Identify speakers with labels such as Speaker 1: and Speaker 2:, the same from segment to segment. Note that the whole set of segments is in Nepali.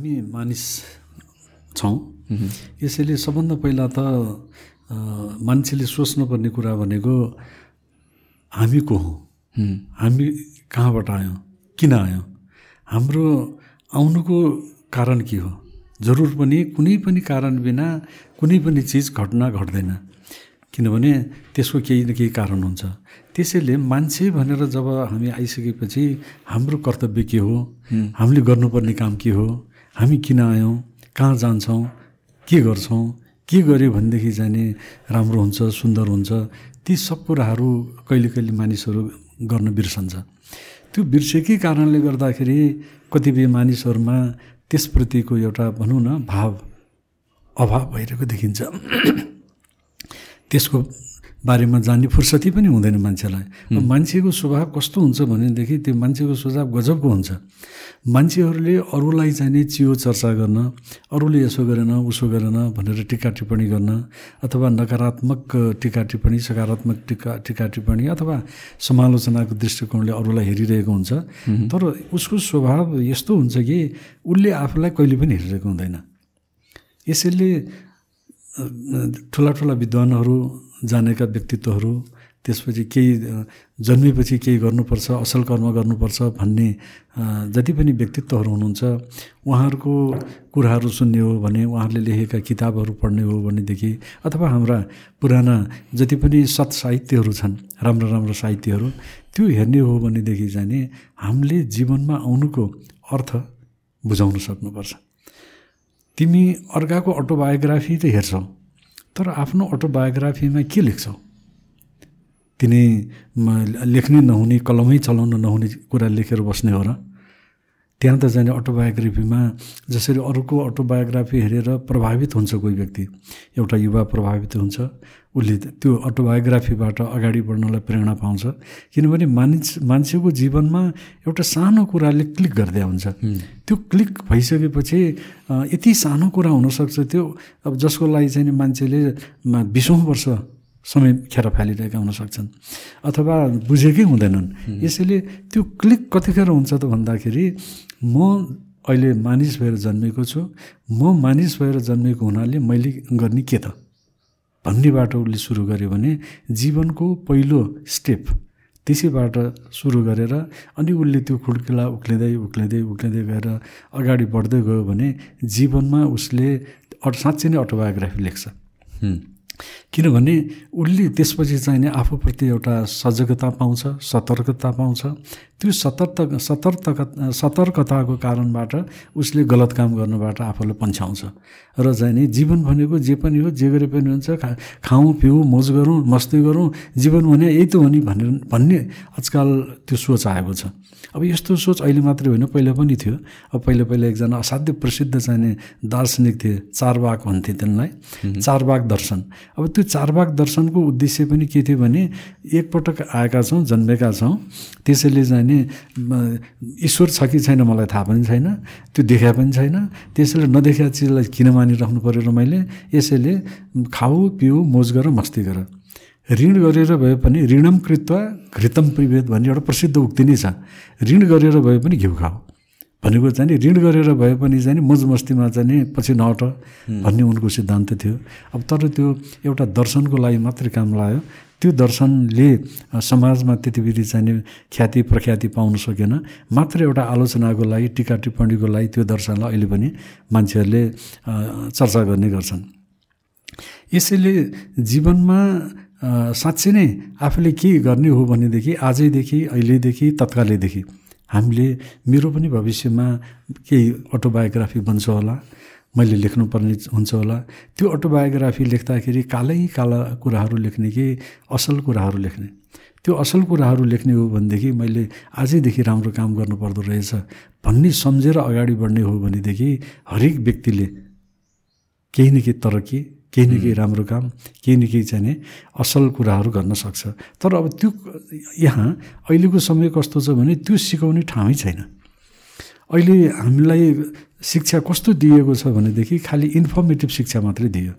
Speaker 1: हामी मानिस छौँ। यसैले सबभन्दा पहिला त मान्छेले सोच्नुपर्ने कुरा भनेको हामी को हौँ। हामी कहाँबाट आयौँ? किन आयौँ? हाम्रो आउनुको कारण के हो? जरुर पनि कुनै पनि कारण बिना कुनै पनि चिज घटना घट्दैन। किनभने त्यसको केही न केही कारण हुन्छ। त्यसैले मान्छे भनेर जब हामी आइसकेपछि हाम्रो कर्तव्य के हो। हामीले गर्नुपर्ने काम के हो? हामी किन आयौँ? कहाँ जान्छौँ? के गर्छौँ? के गऱ्यो भनेदेखि जाने राम्रो हुन्छ सुन्दर हुन्छ ती सब कुराहरू कहिले कहिले मानिसहरू गर्न बिर्सन्छ। त्यो बिर्सेकै कारणले गर्दाखेरि कतिपय मानिसहरूमा त्यसप्रतिको एउटा भनौँ न भाव अभाव भइरहेको देखिन्छ। त्यसको बारेमा जान्ने फुर्सती पनि हुँदैन मान्छेलाई। मान्छेको स्वभाव कस्तो हुन्छ भनेदेखि त्यो मान्छेको स्वभाव गजबको हुन्छ। मान्छेहरूले अरूलाई चाहिने चियो चर्चा गर्न अरूले यसो गरेन उसो गरेन भनेर टिका टिप्पणी गर्न अथवा नकारात्मक टिका टिप्पणी सकारात्मक टिका टिका टिप्पणी अथवा समालोचनाको दृष्टिकोणले अरूलाई हेरिरहेको हुन्छ। तर उसको स्वभाव यस्तो हुन्छ कि उसले आफूलाई कहिले पनि हेरिरहेको हुँदैन। यसैले ठुला ठुला विद्वानहरू जानेका व्यक्तित्वहरू त्यसपछि केही जन्मेपछि केही गर्नुपर्छ असल कर्म गर्नुपर्छ भन्ने जति पनि व्यक्तित्वहरू हुनुहुन्छ उहाँहरूको कुराहरू सुन्ने हो भने उहाँहरूले लेखेका किताबहरू पढ्ने हो भनेदेखि अथवा हाम्रा पुराना जति पनि सत् साहित्यहरू छन् राम्रो राम्रो साहित्यहरू त्यो हेर्ने हो भनेदेखि जाने हामीले जीवनमा आउनुको अर्थ बुझाउन सक्नुपर्छ। तिमी अर्काको अटोबायोग्राफी त हेर्छौ। तर आफ्नो अटोबायोग्राफीमा के लेख्छौ? तिनी लेख्नै नहुने कलमै चलाउन नहुने कुरा लेखेर बस्ने हो र? त्यहाँ त जाने अटोबायोग्राफीमा जसरी अरूको अटोबायोग्राफी हेरेर प्रभावित हुन्छ कोही व्यक्ति एउटा युवा प्रभावित हुन्छ उसले त्यो अटोबायोग्राफीबाट अगाडि बढ्नलाई प्रेरणा पाउँछ। किनभने मानिस मान्छेको जीवनमा एउटा सानो कुराले क्लिक गर्दै हुन्छ। त्यो क्लिक भइसकेपछि यति सानो कुरा हुनसक्छ त्यो अब जसको लागि चाहिँ मान्छेले बिसौँ वर्ष समय खेर फालिरहेका हुन सक्छन्। अथवा बुझेकै हुँदैनन्। यसैले त्यो क्लिक कतिखेर हुन्छ त भन्दाखेरि म अहिले मानिस भएर जन्मेको छु म मानिस भएर जन्मेको हुनाले मैले गर्ने के त? भन्नेबाट उसले सुरु गर्यो भने जीवनको पहिलो स्टेप त्यसैबाट सुरु गरेर अनि उसले त्यो खुड्किला उक्लिँदै उक्लिँदै उक्लिँदै गएर अगाडि बढ्दै गयो भने जीवनमा उसले साँच्चै नै अटोबायोग्राफी लेख्छ। किनभने उसले त्यसपछि चाहिँ आफूप्रति एउटा सजगता पाउँछ सतर्कता पाउँछ। त्यो सतर्क सतर्क सतर्कताको कारणबाट उसले गलत काम गर्नबाट आफूलाई पन्छाउँछ। र चाहिँ नि जीवन भनेको जे पनि हो जे गरे पनि हुन्छ खा खाउँ पिउँ मोज गरौँ मस्ती गरौँ जीवन भने यही त हो नि भनेर भन्ने आजकल त्यो सोच आएको छ। अब यस्तो सोच अहिले मात्रै होइन पहिला पनि थियो। अब पहिला पहिला एकजना असाध्य प्रसिद्ध चाहिने दार्शनिक थिए चारबाग भन्थे तिनलाई चारबाग दर्शन। अब त्यो चारबाग दर्शनको उद्देश्य पनि के थियो भने एकपटक आएका छौँ जन्मेका छौँ त्यसैले भने ईश्वर छ कि छैन मलाई थाहा पनि छैन त्यो देखा पनि छैन त्यसैले नदेखा चिजलाई किन मानिराख्नु पऱ्यो र मैले यसैले खाऊ पिउ मोज गर मस्ती गर। ऋण गरेर भए पनि ऋणम कृत्व घृतम प्रिभेद भन्ने एउटा प्रसिद्ध उक्ति नै छ। ऋण गरेर भए पनि घिउ खाऊ। भनेको चाहिँ ऋण गरेर भए पनि चाहिँ मोज मस्तीमा चाहिँ पछि नहट भन्ने उनको सिद्धान्त थियो। अब तर त्यो एउटा दर्शनको लागि मात्रै काम लाग्यो। त्यो दर्शनले समाजमा त्यति बेला चाहिने ख्याति प्रख्याति पाउन सकेन। मात्र एउटा आलोचनाको लागि टिका टिप्पणीको लागि त्यो दर्शनलाई अहिले पनि मान्छेहरूले चर्चा गर्ने गर्छन्। यसैले जीवनमा साँच्चै नै आफूले के गर्ने हो भनेदेखि आजैदेखि अहिलेदेखि तत्कालैदेखि हामीले मेरो पनि भविष्यमा केही अटोबायोग्राफी बन्छ होला। मैले लेख्नुपर्ने हुन्छ होला। त्यो अटोबायोग्राफी लेख्दाखेरि कालै काला कुराहरू लेख्ने कि असल कुराहरू लेख्ने? त्यो असल कुराहरू लेख्ने हो भनेदेखि मैले आजैदेखि राम्रो काम गर्नुपर्दो रहेछ भन्ने सम्झेर अगाडि बढ्ने हो भनेदेखि हरेक व्यक्तिले केही न केही तरक्की केही न केही राम्रो काम केही न केही चाहिँ असल कुराहरू गर्न सक्छ। तर अब त्यो यहाँ अहिलेको समय कस्तो छ भने त्यो सिकाउने ठाउँै छैन। अहिले हामीलाई शिक्षा कस्तो दिएको छ भनेदेखि खालि इन्फर्मेटिभ शिक्षा मात्रै दियो।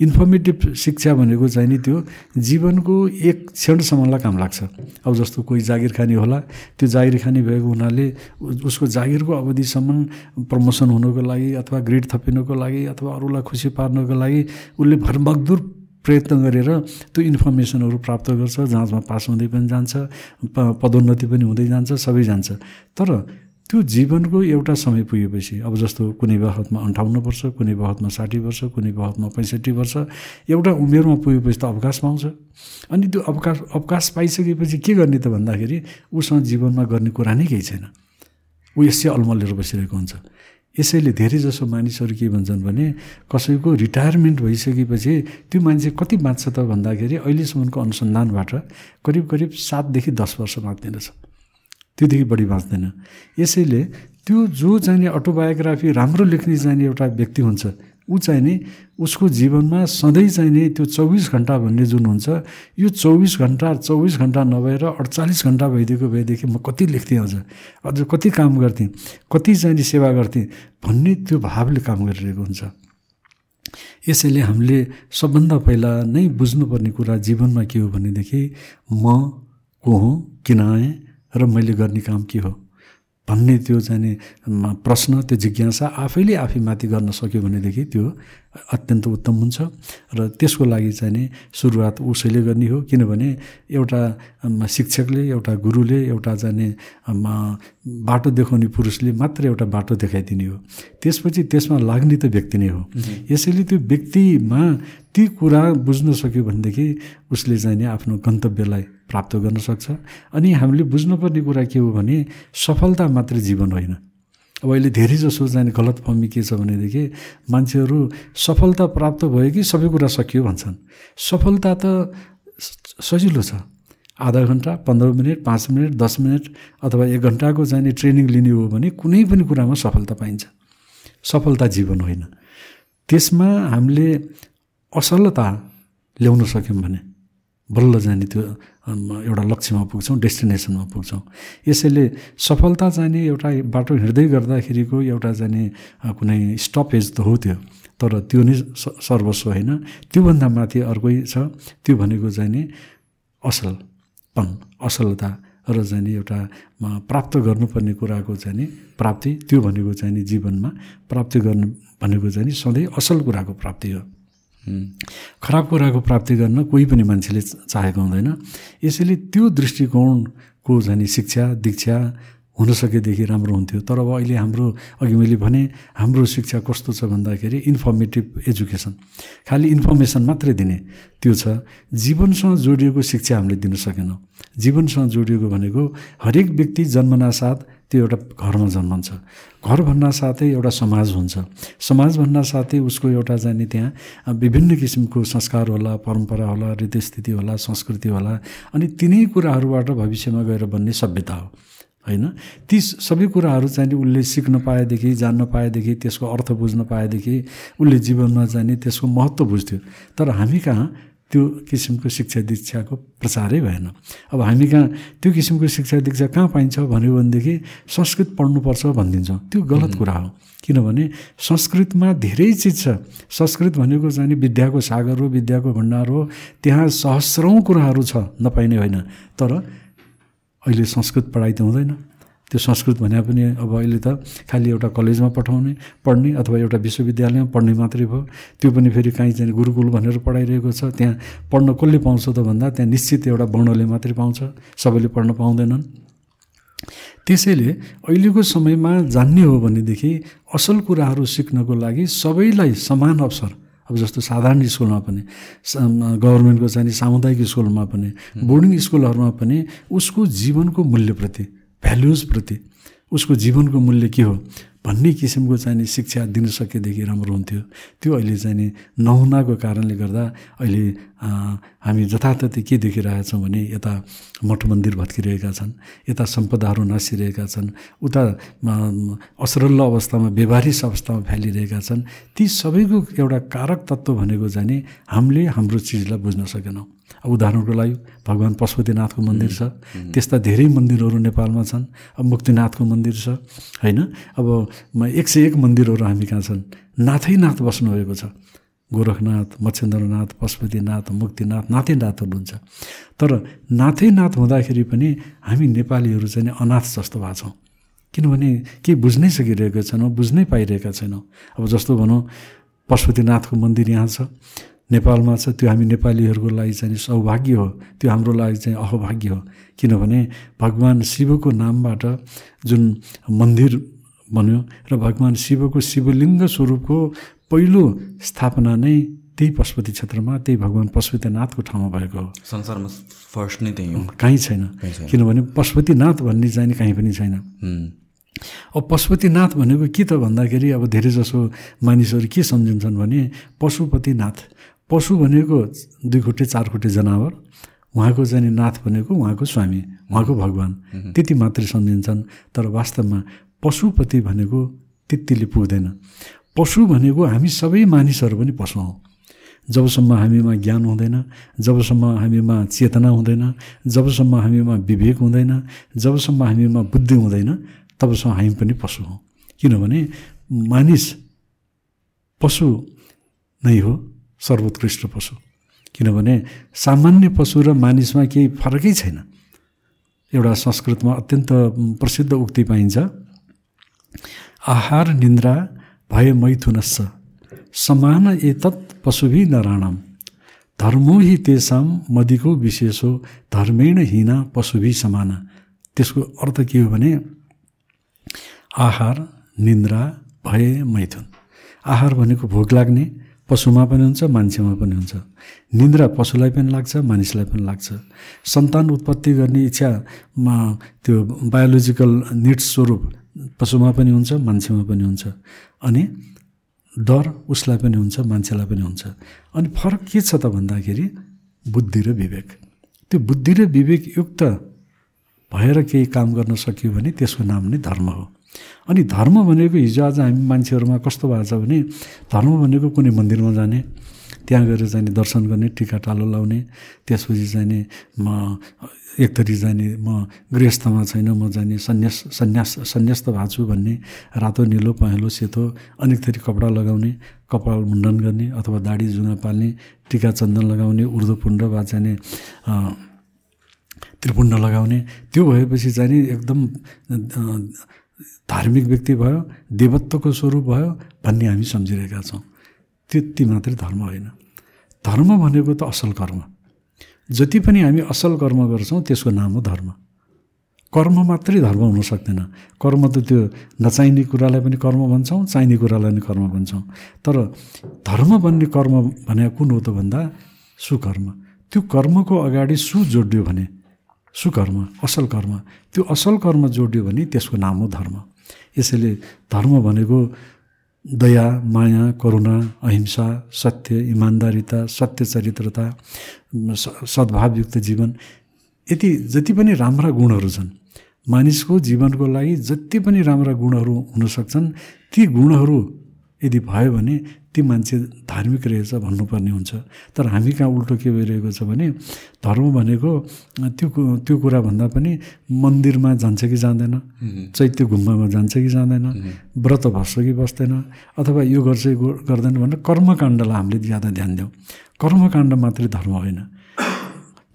Speaker 1: इन्फर्मेटिभ शिक्षा भनेको चाहिँ नि त्यो जीवनको एक क्षणसम्मलाई काम लाग्छ। अब जस्तो कोही जागिर खाने होला त्यो जागिर खाने भएको हुनाले उसको जागिरको अवधिसम्म प्रमोसन हुनको लागि अथवा ग्रेड थपिनको लागि अथवा अरूलाई खुसी पार्नको लागि उसले भरमगदुर प्रयत्न गरेर त्यो इन्फर्मेसनहरू प्राप्त गर्छ जाँचमा पास हुँदै पनि जान्छ पदोन्नति पनि हुँदै जान्छ सबै जान्छ। तर त्यो जीवनको एउटा समय पुगेपछि अब जस्तो कुनै बखतमा अन्ठाउन्न वर्ष कुनै बखतमा साठी वर्ष कुनै बखतमा पैँसठी वर्ष एउटा उमेरमा पुगेपछि त अवकाश पाउँछ। अनि त्यो अवकाश अवकाश पाइसकेपछि के गर्ने त भन्दाखेरि उसँग जीवनमा गर्ने कुरा नै केही छैन। ऊ यसै अल्मलेर बसिरहेको हुन्छ। यसैले धेरैजसो मानिसहरू के भन्छन् भने कसैको रिटायरमेन्ट भइसकेपछि त्यो मान्छे कति बाँच्छ त भन्दाखेरि अहिलेसम्मको अनुसन्धानबाट करिब करिब सातदेखि दस वर्ष बाँच्दैन रहेछ। त्योदेखि बढी बाँच्दैन। यसैले त्यो जो चाहिने अटोबायोग्राफी राम्रो लेख्ने चाहिने एउटा व्यक्ति हुन्छ ऊ चाहिँ नि उसको जीवनमा सधैँ चाहिने त्यो चौबिस घन्टा भन्ने जुन हुन्छ यो चौबिस घन्टा चौबिस घन्टा नभएर अडचालिस घन्टा भइदिएको भएदेखि म कति लेख्थेँ अझ? अझ कति काम गर्थेँ? कति चाहिने सेवा गर्थेँ? भन्ने त्यो भावले काम गरिरहेको हुन्छ। यसैले हामीले सबभन्दा पहिला नै बुझ्नुपर्ने कुरा जीवनमा के हो भनेदेखि म को हुँ किन आएँ? र मैले गर्ने काम के हो? भन्ने त्यो चाहिँ प्रश्न त्यो जिज्ञासा आफैले आफैमाथि गर्न सक्यो भनेदेखि त्यो अत्यन्त उत्तम हुन्छ। र त्यसको लागि चाहिँ नि सुरुवात उसैले गर्ने हो किनभने एउटा शिक्षकले एउटा गुरुले एउटा जाने बाटो देखाउने पुरुषले मात्र एउटा बाटो देखाइदिने हो। त्यसपछि त्यसमा लाग्ने त व्यक्ति नै हो। यसैले त्यो व्यक्तिमा ती कुरा बुझ्न सक्यो भनेदेखि उसले चाहिँ नि आफ्नो गन्तव्यलाई प्राप्त गर्न सक्छ। अनि हामीले बुझ्नुपर्ने कुरा के हो भने सफलता मात्रै जीवन होइन। अब अहिले धेरै जसो चाहिँ गलत फहमी के छ भनेदेखि मान्छेहरू सफलता प्राप्त भयो कि सबै कुरा सकियो भन्छन्। सफलता त सजिलो छ। आधा घन्टा पन्ध्र मिनट पाँच मिनट दस मिनट अथवा एक घन्टाको चाहिँ ट्रेनिङ लिने हो भने कुनै पनि कुरामा सफलता पाइन्छ। सफलता जीवन होइन। त्यसमा हामीले असलता ल्याउन सक्यौँ भने बल्ल जाने त्यो एउटा लक्ष्यमा पुग्छौँ डेस्टिनेसनमा पुग्छौँ। यसैले सफलता चाहिने एउटा बाटो हिँड्दै गर्दाखेरिको एउटा जाने कुनै स्टपेज त हो त्यो। तर त्यो नै सर्वस्व होइन। त्योभन्दा माथि अर्कै छ त्यो भनेको चाहिँ नि असलपन असलता र चाहिँ नि एउटा प्राप्त गर्नुपर्ने कुराको चाहिँ नि प्राप्ति त्यो भनेको चाहिँ जीवनमा प्राप्ति गर्नु भनेको चाहिँ सधैँ असल कुराको प्राप्ति हो। खराब कुराको प्राप्ति गर्न कोही पनि मान्छेले चाहेको हुँदैन। यसैले त्यो दृष्टिकोणको झन् शिक्षा दीक्षा हुन सकेदेखि राम्रो हुन्थ्यो। तर अब अहिले हाम्रो अघि मैले भने हाम्रो शिक्षा कस्तो छ भन्दाखेरि इन्फर्मेटिभ एजुकेसन खालि इन्फर्मेसन मात्रै दिने त्यो छ। जीवनसँग जोडिएको शिक्षा हामीले दिन सकेनौँ। जीवनसँग जोडिएको भनेको हरेक व्यक्ति जन्मना साथ त्यो एउटा घरमा जन्मन्छ। घर भन्न साथै एउटा समाज हुन्छ। समाज भन्न साथै उसको एउटा जाने त्यहाँ विभिन्न किसिमको संस्कार होला परम्परा होला रीतिस्थिति होला संस्कृति होला अनि तिनै कुराहरूबाट भविष्यमा गएर बन्ने सभ्यता हो। होइन? ती सबै कुराहरू चाहिँ उसले सिक्न पाएदेखि जान्न पाएदेखि त्यसको अर्थ बुझ्न पाएदेखि उसले जीवनमा जाने त्यसको महत्त्व बुझ्थ्यो। तर हामी कहाँ? त्यो किसिमको शिक्षा दीक्षाको प्रचारै भएन। अब हामी कहाँ त्यो किसिमको शिक्षा दीक्षा कहाँ पाइन्छ भन्यो भनेदेखि संस्कृत पढ्नुपर्छ भनिदिन्छौँ। त्यो गलत कुरा हो। किनभने संस्कृतमा धेरै चिज छ। संस्कृत भनेको चाहिँ विद्याको सागर हो विद्याको भण्डार हो। त्यहाँ सहस्रौँ कुराहरू छ नपाइने होइन। तर अहिले संस्कृत पढाइ त हुँदैन। त्यो संस्कृत भने पनि अब अहिले त खालि एउटा कलेजमा पठाउने पढ्ने अथवा एउटा विश्वविद्यालयमा पढ्ने मात्रै भयो। त्यो पनि फेरि काहीँ चाहिँ गुरुकुल भनेर पढाइरहेको छ। त्यहाँ पढ्न कसले पाउँछ त भन्दा त्यहाँ निश्चित एउटा वर्णले मात्रै पाउँछ। सबैले पढ्न पाउँदैनन्। त्यसैले अहिलेको समयमा जान्ने हो भनेदेखि असल कुराहरू सिक्नको लागि सबैलाई समान अवसर। अब जस्तो साधारण स्कुलमा पनि गभर्मेन्टको चाहिँ सामुदायिक स्कुलमा पनि बोर्डिङ स्कुलहरूमा पनि उसको जीवनको मूल्यप्रति भ्यालुजप्रति उसको जीवनको मूल्य के हो भन्ने किसिमको चाहिँ शिक्षा दिन सकेदेखि राम्रो हुन्थ्यो। त्यो अहिले चाहिँ नि नहुनाको कारणले गर्दा अहिले हामी जताततै के देखिरहेछौँ भने यता मठ मन्दिर भत्किरहेका छन् यता सम्पदाहरू नासिरहेका छन् उता असरल्ल अवस्थामा व्यवहारिक अवस्थामा फैलिरहेका छन् ती सबैको एउटा कारक तत्त्व भनेको चाहिँ हामीले हाम्रो चिजलाई बुझ्न सकेनौँ। उदाहरणको लागि भगवान् पशुपतिनाथको मन्दिर छ। त्यस्ता धेरै मन्दिरहरू नेपालमा छन्। अब मुक्तिनाथको मन्दिर छ होइन? अब एक सय एक मन्दिरहरू हामी कहाँ छन्? नाथै नाथ बस्नुभएको छ। गोरखनाथ मच्छेन्द्रनाथ पशुपतिनाथ मुक्तिनाथ नाथै नाथहरू हुन्छ तर नाथै नाथ हुँदाखेरि पनि हामी नेपालीहरू चाहिँ अनाथ जस्तो भएको छौँ। किनभने केही बुझ्नै सकिरहेका छैनौँ बुझ्नै पाइरहेका छैनौँ। अब जस्तो भनौँ पशुपतिनाथको मन्दिर यहाँ छ। नेपालमा छ त्यो हामी नेपालीहरूको लागि चाहिँ सौभाग्य हो। त्यो हाम्रो लागि चाहिँ अहभाग्य हो। किनभने भगवान् शिवको नामबाट जुन मन्दिर बन्यो र भगवान् शिवको शिवलिङ्ग स्वरूपको पहिलो स्थापना नै त्यही पशुपति क्षेत्रमा त्यही भगवान् पशुपतिनाथको ठाउँमा भएको हो।
Speaker 2: संसारमा फर्स्ट नै त्यही हो।
Speaker 1: कहीँ छैन। किनभने पशुपतिनाथ भन्ने चाहिँ कहीँ पनि छैन। अब पशुपतिनाथ भनेको के त भन्दाखेरि अब धेरैजसो मानिसहरू के सम्झिन्छन् भने पशुपतिनाथ। पशु भनेको दुई खुट्टे चार खुट्टे जनावर उहाँको चाहिँ नाथ भनेको उहाँको स्वामी उहाँको भगवान्। त्यति मात्रै सम्झिन्छन् तर वास्तवमा पशुपति भनेको त्यतिले पुग्दैन। पशु भनेको हामी सबै मानिसहरू पनि पशु हौँ। जबसम्म हामीमा ज्ञान हुँदैन जबसम्म हामीमा चेतना हुँदैन जबसम्म हामीमा विवेक हुँदैन जबसम्म हामीमा बुद्धि हुँदैन तबसम्म हामी पनि पशु हौँ। किनभने मानिस पशु नै हो। सर्वोत्कृष्ट पशु। किनभने सामान्य पशु र मानिसमा केही फरकै छैन। एउटा संस्कृतमा अत्यन्त प्रसिद्ध उक्ति पाइन्छ आहार निन्द्रा भय मैथुनस्स समान एतत् पशुभि नराणाम। धर्मो हि तेसाम मदिको विशेषो धर्मेण हिना पशुभि समान। त्यसको अर्थ के हो भने आहार निन्द्रा भय मैथुन। आहार भनेको भोक लाग्ने पशुमा पनि हुन्छ मान्छेमा पनि हुन्छ। निन्द्रा पशुलाई पनि लाग्छ मानिसलाई पनि लाग्छ। सन्तान उत्पत्ति गर्ने इच्छामा त्यो बायोलोजिकल निड्स स्वरूप पशुमा पनि हुन्छ मान्छेमा पनि हुन्छ। अनि डर उसलाई पनि हुन्छ मान्छेलाई पनि हुन्छ। अनि फरक के छ त भन्दाखेरि बुद्धि र विवेक। त्यो बुद्धि र विवेकयुक्त भएर केही काम गर्न सकियो भने त्यसको नाम नै धर्म हो। अनि धर्म भनेको हिजो आज हामी मान्छेहरूमा कस्तो भएको छ भने धर्म भनेको कुनै मन्दिरमा जाने त्यहाँ गएर चाहिँ दर्शन गर्ने टिका टालो लाउने त्यसपछि चाहिँ म एक थरी जाने म गृहस्थमा छैन म जाने सन्यास सन्यास सन्यास्त भएको छु भन्ने रातो निलो पहेँलो सेतो अनेक थरी कपडा लगाउने कपाल मुण्डन गर्ने अथवा दाढी जुना पाल्ने टिका चन्दन लगाउने उर्दोपुण्ड वा चाहिँ त्रिपुण्ड लगाउने त्यो भएपछि चाहिँ एकदम धार्मिक व्यक्ति भयो देवत्वको स्वरूप भयो भन्ने हामी सम्झिरहेका छौँ। त्यति मात्रै धर्म होइन। धर्म भनेको त असल कर्म। जति पनि हामी असल कर्म गर्छौँ त्यसको नाम हो धर्म। कर्म मात्रै धर्म हुन सक्दैन। कर्म त त्यो नचाहिने कुरालाई पनि कर्म भन्छौँ चाहिने कुरालाई पनि कर्म भन्छौँ। तर धर्म भन्ने कर्म भने कुन हो त भन्दा सुकर्म। त्यो कर्मको अगाडि सु जोडियो भने सुकर्म असल कर्म। त्यो असल कर्म जोडियो भने त्यसको नाम हो धर्म। यसैले धर्म भनेको दया माया करुणा अहिंसा सत्य इमान्दारिता सत्य चरित्रता सद्भावयुक्त जीवन। यति जति पनि राम्रा गुणहरू छन् मानिसको जीवनको लागि जति पनि राम्रा गुणहरू हुनसक्छन् ती गुणहरू यदि भयो भने ती मान्छे धार्मिक रहेछ भन्नुपर्ने हुन्छ। तर हामी कहाँ उल्टो के भइरहेको छ भने धर्म भनेको त्यो त्यो कुरा भन्दा पनि मन्दिरमा जान्छ कि जाँदैन चैत्य गुम्बामा जान्छ कि जाँदैन व्रत बस्छ कि बस्दैन अथवा यो गर्छ गर्दैन भनेर कर्मकाण्डलाई हामीले ज्यादा ध्यान दिउँ कर्मकाण्ड मात्रै धर्म होइन।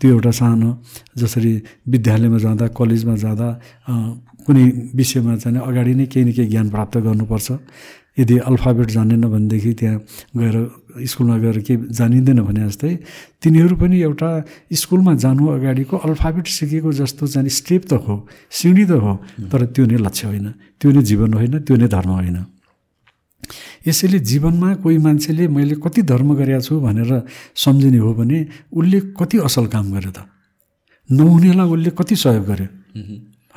Speaker 1: त्यो एउटा सानो जसरी विद्यालयमा जाँदा कलेजमा जाँदा कुनै विषयमा चाहिँ अगाडि नै केही न केही ज्ञान प्राप्त गर्नुपर्छ। यदि अल्फाबेट जानेन भनेदेखि त्यहाँ गएर स्कुलमा गएर केही जानिँदैन भने जस्तै तिनीहरू पनि एउटा स्कुलमा जानु अगाडिको अल्फाबेट सिकेको जस्तो चाहिँ स्टेप त हो सिँढी त हो तर त्यो नै लक्ष्य होइन त्यो नै जीवन होइन त्यो नै धर्म होइन। यसैले जीवनमा कोही मान्छेले मैले कति धर्म गरेका छु भनेर सम्झिने हो भने उसले कति असल काम गर्यो त? नहुनेलाई उसले कति सहयोग गर्यो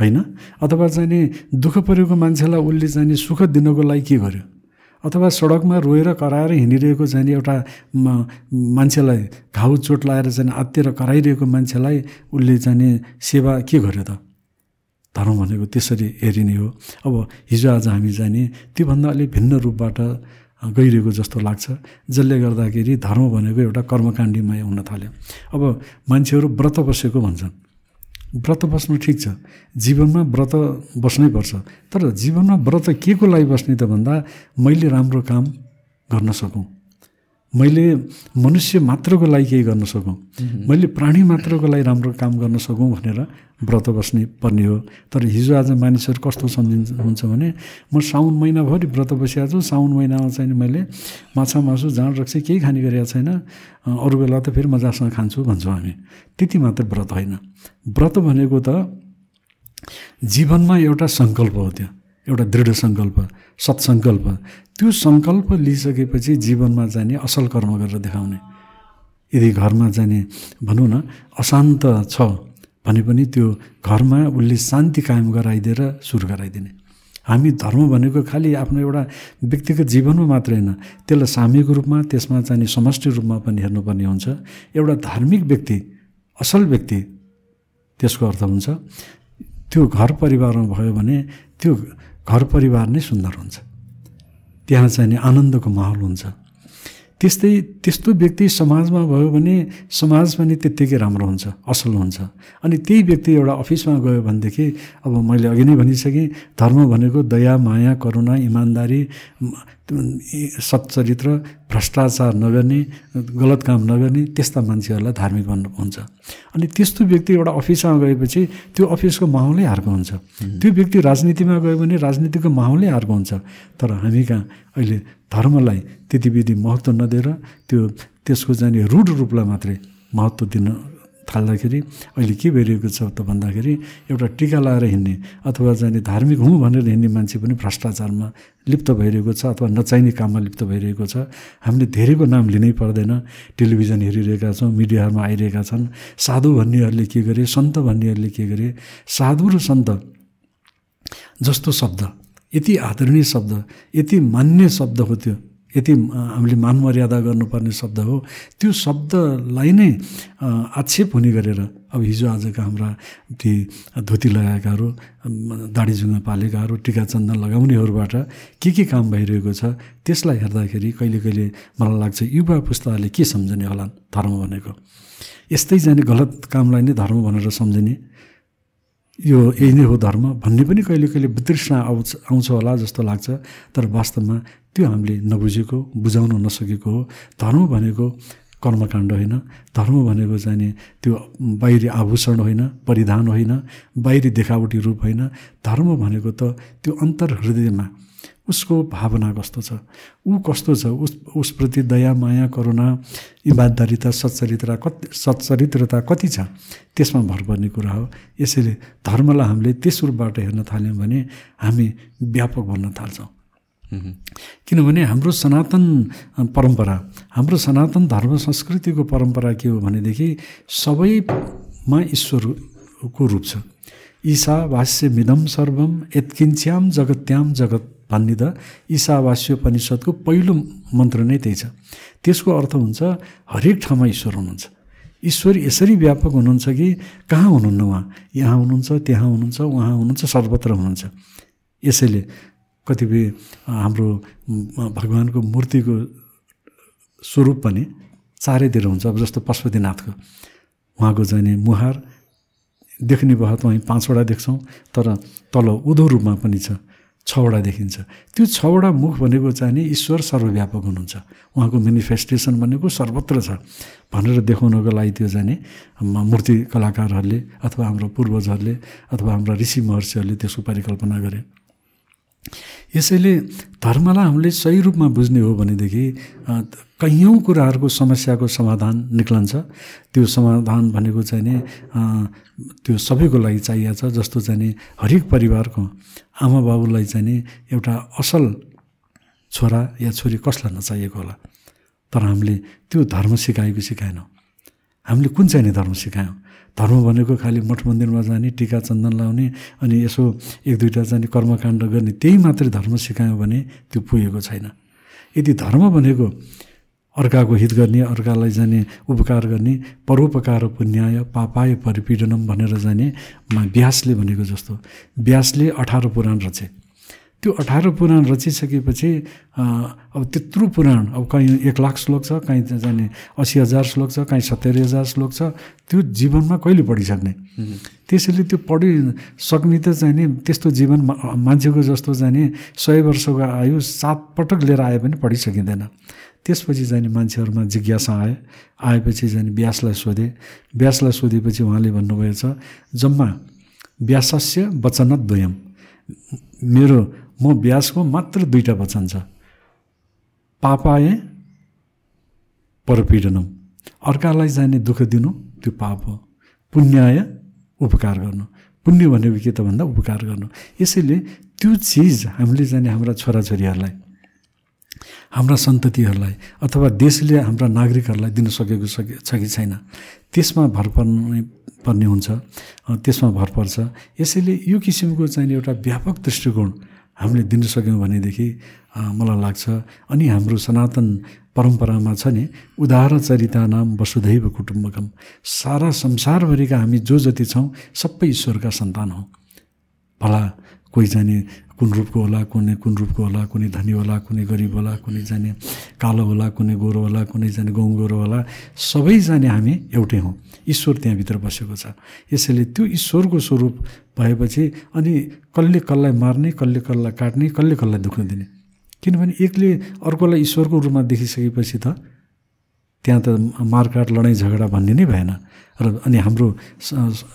Speaker 1: होइन? अथवा चाहिँ नि दुःख परेको मान्छेलाई उसले चाहिँ नि सुख दिनको लागि के गर्यो? अथवा सडकमा रोएर कराएर हिँडिरहेको चाहिँ एउटा मान्छेलाई घाउ चोट लगाएर चाहिँ आत्तिएर कराइरहेको मान्छेलाई उसले चाहिँ सेवा के गर्यो त? धर्म भनेको त्यसरी हेरिने हो। अब हिजो आज हामी जाने त्योभन्दा अलिक भिन्न रूपबाट गइरहेको जस्तो लाग्छ जसले गर्दाखेरि धर्म भनेको एउटा कर्मकाण्डीमय हुन थाल्यो। अब मान्छेहरू व्रत बसेको भन्छन्। व्रत बस्नु ठिक छ। जीवनमा व्रत बस्नै पर्छ। तर जीवनमा व्रत के को लागि बस्ने त भन्दा मैले राम्रो काम गर्न सकौँ। मैले मनुष्य मात्रको लागि केही गर्न सकौँ। मैले प्राणी मात्रको लागि राम्रो काम गर्न सकौँ भनेर व्रत बस्ने पर्ने हो। तर हिजो आज मानिसहरू कस्तो सम्झिन्छ हुन्छ भने म साउन महिनाभरि व्रत बसिरहेको छु। साउन महिनामा चाहिँ मैले माछा मासु जाँड रक्सी केही खाने गरेको छैन। अरू बेला त फेरि मजासँग खान्छु भन्छौँ हामी। त्यति मात्र व्रत होइन। व्रत भनेको त जीवनमा एउटा सङ्कल्प हो त्यो। एउटा दृढ सङ्कल्प सत्सङ्कल्प। त्यो सङ्कल्प लिइसकेपछि जीवनमा जाने असल कर्म गरेर देखाउने। यदि घरमा जाने भनौँ न अशान्त छ भने पनि त्यो घरमा उसले शान्ति कायम गराइदिएर सुरु गराइदिने। हामी धर्म भनेको खालि आफ्नो एउटा व्यक्तिगत जीवनमा मात्रै होइन त्यसलाई सामूहिक रूपमा त्यसमा चाहिँ समष्टि रूपमा पनि हेर्नुपर्ने हुन्छ। एउटा धार्मिक व्यक्ति असल व्यक्ति त्यसको अर्थ हुन्छ त्यो घर परिवारमा भयो भने त्यो घर परिवार नै सुन्दर हुन्छ। त्यहाँ चाहिँ आनन्दको माहौल हुन्छ। त्यस्तै त्यस्तो व्यक्ति समाजमा भयो भने समाज पनि त्यत्तिकै राम्रो हुन्छ असल हुन्छ। अनि त्यही व्यक्ति एउटा अफिसमा गयो भनेदेखि अब मैले अघि नै भनिसकेँ धर्म भनेको दया माया करुणा इमान्दारी सच्चरित्र भ्रष्टाचार नगर्ने गलत काम नगर्ने त्यस्ता मान्छेहरूलाई धार्मिक भन्नु हुन्छ। अनि त्यस्तो व्यक्ति एउटा अफिसमा गएपछि त्यो अफिसको माहौलै अर्को हुन्छ। त्यो व्यक्ति राजनीतिमा गयो भने राजनीतिको माहौलै अर्को हुन्छ। तर हामी कहाँ अहिले धर्मलाई त्यति विधि महत्त्व नदिएर त्यो त्यसको चाहिँ रूढ रूपलाई मात्रै महत्त्व दिन थाल्दाखेरि अहिले के भइरहेको छ त भन्दाखेरि एउटा टिका लगाएर हिँड्ने अथवा चाहिँ धार्मिक हुँ भनेर हिँड्ने मान्छे पनि भ्रष्टाचारमा लिप्त भइरहेको छ अथवा नचाहिने काममा लिप्त भइरहेको छ। हामीले धेरैको नाम लिनै पर्दैन। टेलिभिजन हेरिरहेका छौँ मिडियामा आइरहेका छन्। साधु भन्नेहरूले के गरे सन्त भन्नेहरूले के गरे साधु र सन्त जस्तो शब्द यति आदरणीय शब्द यति मान्य शब्द हो त्यो। यति हामीले मान मर्यादा गर्नुपर्ने शब्द हो। त्यो शब्दलाई नै आक्षेप हुने गरेर अब हिजो आजका हाम्रा ती धोती लगाएकाहरू दाडी जुङ्गा पालेकाहरू टिका चन्दन लगाउनेहरूबाट के के काम भइरहेको छ त्यसलाई हेर्दाखेरि कहिले कहिले मलाई लाग्छ युवा पुस्ताले के सम्झने होला धर्म भनेको। यस्तै जाने गलत कामलाई नै धर्म भनेर सम्झिने। यो यही नै हो धर्म। भन्ने पनि कहिले कहिले वितृष्णा आउँछ आउँछ होला जस्तो लाग्छ तर वास्तवमा त्यो हामीले नबुझेको बुझाउन नसकेको हो। धर्म भनेको कर्मकाण्ड होइन। धर्म भनेको चाहिँ त्यो बाहिरी आभूषण होइन परिधान होइन बाहिरी देखावटी रूप होइन। धर्म भनेको त त्यो अन्तर हृदयमा उसको भावना कस्तो छ? ऊ कस्तो छ? उस उसप्रति दया माया करुणा इमान्दारिता सच्चरित्र कति सच्चरित्रता कति छ? त्यसमा भर पर्ने कुरा हो। यसैले धर्मलाई हामीले त्यस रूपबाट हेर्न थाल्यौँ भने हामी व्यापक भन्न थाल्छौँ। किनभने हाम्रो सनातन परम्परा हाम्रो सनातन धर्म संस्कृतिको परम्परा के हो भनेदेखि सबैमा ईश्वरको रूप छ। ईसा भाष्य मिदम सर्वम यत्किन्च्याम जगत्याम जगत भन्ने त उपनिषद्को पहिलो मन्त्र नै त्यही छ। त्यसको अर्थ हुन्छ हरेक ठाउँमा ईश्वर हुनुहुन्छ। ईश्वर यसरी व्यापक हुनुहुन्छ कि कहाँ हुनुहुन्न उहाँ? यहाँ हुनुहुन्छ त्यहाँ हुनुहुन्छ उहाँ हुनुहुन्छ सर्वत्र हुनुहुन्छ। यसैले कतिपय हाम्रो भगवान्को मूर्तिको स्वरूप पनि चारैतिर हुन्छ। अब जस्तो पशुपतिनाथको उहाँको चाहिँ मुहार देख्ने भयो त हामी पाँचवटा देख्छौँ तर तल उधो रूपमा पनि छ। छवटा देखिन्छ। त्यो छवटा मुख भनेको चाहिँ नि ईश्वर सर्वव्यापक हुनुहुन्छ। उहाँको मेनिफेस्टेसन भनेको सर्वत्र छ। भनेर देखाउनको लागि त्यो जाने मूर्ति कलाकारहरूले अथवा हाम्रो पूर्वजहरूले अथवा हाम्रा ऋषि महर्षिहरूले त्यसको परिकल्पना गरे। यसैले धर्मलाई हामीले सही रूपमा बुझ्ने हो भनेदेखि कैयौँ कुराहरूको समस्याको समाधान निक्लन्छ। त्यो समाधान भनेको चाहिँ नि त्यो सबैको लागि चाहिएको छ जस्तो चाहिँ नि हरेक परिवारको आमा बाबुलाई चाहिँ नि एउटा असल छोरा या छोरी कसलाई नचाहिएको होला। तर हामीले त्यो धर्म सिकायो कि सिकाएनौँ। हामीले कुन चाहिँ नि धर्म सिकायौँ? धर्म भनेको खालि मठ मन्दिरमा जाने टिका चन्दन लाउने अनि यसो एक दुईवटा चाहिँ कर्मकाण्ड गर्ने त्यही मात्रै धर्म सिकायौँ भने त्यो पुगेको छैन। यदि धर्म भनेको अर्काको हित गर्ने अर्कालाई जाने उपकार गर्ने परोपकार पुण्याय पापाय परिपीडनम भनेर जाने व्यासले भनेको जस्तो। व्यासले अठार पुराण रचे। त्यो अठार पुराण रचिसकेपछि अब त्यत्रो पुराण अब कहीँ एक लाख श्लोक छ कहीँ जाने असी हजार श्लोक छ कहीँ सत्तरी हजार श्लोक छ त्यो जीवनमा कहिले पढिसक्ने? त्यसैले त्यो पढिसक्ने त चाहिँ नि त्यस्तो जीवन मान्छेको जस्तो जाने सय वर्षको आयु सात पटक लिएर आए पनि पढिसकिँदैन। त्यसपछि चाहिँ मान्छेहरूमा जिज्ञासा आयो आएपछि चाहिँ व्यासलाई सोधे। व्यासलाई सोधेपछि उहाँले भन्नुभएछ जम्मा व्यासस्य वचनद्वयम। मेरो म व्यासको मात्र दुईवटा वचन छ। पापाए परपीडनम। अर्कालाई जाने दुःख दिनु त्यो पाप हो। पुण्याय उपकार गर्नु। पुण्य भनेको के त भन्दा उपकार गर्नु। यसैले त्यो चिज हामीले जाने हाम्रा छोराछोरीहरूलाई हाम्रा सन्ततिहरूलाई अथवा देशले हाम्रा नागरिकहरूलाई दिन सकेको सके छ कि छैन त्यसमा भर पर्ने पर्ने हुन्छ त्यसमा भर पर्छ। यसैले यो किसिमको चाहिँ एउटा व्यापक दृष्टिकोण हामीले दिन सक्यौँ भनेदेखि मलाई लाग्छ अनि हाम्रो सनातन परम्परामा छ नि उदाहरण चरिता नाम वसुधैव कुटुम्बकम। सारा संसारभरिका हामी जो जति छौँ सबै ईश्वरका सन्तान हौँ। भला कोही जाने कुन रूपको होला कुनै कुन रूपको होला कुनै धनी होला कुनै गरिब होला कुनै जाने कालो होला कुनै गोरो होला कुनै जाने गाउँ गोरो होला सबै जाने हामी एउटै हौँ। ईश्वर त्यहाँभित्र बसेको छ। यसैले त्यो ईश्वरको स्वरूप भएपछि अनि कसले कसलाई मार्ने कसले कसलाई काट्ने कसले कसलाई दुःख दिने? किनभने एकले अर्कोलाई ईश्वरको रूपमा देखिसकेपछि त त्यहाँ त मारकाट लडाइँ झगडा भन्ने नै भएन। र अनि हाम्रो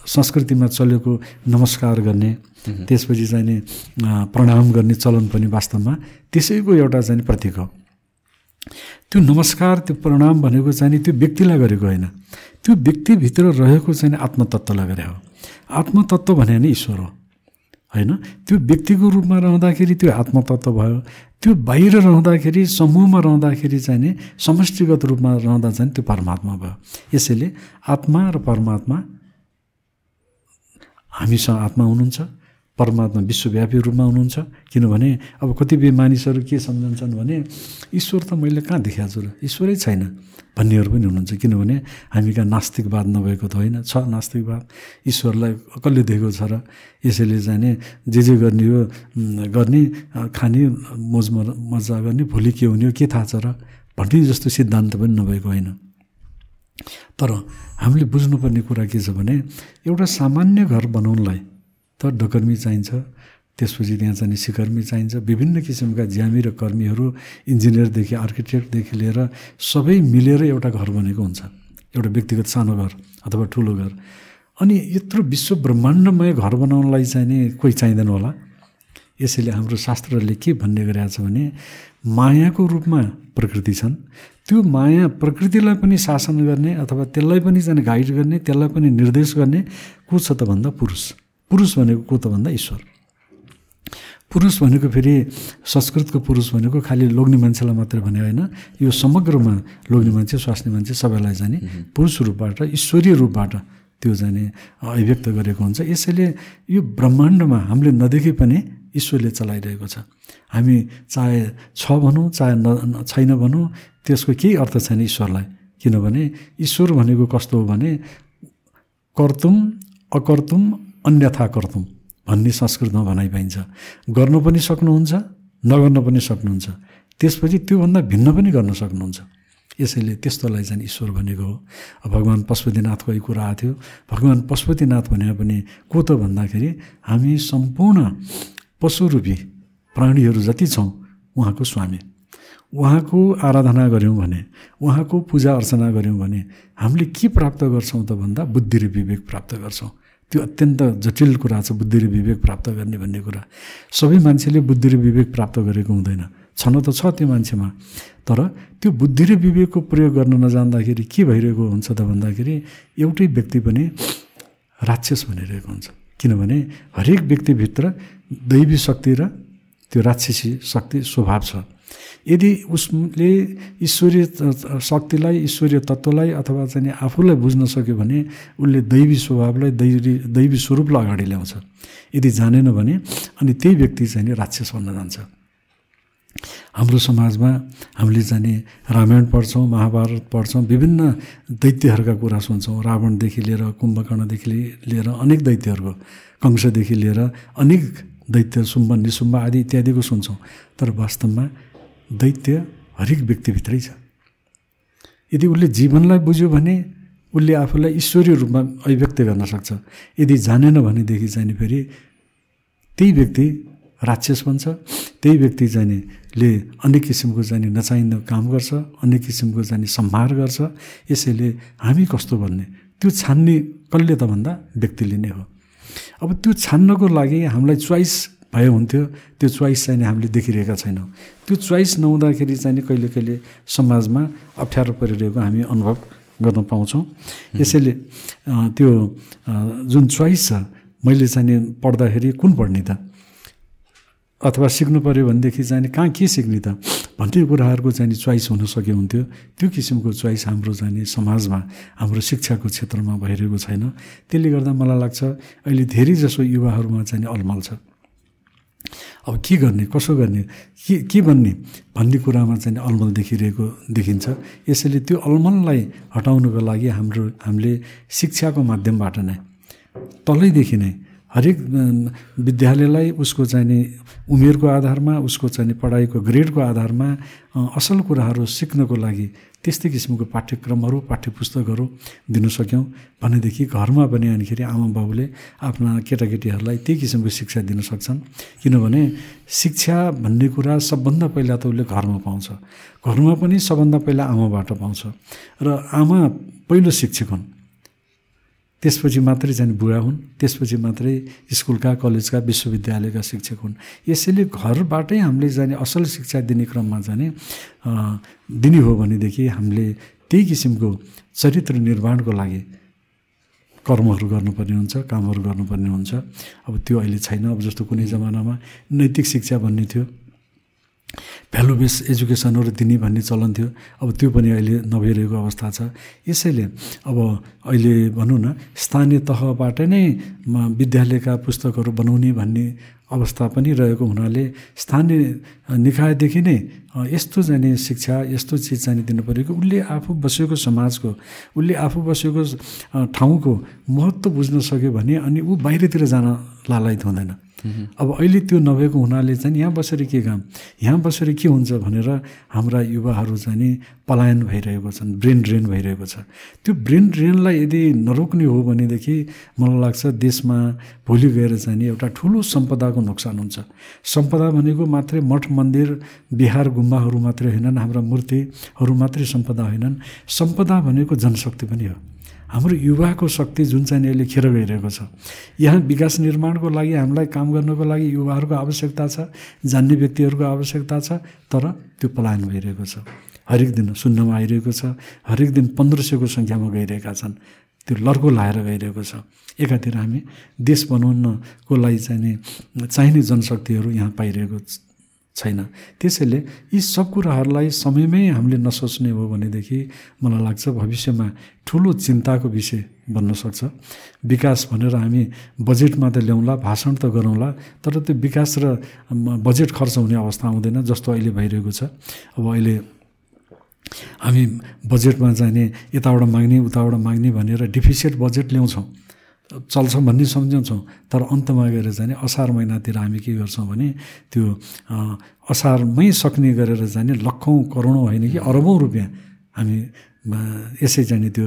Speaker 1: संस्कृतिमा चलेको नमस्कार गर्ने त्यसपछि चाहिँ नि प्रणाम गर्ने चलन पनि वास्तवमा त्यसैको एउटा चाहिँ प्रतीक हो। त्यो नमस्कार त्यो प्रणाम भनेको चाहिँ नि त्यो व्यक्तिलाई गरेको होइन। त्यो व्यक्तिभित्र रहेको चाहिँ आत्मतत्त्वलाई गरे हो। आत्मतत्त्व भने नै ईश्वर हो। होइन? त्यो व्यक्तिको रूपमा रहँदाखेरि त्यो आत्मतत्त्व भयो। त्यो बाहिर रहँदाखेरि समूहमा रहँदाखेरि चाहिँ नि समष्टिगत रूपमा रहँदा चाहिँ त्यो परमात्मा भयो। यसैले आत्मा र परमात्मा हामीसँग आत्मा हुनुहुन्छ। परमात्मा विश्वव्यापी रूपमा हुनुहुन्छ। किनभने अब कतिपय मानिसहरू के सम्झन्छन् भने ईश्वर त मैले कहाँ देखाएको छु र? ईश्वरै छैन भन्नेहरू पनि हुनुहुन्छ। किनभने हामी कहाँ नास्तिकवाद नभएको त होइन। छ नास्तिकवाद। ईश्वरलाई कसले दिएको छ र यसैले जाने जे जे गर्ने हो गर्ने खाने मोज मजा गर्ने भोलि के हुने हो के थाहा छ र भन्ने जस्तो सिद्धान्त पनि नभएको होइन। तर हामीले बुझ्नुपर्ने कुरा के छ भने एउटा सामान्य घर बनाउनलाई त डकर्मी चाहिन्छ। त्यसपछि त्यहाँ चाहिँ सिकर्मी चाहिन्छ। विभिन्न किसिमका ज्यामी र कर्मीहरू इन्जिनियरदेखि आर्किटेक्टदेखि लिएर सबै मिलेर एउटा घर बनेको हुन्छ। एउटा व्यक्तिगत सानो घर अथवा ठुलो घर। अनि यत्रो विश्व ब्रह्माण्डमय घर बनाउनलाई चाहिँ नि कोही चाहिँदैन होला। यसैले हाम्रो शास्त्रले के भन्ने गरेका छ भने मायाको रूपमा प्रकृति छन्। त्यो माया प्रकृतिलाई पनि शासन गर्ने अथवा त्यसलाई पनि जाने गाइड गर्ने त्यसलाई पनि निर्देश गर्ने को छ त भन्दा पुरुष। पुरुष भनेको को त भन्दा ईश्वर। पुरुष भनेको फेरि संस्कृतको पुरुष भनेको खालि लोग्ने मान्छेलाई मात्रै भने होइन। यो समग्रमा लोग्ने मान्छे स्वास्नी मान्छे सबैलाई जाने पुरुष रूपबाट ईश्वरीय रूपबाट त्यो जाने अभिव्यक्त गरेको हुन्छ। यसैले यो ब्रह्माण्डमा हामीले नदेखे पनि ईश्वरले चलाइरहेको छ। हामी चाहे छ भनौँ चाहे न छैन भनौँ त्यसको केही अर्थ छैन ईश्वरलाई। किनभने ईश्वर भनेको कस्तो हो भने कर्तुम अकर्तुम अन्यथा कर्तुम भन्ने संस्कृतमा भनाइ पाइन्छ। गर्नु पनि सक्नुहुन्छ नगर्न पनि सक्नुहुन्छ। त्यसपछि त्योभन्दा भिन्न पनि गर्न सक्नुहुन्छ। यसैले त्यस्तोलाई चाहिँ ईश्वर भनेको हो। भगवान् पशुपतिनाथको यो कुरा आएको थियो भगवान् पशुपतिनाथ भनेर पनि को त भन्दाखेरि हामी सम्पूर्ण पशुरूपी प्राणीहरू जति छौँ उहाँको स्वामी। उहाँको आराधना गऱ्यौँ भने उहाँको पूजा अर्चना गऱ्यौँ भने हामीले के प्राप्त गर्छौँ त भन्दा बुद्धि र विवेक प्राप्त गर्छौँ। त्यो अत्यन्त जटिल कुरा छ बुद्धि र विवेक प्राप्त गर्ने भन्ने कुरा। सबै मान्छेले बुद्धि र विवेक प्राप्त गरेको हुँदैन। छन त छ त्यो मान्छेमा। तर त्यो बुद्धि र विवेकको प्रयोग गर्न नजान्दाखेरि के भइरहेको हुन्छ त भन्दाखेरि एउटै व्यक्ति पनि राक्षस भनिरहेको हुन्छ। किनभने हरेक व्यक्तिभित्र दैवी शक्ति र त्यो राक्षसी शक्ति स्वभाव छ। यदि उसले ईश्वरीय शक्तिलाई ईश्वरीय तत्त्वलाई अथवा चाहिँ आफूलाई बुझ्न सक्यो भने उसले दैवी स्वभावलाई दैवी दैवी स्वरूपलाई अगाडि ल्याउँछ। यदि जानेन भने अनि त्यही व्यक्ति चाहिँ राक्षस बन्न जान्छ। हाम्रो समाजमा हामीले जाने रामायण पढ्छौँ महाभारत पढ्छौँ विभिन्न दैत्यहरूका कुरा सुन्छौँ। रावणदेखि लिएर कुम्भकर्णदेखि लिएर अनेक दैत्यहरूको कंशदेखि लिएर अनेक दैत्य सुम्ब निसुम्ब आदि इत्यादिको सुन्छौँ। तर वास्तवमा दैत्य हरेक व्यक्तिभित्रै छ। यदि उसले जीवनलाई बुझ्यो भने उसले आफूलाई ईश्वरीय रूपमा अभिव्यक्त गर्न सक्छ। यदि जानेन भनेदेखि चाहिँ फेरि त्यही व्यक्ति राक्षस बन्छ। त्यही व्यक्ति चाहिँ ले अनेक किसिमको चाहिँ नचाहिँदो काम गर्छ अनेक किसिमको चाहिँ सम्हार गर्छ। यसैले हामी कस्तो भन्ने त्यो छान्ने कसले त भन्दा व्यक्तिले नै हो। अब त्यो छान्नको लागि हामीलाई चोइस भए हुन्थ्यो। त्यो चोइस चाहिँ हामीले देखिरहेका छैनौँ। त्यो चोइस नहुँदाखेरि चाहिँ कहिले कहिले समाजमा अप्ठ्यारो परिरहेको हामी अनुभव गर्न पाउँछौँ। यसैले त्यो जुन चोइस छ मैले चाहिँ पढ्दाखेरि कुन पढ्ने त? अथवा सिक्नु पऱ्यो भनेदेखि चाहिँ कहाँ के सिक्ने त? भन्ने कुराहरूको चाहिँ चोइस हुन सक्यो हुन्थ्यो। त्यो किसिमको चोइस हाम्रो चाहिँ समाजमा हाम्रो शिक्षाको क्षेत्रमा भइरहेको छैन। त्यसले गर्दा मलाई लाग्छ अहिले धेरै जसो युवाहरूमा चाहिँ अलमल छ। अब के गर्ने? कसो गर्ने? के के भन्ने? भन्ने कुरामा चाहिँ अलमल देखिरहेको देखिन्छ। यसैले त्यो अलमललाई हटाउनुको लागि हाम्रो हामीले शिक्षाको माध्यमबाट नै तलैदेखि नै हरेक विद्यालयलाई उसको चाहिने उमेरको आधारमा उसको चाहिँ पढाइको ग्रेडको आधारमा असल कुराहरू सिक्नको लागि त्यस्तै किसिमको पाठ्यक्रमहरू पाठ्य पुस्तकहरू दिन सक्यौँ। भनेदेखि घरमा पनि अनिखेरि आमा बाबुले आफ्ना केटाकेटीहरूलाई त्यही किसिमको शिक्षा दिन सक्छन्। किनभने शिक्षा भन्ने कुरा सबभन्दा पहिला त उसले घरमा पाउँछ। घरमा पनि सबभन्दा पहिला आमाबाट पाउँछ। र आमा पहिलो शिक्षक हुन्। त्यसपछि मात्रै चाहिँ बुढा हुन् त्यसपछि मात्रै स्कुलका कलेजका विश्वविद्यालयका शिक्षक हुन्। यसैले घरबाटै हामीले जाने असल शिक्षा दिने क्रममा जाने दिने हो भनेदेखि हामीले त्यही किसिमको चरित्र निर्माणको लागि कर्महरू गर्नुपर्ने हुन्छ कामहरू गर्नुपर्ने हुन्छ। अब त्यो अहिले छैन अब जस्तो कुनै जमानामा नैतिक शिक्षा भन्ने थियो। भ्यालु बेस एजुकेसनहरू दिने भन्ने चलन थियो। अब त्यो पनि अहिले नभइरहेको अवस्था छ। यसैले अब अहिले भनौँ न स्थानीय तहबाट नै विद्यालयका पुस्तकहरू बनाउने भन्ने अवस्था पनि रहेको हुनाले स्थानीय निकायदेखि नै यस्तो जाने शिक्षा यस्तो चिज चाहिँ दिनु पऱ्यो कि उसले आफू बसेको समाजको उसले आफू बसेको ठाउँको महत्त्व बुझ्न सक्यो भने अनि ऊ बाहिरतिर जान लालायत हुँदैन। अब अहिले त्यो नभएको हुनाले चाहिँ यहाँ बसेर के काम? यहाँ बसेर के हुन्छ भनेर हाम्रा युवाहरू चाहिँ नि पलायन भइरहेको छन् ब्रेन ड्रेन भइरहेको छ। त्यो ब्रेन ड्रेनलाई यदि नरोक्ने हो भनेदेखि मलाई लाग्छ देशमा भोलि गएर चाहिँ नि एउटा ठुलो सम्पदाको नोक्सान हुन्छ। सम्पदा भनेको मात्रै मठ मन्दिर बिहार गुम्बाहरू मात्रै होइनन् हाम्रा मूर्तिहरू मात्रै सम्पदा होइनन्। सम्पदा भनेको जनशक्ति पनि हो। हाम्रो युवाको शक्ति जुन चाहिँ अहिले खेर गइरहेको छ। यहाँ विकास निर्माणको लागि हामीलाई काम गर्नको लागि युवाहरूको आवश्यकता छ जान्ने व्यक्तिहरूको आवश्यकता छ तर त्यो पलायन भइरहेको छ। हरेक दिन शून्यमा आइरहेको छ हरेक दिन पन्ध्र सयको सङ्ख्यामा गइरहेका छन्। त्यो लर्को लाएर गइरहेको छ। एकातिर हामी देश बनाउनको लागि चाहिने चाहिने जनशक्तिहरू यहाँ पाइरहेको छैन। त्यसैले यी सब कुराहरूलाई समयमै हामीले नसोच्ने हो भनेदेखि मलाई लाग्छ भविष्यमा ठुलो चिन्ताको विषय बन्न सक्छ। विकास भनेर हामी बजेटमा त ल्याउँला भाषण त गरौँला तर त्यो विकास र बजेट खर्च हुने अवस्था आउँदैन जस्तो अहिले भइरहेको छ। अब अहिले हामी बजेटमा जाने यताबाट माग्ने उताबाट माग्ने भनेर डिफिसिट बजेट ल्याउँछौँ। चल्छ भन्ने सम्झाउँछौँ तर अन्तमा गएर चाहिँ असार महिनातिर हामी के गर्छौँ भने त्यो असारमै सक्ने गरेर जाने लखौँ करोडौँ होइन कि अरबौँ रुपियाँ हामी यसै जाने त्यो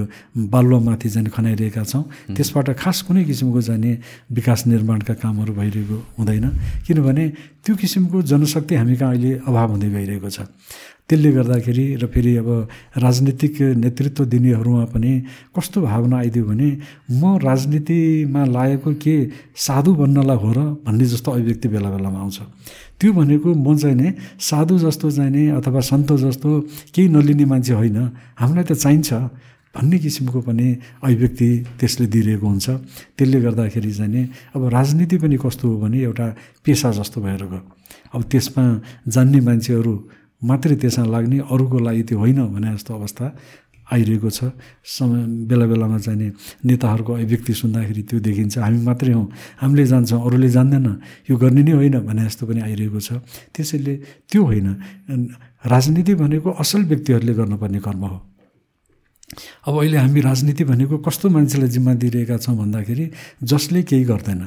Speaker 1: बालुवामाथि जाने खनाइरहेका छौँ। त्यसबाट खास कुनै किसिमको जाने विकास निर्माणका कामहरू भइरहेको हुँदैन। किनभने त्यो किसिमको जनशक्ति हामी कहाँ अहिले अभाव हुँदै गइरहेको छ। त्यसले गर्दाखेरि र फेरि अब राजनीतिक नेतृत्व दिनेहरूमा पनि कस्तो भावना आइदियो भने म राजनीतिमा लागेको के साधु बन्नलाई हो र? भन्ने जस्तो अभिव्यक्ति बेला बेलामा आउँछ। त्यो भनेको म चाहिँ नै साधु जस्तो चाहिने अथवा सन्त जस्तो केही नलिने मान्छे होइन हामीलाई त चाहिन्छ भन्ने किसिमको पनि अभिव्यक्ति त्यसले दिइरहेको हुन्छ। त्यसले गर्दाखेरि चाहिँ नि अब राजनीति पनि कस्तो हो भने एउटा पेसा जस्तो भएर गयो। अब त्यसमा जान्ने मान्छेहरू मात्रै त्यसमा लाग्ने अरूको लागि त्यो होइन भने जस्तो अवस्था आइरहेको छ। समय बेला बेलामा चाहिने नेताहरूको अभिव्यक्ति सुन्दाखेरि त्यो देखिन्छ। हामी मात्रै हौँ। हामीले जान्छौँ अरूले जान्दैन। यो गर्ने नै होइन भने जस्तो पनि आइरहेको छ। त्यसैले त्यो होइन। राजनीति भनेको असल व्यक्तिहरूले गर्नुपर्ने कर्म हो। अब अहिले हामी राजनीति भनेको कस्तो मान्छेलाई जिम्मा दिइरहेका छौँ भन्दाखेरि जसले केही गर्दैन।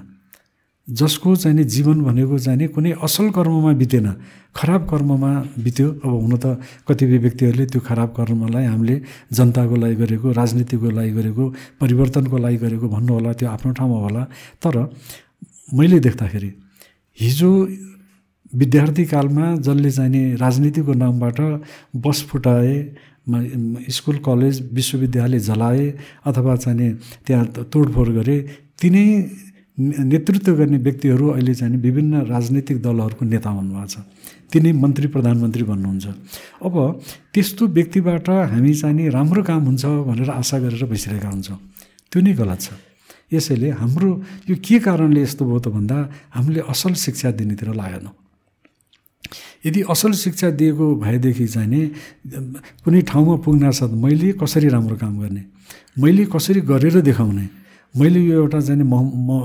Speaker 1: जसको चाहिँ नि जीवन भनेको चाहिँ नि कुनै असल कर्ममा बितेन। खराब कर्ममा बित्यो। अब हुन त कतिपय व्यक्तिहरूले त्यो खराब कर्मलाई हामीले जनताको लागि गरेको राजनीतिको लागि गरेको परिवर्तनको लागि गरेको भन्नु होला त्यो आफ्नो ठाउँमा होला। तर मैले देख्दाखेरि हिजो विद्यार्थी कालमा जसले चाहिँ नि राजनीतिको नामबाट बस फुटाए स्कुल कलेज विश्वविद्यालय जलाए अथवा चाहिँ त्यहाँ तोडफोड गरे तिनै नेतृत्व गर्ने व्यक्तिहरू अहिले चाहिँ विभिन्न राजनीतिक दलहरूको नेता हुनुभएको छ। तिनै मन्त्री प्रधानमन्त्री भन्नुहुन्छ। अब त्यस्तो व्यक्तिबाट हामी चाहिँ नि राम्रो काम हुन्छ भनेर आशा गरेर बसिरहेका हुन्छौँ। त्यो नै गलत छ। यसैले हाम्रो यो के कारणले यस्तो भयो त भन्दा हामीले असल शिक्षा दिनेतिर लागेनौँ। यदि असल शिक्षा दिएको भएदेखि चाहिँ कुनै ठाउँमा पुग्न साथ मैले कसरी राम्रो काम गर्ने? मैले कसरी गरेर देखाउने? मैले यो एउटा चाहिँ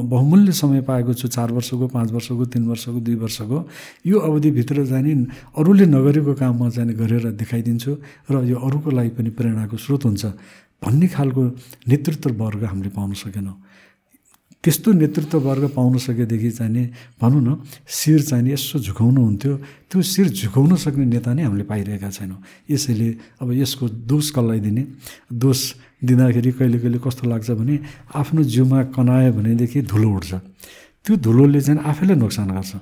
Speaker 1: बहुमूल्य समय पाएको छु चार वर्षको पाँच वर्षको तिन वर्षको दुई वर्षको। यो अवधिभित्र जाने अरूले नगरेको काम म चाहिँ गरेर देखाइदिन्छु र यो अरूको लागि पनि प्रेरणाको स्रोत हुन्छ भन्ने खालको नेतृत्व वर्ग हामीले पाउन सकेनौँ। त्यस्तो नेतृत्व वर्ग पाउन सकेदेखि चाहिँ भनौँ न शिर चाहिँ यसो झुकाउनु हुन्थ्यो। त्यो शिर झुकाउन सक्ने नेता नै हामीले पाइरहेका छैनौँ। यसैले अब यसको दोष कसलाई दिने? दोष दिँदाखेरि कहिले कहिले कस्तो लाग्छ भने आफ्नो जिउमा कनायो भनेदेखि धुलो उठ्छ। त्यो धुलोले चाहिँ आफैलाई नोक्सान गर्छ।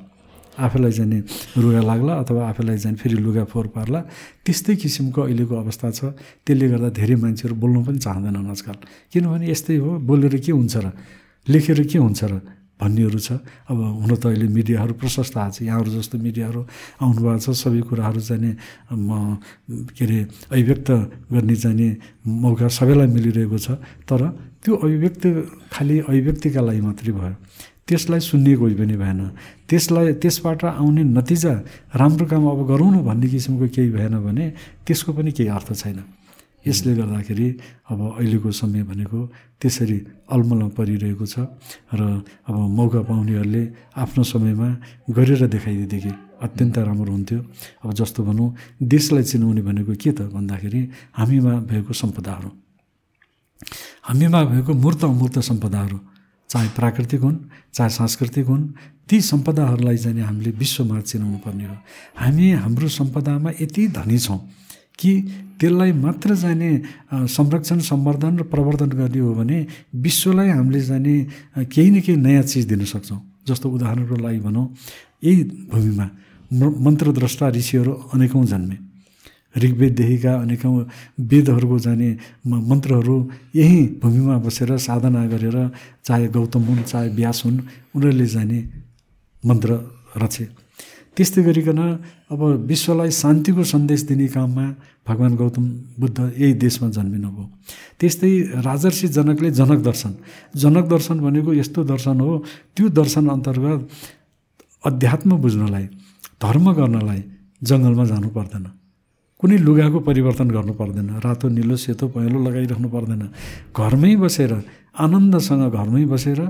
Speaker 1: आफैलाई चाहिँ रुगा लाग्ला अथवा आफैलाई चाहिँ फेरि लुगा फोहोर पार्ला। त्यस्तै किसिमको अहिलेको अवस्था छ। त्यसले गर्दा धेरै मान्छेहरू बोल्नु पनि चाहँदैनन् आजकल। किनभने यस्तै हो बोलेर के हुन्छ र? लेखेर के हुन्छ र? भन्नेहरू छ। अब हुन त अहिले मिडियाहरू प्रशस्त आएको छ। यहाँहरू जस्तो मिडियाहरू आउनुभएको छ। सबै कुराहरू चाहिँ म के अरे अभिव्यक्त गर्ने चाहिँ मौका सबैलाई मिलिरहेको छ। तर त्यो अभिव्यक्त खालि अभिव्यक्तिका लागि मात्रै भयो। त्यसलाई सुन्ने कोही पनि भएन। त्यसलाई त्यसबाट आउने नतिजा राम्रो काम अब गरौँ न भन्ने किसिमको केही भएन भने त्यसको पनि केही अर्थ छैन। यसले गर्दाखेरि अब अहिलेको समय भनेको त्यसरी अलमलमा परिरहेको छ र अब मौका पाउनेहरूले आफ्नो समयमा गरेर देखाइदिएदेखि अत्यन्त राम्रो हुन्थ्यो। अब जस्तो भनौँ देशलाई चिनाउने भनेको के त भन्दाखेरि हामीमा भएको सम्पदाहरू। हामीमा भएको मूर्त अमूर्त सम्पदाहरू चाहे प्राकृतिक हुन् चाहे सांस्कृतिक हुन् ती सम्पदाहरूलाई चाहिँ हामीले विश्वमा चिनाउनु पर्ने हो। हामी हाम्रो सम्पदामा यति धनी छौँ। कि त्यसलाई मात्र जाने संरक्षण सम्वर्धन र प्रवर्धन गर्ने हो भने विश्वलाई हामीले जाने केही न केही नयाँ चिज दिन सक्छौँ। जस्तो उदाहरणको लागि भनौँ यही भूमिमा मन्त्रद्रष्टा ऋषिहरू अनेकौँ जन्मे। ऋग्वेददेखिका अनेकौँ वेदहरूको जाने मन्त्रहरू यही भूमिमा बसेर साधना गरेर चाहे गौतम हुन् चाहे व्यास हुन् उनीहरूले जाने मन्त्र रचे। त्यस्तै गरिकन अब विश्वलाई शान्तिको सन्देश दिने काममा भगवान् गौतम बुद्ध यही देशमा जन्मिनु भयो। त्यस्तै राजर्षि जनकले जनक दर्शन। जनक दर्शन भनेको यस्तो दर्शन हो त्यो दर्शन अन्तर्गत अध्यात्म बुझ्नलाई धर्म गर्नलाई जङ्गलमा जानु पर्दैन। कुनै लुगाको परिवर्तन गर्नु पर्दैन। रातो निलो सेतो पहेँलो लगाइराख्नु पर्दैन। घरमै बसेर आनन्दसँग घरमै बसेर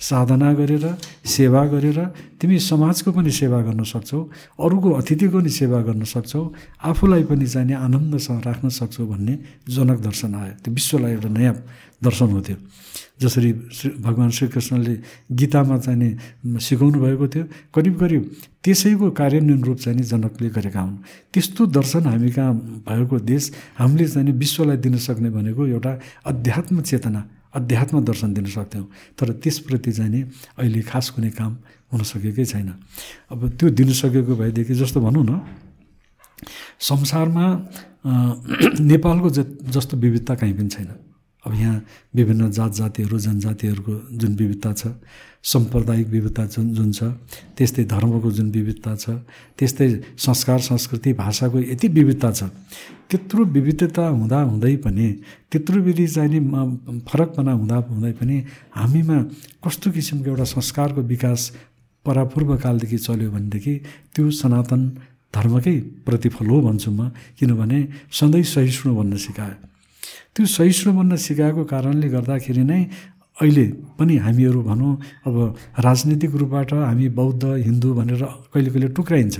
Speaker 1: साधना गरेर सेवा गरेर तिमी समाजको पनि सेवा गर्न सक्छौ अरूको अतिथिको पनि सेवा गर्न सक्छौ आफूलाई पनि चाहिने आनन्दसँग राख्न सक्छौ भन्ने जनक दर्शन आयो। त्यो विश्वलाई एउटा नयाँ दर्शन हो त्यो। जसरी श्री भगवान् श्रीकृष्णले गीतामा चाहिने सिकाउनु भएको थियो करिब करिब त्यसैको कार्यान्वयन रूप चाहिँ जनकले गरेका हुन्। त्यस्तो दर्शन हामी कहाँ भएको देश हामीले चाहिँ विश्वलाई दिन सक्ने भनेको एउटा अध्यात्म चेतना अध्यात्म दर्शन दिन सक्थ्यौँ। तर त्यसप्रति चाहिँ नि अहिले खास कुनै काम हुन सकेकै छैन। अब त्यो दिन सकेको भएदेखि जस्तो भनौँ न संसारमा नेपालको ज जस्तो विविधता कहीँ पनि छैन। अब यहाँ विभिन्न जात जातिहरू जनजातिहरूको जुन विविधता छ साम्प्रदायिक विविधता जुन जुन छ त्यस्तै धर्मको जुन विविधता छ त्यस्तै संस्कार संस्कृति भाषाको यति विविधता छ त्यत्रो विविधता हुँदा हुँदै पनि त्यत्रो विधि चाहिने फरकपना हुँदा हुँदै पनि हामीमा कस्तो किसिमको एउटा संस्कारको विकास परापूर्वकालदेखि चल्यो भनेदेखि त्यो सनातन धर्मकै प्रतिफल हो भन्छु म किनभने सधैँ सहिष्णु भन्न सिकायो। त्यो सहिष्णु भन्न सिकाएको कारणले गर्दाखेरि नै अहिले पनि हामीहरू भनौँ अब राजनीतिक रूपबाट हामी बौद्ध हिन्दू भनेर कहिले कहिले टुक्राइन्छ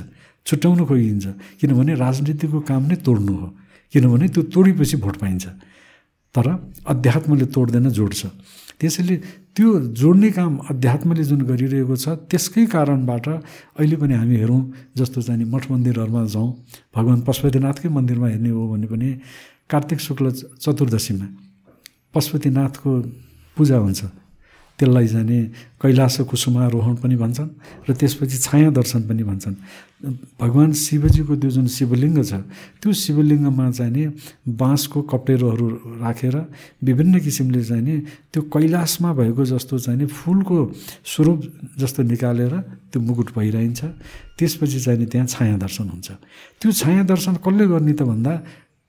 Speaker 1: छुट्याउनु खोजिन्छ किनभने राजनीतिको काम नै तोड्नु हो। किनभने त्यो तोडेपछि भोट पाइन्छ। तर अध्यात्मले तोड्दैन जोड्छ त्यसैले त्यो जोड्ने काम अध्यात्मले जुन गरिरहेको छ त्यसकै कारणबाट अहिले पनि हामी हेरौँ जस्तो चाहिँ मठ मन्दिरहरूमा जाउँ भगवान् पशुपतिनाथकै मन्दिरमा हेर्ने हो भने पनि कार्तिक शुक्ल चतुर्दशीमा पशुपतिनाथको पूजा हुन्छ। त्यसलाई जाने कैलाश कुसुमारोहण पनि भन्छन् र त्यसपछि छाया दर्शन पनि भन्छन्। भगवान् शिवजीको त्यो जुन शिवलिङ्ग छ त्यो शिवलिङ्गमा चाहिँ बाँसको कप्टेरोहरू राखेर विभिन्न किसिमले चाहिँ त्यो कैलाशमा भएको जस्तो चाहिँ फुलको स्वरूप जस्तो निकालेर त्यो मुकुट भइरहन्छ। त्यसपछि चाहिँ त्यहाँ छाया दर्शन हुन्छ। त्यो छाया दर्शन कसले गर्ने त भन्दा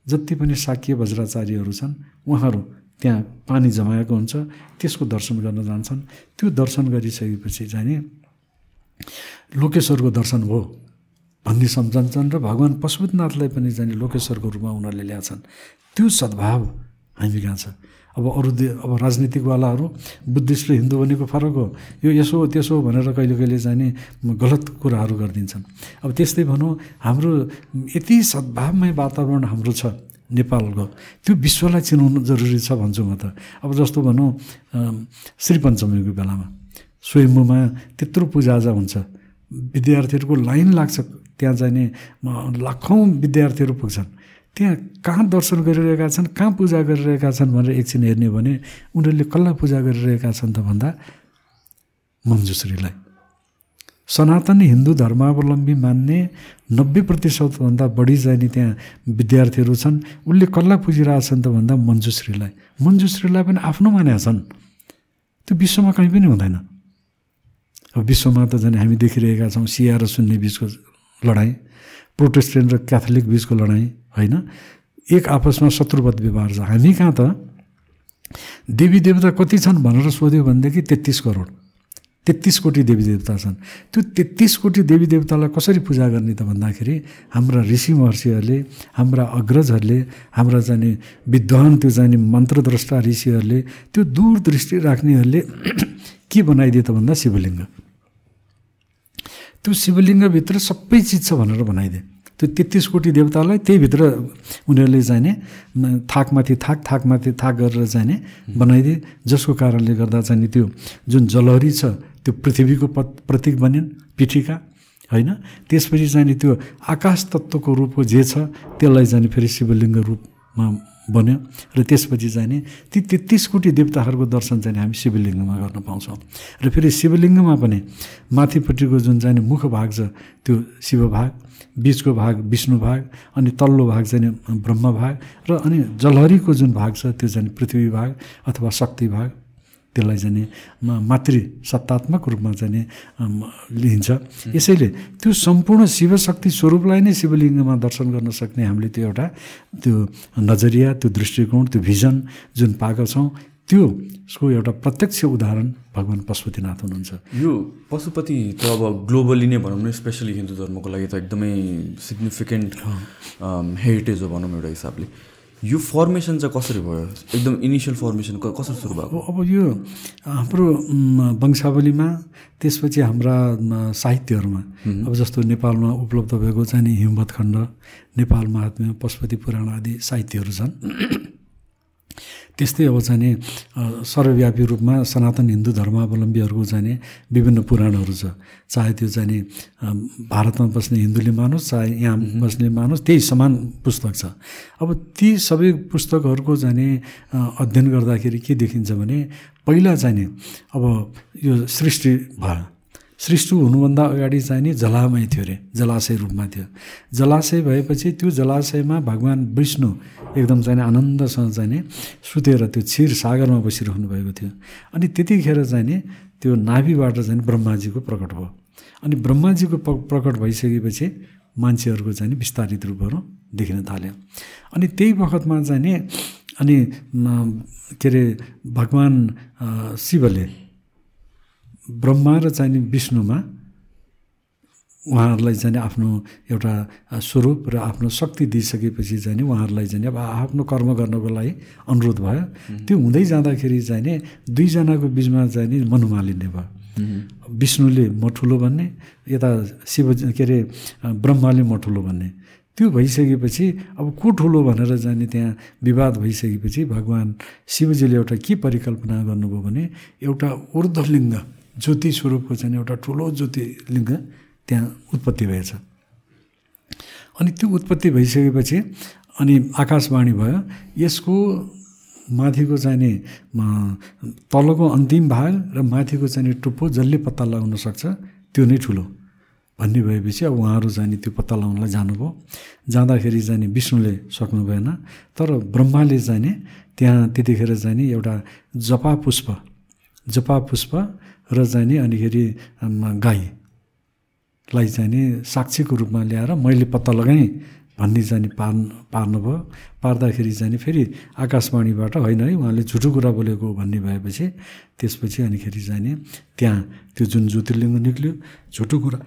Speaker 1: जति पनि साक्य वज्राचार्यहरू छन् उहाँहरू त्यहाँ पानी जमाएको हुन्छ। त्यसको दर्शन गर्न जान्छन्। त्यो दर्शन गरिसकेपछि चाहिँ लोकेश्वरको दर्शन भयो भन्ने सम्झन्छन् र भगवान् पशुपतिनाथलाई पनि जाने लोकेश्वरको रूपमा उनीहरूले ल्याएछन्। त्यो सद्भाव हामी कहाँ छ? अब अरू दे अब राजनीतिकवालाहरू बुद्धिस्ट र हिन्दू भनेको फरक हो। यो यसो त्यसो भनेर कहिले कहिले जाने गलत कुराहरू गरिदिन्छन्। अब त्यस्तै भनौँ हाम्रो यति सद्भावमय वातावरण हाम्रो छ। नेपालको। त्यो विश्वलाई चिनाउनु जरुरी छ भन्छु म त। अब जस्तो भनौँ श्री पञ्चमीको बेलामा स्वयम्भूमा त्यत्रो पूजाआजा हुन्छ। विद्यार्थीहरूको लाइन लाग्छ। त्यहाँ जाने लाखौँ विद्यार्थीहरू पुग्छन्। त्यहाँ कहाँ दर्शन गरिरहेका छन् कहाँ पूजा गरिरहेका छन् भनेर एकछिन हेर्ने भने उनीहरूले कसलाई पूजा गरिरहेका छन् त भन्दा मन्जुश्रीलाई सनातन हिन्दू धर्मावलम्बी मान्ने नब्बे प्रतिशतभन्दा बढी जाने त्यहाँ विद्यार्थीहरू छन्। उसले कसलाई पुजिरहेछन् त भन्दा मन्जुश्रीलाई मन्जुश्रीलाई पनि आफ्नो मानेका छन्। त्यो विश्वमा कहीँ पनि हुँदैन। अब विश्वमा त झन् हामी देखिरहेका छौँ सिया र सुन्ने बिचको लडाइँ प्रोटेस्टेन्ट र क्याथोलिक बिचको लडाइँ होइन? एक आपसमा शत्रुवत व्यवहार छ। हामी कहाँ त देवी देवता कति छन् भनेर सोध्यो भनेदेखि तेत्तिस करोड। तेत्तिस कोटी देवी देवता छन्। त्यो तेत्तिस कोटी देवी देवतालाई कसरी पूजा गर्ने त भन्दाखेरि हाम्रा ऋषि महर्षिहरूले हाम्रा अग्रजहरूले हाम्रा जाने विद्वान त्यो जाने मन्त्रद्रष्टा ऋषिहरूले त्यो दूरदृष्टि राख्नेहरूले के बनाइदियो त भन्दा शिवलिङ्ग। त्यो शिवलिङ्गभित्र सबै चिज छ भनेर बनाइदिए। त्यो तेत्तिस कोटी देवतालाई त्यहीभित्र उनीहरूले चाहिने थाकमाथि थाक थाकमाथि थाक गरेर चाहिने बनाइदिए। जसको कारणले गर्दा चाहिँ त्यो जुन जलहरी छ त्यो पृथ्वीको प प्रतीक बनिन् पिठिका होइन? त्यसपछि चाहिँ त्यो आकाश तत्त्वको रूपको जे छ त्यसलाई जाने फेरि शिवलिङ्ग रूपमा बन्यो। र त्यसपछि चाहिँ नि ती तेत्तिस कोटी देवताहरूको दर्शन चाहिँ हामी शिवलिङ्गमा गर्न पाउँछौँ। र फेरि शिवलिङ्गमा पनि माथिपट्टिको जुन चाहिँ मुख भाग छ त्यो शिव भाग बिचको भाग विष्णु भाग अनि तल्लो भाग चाहिँ ब्रह्म भाग र अनि जलहरीको जुन भाग छ त्यो चाहिँ पृथ्वी भाग अथवा शक्ति भाग। त्यसलाई चाहिँ मातृ सत्तात्मक रूपमा चाहिँ लिइन्छ। यसैले त्यो सम्पूर्ण शिवशक्ति स्वरूपलाई नै शिवलिङ्गमा दर्शन गर्न सक्ने हामीले त्यो एउटा त्यो नजरिया त्यो दृष्टिकोण त्यो भिजन जुन पाएका छौँ त्यो उसको एउटा प्रत्यक्ष उदाहरण भगवान् पशुपतिनाथ हुनुहुन्छ।
Speaker 2: यो पशुपति त अब ग्लोबली नै भनौँ न स्पेसली हिन्दू धर्मको लागि त एकदमै सिग्निफिकेन्ट हेरिटेज हो भनौँ एउटा हिसाबले। यो फर्मेसन चाहिँ कसरी भयो? एकदम इनिसियल फर्मेसन कसरी सुरु भएको?
Speaker 1: अब यो हाम्रो वंशावलीमा त्यसपछि हाम्रा साहित्यहरूमा अब जस्तो नेपालमा उपलब्ध भएको चाहिँ नि हिमवत खण्ड नेपाल महात्म्य पशुपति पुराण आदि साहित्यहरू छन्। त्यस्तै अब चाहिँ सर्वव्यापी रूपमा सनातन हिन्दू धर्मावलम्बीहरूको चाहिँ विभिन्न पुराणहरू छ। चाहे त्यो चाहिँ भारतमा बस्ने हिन्दूले मानोस् चाहे यहाँ बस्ने मानोस् त्यही समान पुस्तक छ। अब ती सबै पुस्तकहरूको चाहिँ अध्ययन गर्दाखेरि के देखिन्छ भने पहिला चाहिँ अब यो सृष्टि भयो सृष्टि हुनुभन्दा अगाडि चाहिँ नि जलामय थियो अरे जलाशय रूपमा थियो। जलाशय भएपछि त्यो जलाशयमा भगवान् विष्णु एकदम चाहिँ आनन्दसँग चाहिँ नि सुतेर त्यो क्षीर सागरमा बसिरहनु भएको थियो। अनि त्यतिखेर चाहिँ नि त्यो नाभिबाट चाहिँ ब्रह्माजीको प्रकट भयो। अनि ब्रह्माजीको प्रकट भइसकेपछि मान्छेहरूको चाहिँ विस्तारित रूपहरू देखिन थाल्यो। अनि त्यही बखतमा नि अनि के अरे भगवान् शिवले ब्रह्मा र चाहिँ विष्णुमा उहाँहरूलाई चाहिँ आफ्नो एउटा स्वरूप र आफ्नो शक्ति दिइसकेपछि चाहिँ उहाँहरूलाई चाहिँ अब आफ्नो कर्म गर्नको लागि अनुरोध भयो। त्यो हुँदै जाँदाखेरि चाहिँ दुईजनाको बिचमा चाहिँ नि मनुमालिन्य भयो। विष्णुले म ठुलो भन्ने यता शिव के अरे ब्रह्माले म ठुलो भन्ने। त्यो भइसकेपछि अब को ठुलो भनेर जाने त्यहाँ विवाद भइसकेपछि भगवान् शिवजीले एउटा के परिकल्पना गर्नुभयो भने एउटा ऊर्ध्वलिङ्ग ज्योति स्वरूपको चाहिँ एउटा ठुलो ज्योतिलिङ्ग त्यहाँ उत्पत्ति भएछ। अनि त्यो उत्पत्ति भइसकेपछि अनि आकाशवाणी भयो यसको माथिको चाहिने तलको अन्तिम भाग र माथिको चाहिने टुप्पो जसले पत्ता लगाउन सक्छ त्यो नै ठुलो। भन्ने भएपछि अब उहाँहरू जाने त्यो पत्ता लगाउनलाई जानुभयो। जाँदाखेरि जाने विष्णुले सक्नु भएन तर ब्रह्माले जाने त्यहाँ त्यतिखेर जाने एउटा जपा पुष्प जपा पुष्प र जाने अनिखेरि गाईलाई चाहिँ साक्षीको रूपमा ल्याएर मैले पत्ता लगाएँ भन्ने जाने पार् पार्नुभयो। पार्दाखेरि जाने फेरि आकाशवाणीबाट होइन है उहाँले झुटो कुरा बोलेको भन्ने भएपछि त्यसपछि अनिखेरि जाने त्यहाँ त्यो जुन ज्योतिर्लिङ्ग निक्ल्यो झुटो कुरा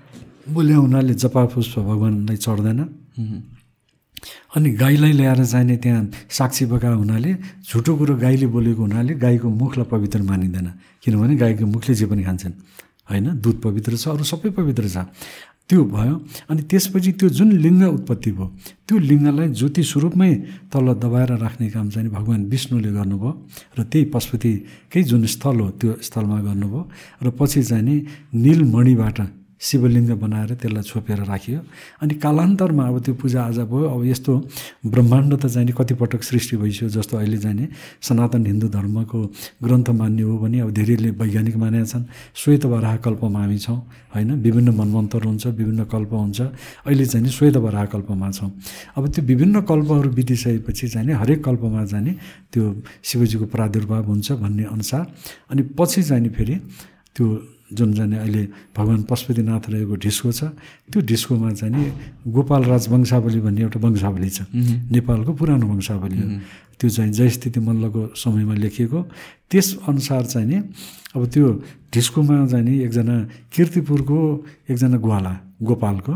Speaker 1: बोले हुनाले जपा पुष्प भगवान्लाई चढ्दैन। अनि गाईलाई ल्याएर जाने त्यहाँ साक्षी बगा हुनाले झुटो कुरो गाईले बोलेको हुनाले गाईको मुखलाई पवित्र मानिँदैन। किनभने गाईको मुखले जे पनि खान्छन्। होइन? दुध पवित्र छ अरू सबै पवित्र छ। त्यो भयो। अनि त्यसपछि त्यो जुन लिङ्ग उत्पत्ति भयो त्यो लिङ्गलाई ज्योति स्वरूपमै तल दबाएर राख्ने काम चाहिँ भगवान् विष्णुले गर्नुभयो र त्यही पशुपतिकै जुन स्थल हो त्यो स्थलमा गर्नुभयो। र पछि चाहिँ निलमणिबाट शिवलिङ्ग बनाएर त्यसलाई छोपेर राखियो। अनि कालान्तरमा अब त्यो पूजाआजा भयो। अब यस्तो ब्रह्माण्ड त जाने कतिपटक सृष्टि भइसक्यो जस्तो अहिले जाने। सनातन हिन्दू धर्मको ग्रन्थ मान्ने हो भने अब धेरैले वैज्ञानिक मानेका छन्। श्वेत वराह कल्पमा हामी छौँ होइन? विभिन्न मनमन्त्र हुन्छ विभिन्न कल्प हुन्छ। अहिले चाहिँ श्वेत वराह कल्पमा छौँ। अब त्यो विभिन्न कल्पहरू बितिसकेपछि चाहिँ हरेक कल्पमा जाने त्यो शिवजीको प्रादुर्भाव हुन्छ भन्ने अनुसार। अनि पछि जाने फेरि त्यो जुन चाहिँ अहिले भगवान् पशुपतिनाथ रहेको ढिस्को छ त्यो ढिस्कोमा चाहिँ नि गोपाल राज वंशावली भन्ने एउटा वंशावली छ। नेपालको पुरानो वंशावली हो। त्यो चाहिँ जयस्थिति मल्लको समयमा लेखिएको। त्यसअनुसार चाहिँ नि अब त्यो ढिस्कोमा चाहिँ नि एकजना किर्तिपुरको एकजना ग्वाला गोपालको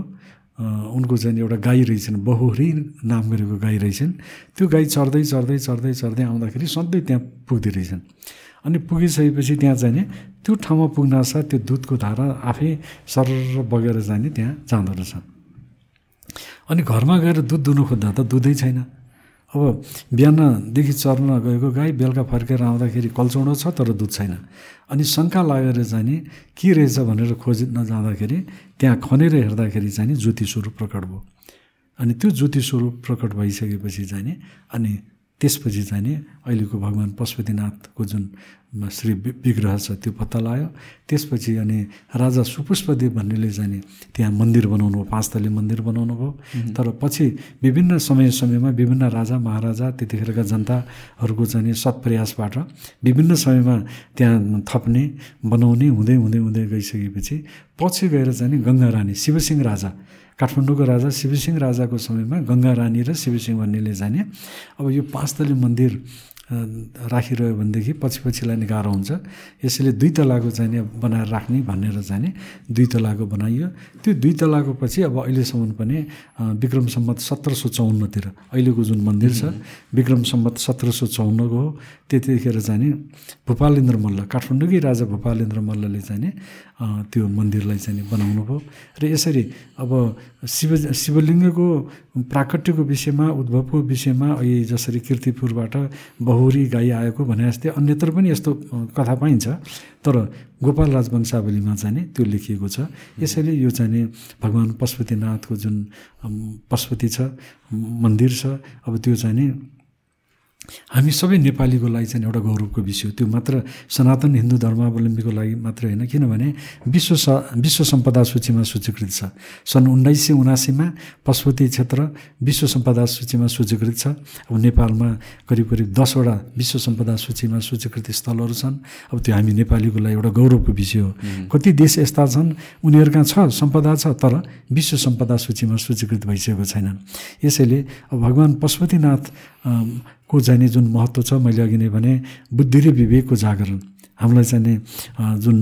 Speaker 1: उनको चाहिँ एउटा गाई रहेछन् बहुरी नाम गरेको गाई रहेछन्। त्यो गाई चढ्दै चढ्दै चढ्दै चढ्दै आउँदाखेरि सधैँ त्यहाँ पुग्दै रहेछन् अनि पुगिसकेपछि त्यहाँ चाहिँ त्यो ठाउँमा पुग्नासाथ त्यो दुधको धारा आफै सर बगेर जाने त्यहाँ जाँदो रहेछ अनि घरमा गएर दुध दुनु खोज्दा त दुधै छैन। अब बिहानदेखि चर्न गएको गाई बेलुका फर्केर आउँदाखेरि कल्चौँडो छ तर दुध छैन। अनि शङ्का लागेर जाने के रहेछ? भनेर खोज्न जाँदाखेरि त्यहाँ खनेर हेर्दाखेरि चाहिँ ज्योति स्वरूप प्रकट भयो। अनि त्यो ज्योति स्वरूप प्रकट भइसकेपछि जाने अनि त्यसपछि चाहिँ नि अहिलेको भगवान् पशुपतिनाथको जुन श्री विग्रह छ त्यो पत्ता लगायो। त्यसपछि अनि राजा सुपुष्पदेव भन्नेले चाहिँ त्यहाँ मन्दिर बनाउनु भयो पाँच तले मन्दिर बनाउनु भयो। तर पछि विभिन्न समय समयमा विभिन्न राजा महाराजा त्यतिखेरका जनताहरूको चाहिँ सत्प्रयासबाट विभिन्न समयमा त्यहाँ थप्ने बनाउने हुँदै हुँदै हुँदै गइसकेपछि पछि गएर चाहिँ गङ्गा रानी शिवसिंह राजा काठमाडौँको राजा शिवसिंह राजाको समयमा गङ्गा रानी र शिवसिंह भन्नेले जाने। अब यो पाँचतले मन्दिर राखिरह्यो भनेदेखि पछि पछिलाई नै गाह्रो हुन्छ। यसैले दुई तलाको चाहिने बनाएर राख्ने भनेर जाने दुई तलाको बनाइयो। त्यो दुई तलाको पछि अब अहिलेसम्म पनि विक्रम सम्मत सत्र सौ चौन्नतिर अहिलेको जुन मन्दिर छ विक्रम सम्मत सत्र सौ चौन्नको हो। त्यतिखेर जाने भूपालेन्द्र मल्ल काठमाडौँकै राजा भूपालेन्द्र मल्लले चाहिँ त्यो मन्दिरलाई चाहिँ बनाउनु भयो। र यसरी अब शिव शिवलिङ्गको प्राकट्यको विषयमा उद्भवको विषयमा अहिले जसरी किर्तिपुरबाट बहुरी गाई आएको भने जस्तै अन्यत्र पनि यस्तो कथा पाइन्छ। तर गोपाल राजवंशावलीमा चाहिँ त्यो लेखिएको छ। यसैले यो चाहिँ भगवान् पशुपतिनाथको जुन पशुपति छ मन्दिर छ अब त्यो चाहिँ हामी सबै नेपालीको लागि चाहिँ एउटा गौरवको विषय हो। त्यो मात्र सनातन हिन्दू धर्मावलम्बीको लागि मात्रै होइन किनभने विश्व स विश्व सम्पदा सूचीमा सूचीकृत छ। सन् उन्नाइस सय उनासीमा पशुपति क्षेत्र विश्व सम्पदा सूचीमा सूचीकृत छ। अब नेपालमा करिब करिब दसवटा विश्व सम्पदा सूचीमा सूचीकृत स्थलहरू छन्। अब त्यो हामी नेपालीको लागि एउटा गौरवको विषय हो। कति देश यस्ता छन् उनीहरूका छ सम्पदा छ तर विश्व सम्पदा सूचीमा सूचीकृत भइसकेको छैनन्। यसैले अब भगवान् पशुपतिनाथ को चाहिँ जुन महत्त्व छ मैले अघि नै भने बुद्धि र विवेकको जागरण। हामीलाई चाहिँ जुन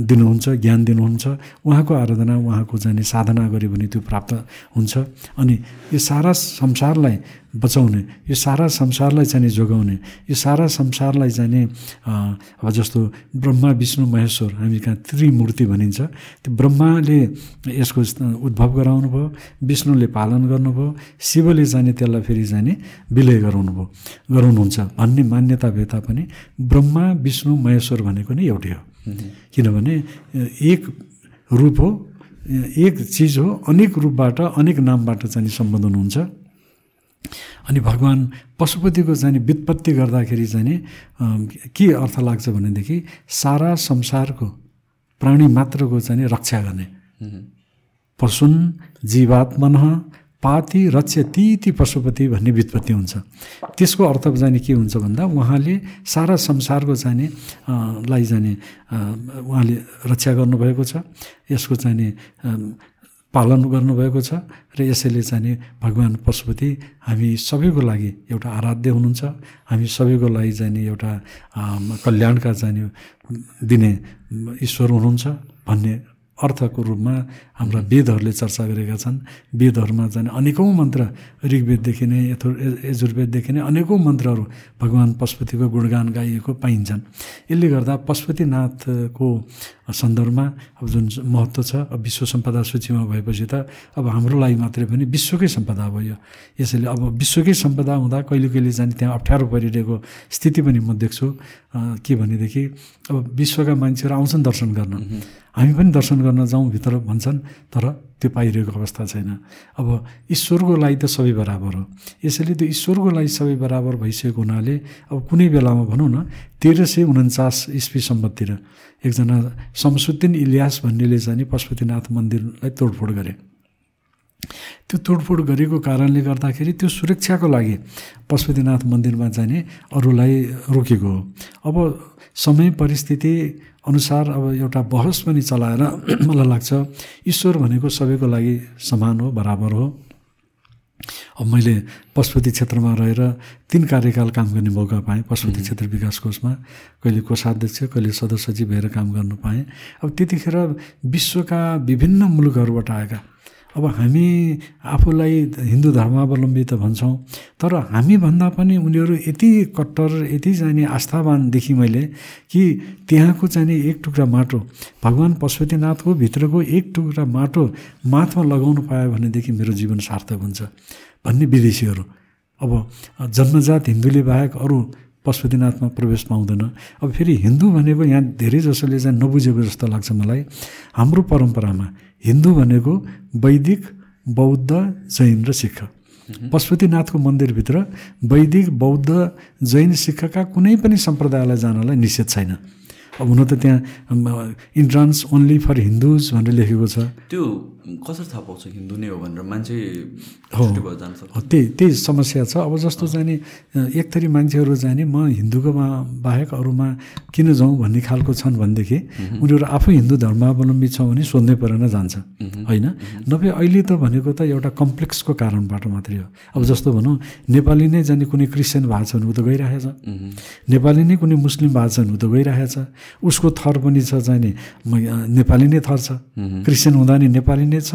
Speaker 1: दिनुहुन्छ ज्ञान दिनुहुन्छ उहाँको आराधना उहाँको चाहिँ साधना गऱ्यो भने त्यो प्राप्त हुन्छ। अनि यो सारा संसारलाई बचाउने यो सारा संसारलाई चाहिँ जोगाउने यो सारा संसारलाई चाहिँ अब जस्तो ब्रह्मा विष्णु महेश्वर हामी कहाँ त्रिमूर्ति भनिन्छ त्यो ब्रह्माले यसको उद्भव गराउनु भयो विष्णुले पालन गर्नुभयो शिवले चाहिँ त्यसलाई फेरि चाहिँ नि विलय गराउनु भयो गराउनुहुन्छ। भन्ने मान्यता भए तापनि ब्रह्मा विष्णु महेश्वर भनेको नै एउटै हो। किनभने एक रूप हो एक चिज हो अनेक रूपबाट अनेक नामबाट चाहिँ सम्बोधन हुन्छ। अनि भगवान् पशुपतिको चाहिँ व्युत्पत्ति गर्दाखेरि चाहिँ नि के अर्थ लाग्छ भनेदेखि सारा संसारको प्राणी मात्रको चाहिँ रक्षा गर्ने। पशुन जीवात्मन पाति रक्ष्य ती पशुपति भन्ने व्युत्पत्ति हुन्छ। त्यसको अर्थ चाहिँ के हुन्छ भन्दा उहाँले सारा संसारको चाहिँ लाई जाने उहाँले रक्षा गर्नुभएको छ। यसको चाहिँ पालन गर्नुभएको छ र यसैले चाहिँ भगवान् पशुपति हामी सबैको लागि एउटा आराध्य हुनुहुन्छ। हामी सबैको लागि चाहिँ एउटा कल्याणका चाहिँ दिने ईश्वर हुनुहुन्छ भन्ने अर्थको रूपमा हाम्रा वेदहरूले चर्चा गरेका छन्। वेदहरूमा चाहिँ अनेकौँ मन्त्र ऋग्वेददेखि नै यथो यजुर्वेददेखि नै अनेकौँ मन्त्रहरू भगवान् पशुपतिको गुणगान गाइएको पाइन्छन्। यसले गर्दा पशुपतिनाथको सन्दर्भमा अब जुन महत्त्व छ अब विश्व सम्पदा सूचीमा भएपछि त अब हाम्रो लागि मात्रै पनि विश्वकै सम्पदा भयो। यसैले अब विश्वकै सम्पदा हुँदा कहिले कहिले जाने त्यहाँ अप्ठ्यारो परिरहेको स्थिति पनि म देख्छु। के भनेदेखि अब विश्वका मान्छेहरू आउँछन् दर्शन गर्न। हामी पनि दर्शन गर्न जाउँ भित्र भन्छन् तर त्यो पाइरहेको अवस्था छैन। अब ईश्वरको लागि त सबै बराबर हो। यसैले त्यो ईश्वरको लागि सबै बराबर भइसकेको हुनाले अब कुनै बेलामा भनौँ न तेह्र सय उन्चास इस्वी सम्बततिर एकजना शमसुद्दिन इलियास भन्नेले चाहिँ पशुपतिनाथ मन्दिरलाई तोडफोड गरे। त्यो तोडफोड गरेको कारणले गर्दाखेरि त्यो सुरक्षाको लागि पशुपतिनाथ मन्दिरमा जाने अरूलाई रोकेको हो। अब समय परिस्थिति अनुसार अब एउटा बहस पनि चलाएर मलाई लाग्छ ईश्वर भनेको सबैको लागि समान हो बराबर हो। अब मैले पशुपति क्षेत्रमा रहेर तिन कार्यकाल काम गर्ने मौका पाएँ पशुपति क्षेत्र विकास कोषमा। कहिले कोषाध्यक्ष कहिले सदस्य सचिव भएर काम गर्नु पाएँ। अब त्यतिखेर विश्वका विभिन्न मुलुकहरूबाट आएका अब हामी आफूलाई हिन्दू धर्मावलम्बी त भन्छौँ तर हामीभन्दा पनि उनीहरू यति कट्टर यति चाहिने आस्थावान देखेँ मैले कि त्यहाँको चाहिने एक टुक्रा माटो भगवान् पशुपतिनाथको भित्रको एक टुक्रा माटो माथमा लगाउनु पायो भनेदेखि मेरो जीवन सार्थक हुन्छ भन्ने विदेशीहरू। अब जन्मजात हिन्दूले बाहेक अरू पशुपतिनाथमा प्रवेश पाउँदैन। अब फेरि हिन्दू भनेको यहाँ धेरै जसोले चाहिँ नबुझेको जस्तो लाग्छ मलाई। हाम्रो परम्परामा हिन्दू भनेको वैदिक बौद्ध जैन र सिख पशुपतिनाथको मन्दिरभित्र वैदिक बौद्ध जैन सिखका कुनै पनि सम्प्रदायलाई जानलाई निषेध छैन। अब हुन त त्यहाँ इन्ट्रान्स ओन्ली फर हिन्दुज भनेर लेखेको छ।
Speaker 2: त्यो कसरी थाहा पाउँछ हिन्दू नै हो भनेर मान्छे
Speaker 1: हो। त्यही त्यही समस्या छ। अब जस्तो चाहिँ नि एक थरी मान्छेहरू चाहिँ नि म हिन्दूकोमा बाहेक अरूमा किन जाउँ भन्ने खालको छन् भनेदेखि उनीहरू आफै हिन्दू धर्मावलम्बी छ भने सोध्नै परेन जान्छ। होइन? नभए अहिले त भनेको त एउटा कम्प्लेक्सको कारणबाट मात्रै हो। अब जस्तो भनौँ नेपाली नै जाने कुनै क्रिस्चियन भएको छ भने ऊ त गइरहेछ नेपाली नै कुनै मुस्लिम भएको छ भने ऊ त गइरहेछ। उसको थर पनि छ चाहिँ नि नेपाली नै थर छ। क्रिस्चियन हुँदा नि नेपाली नै छ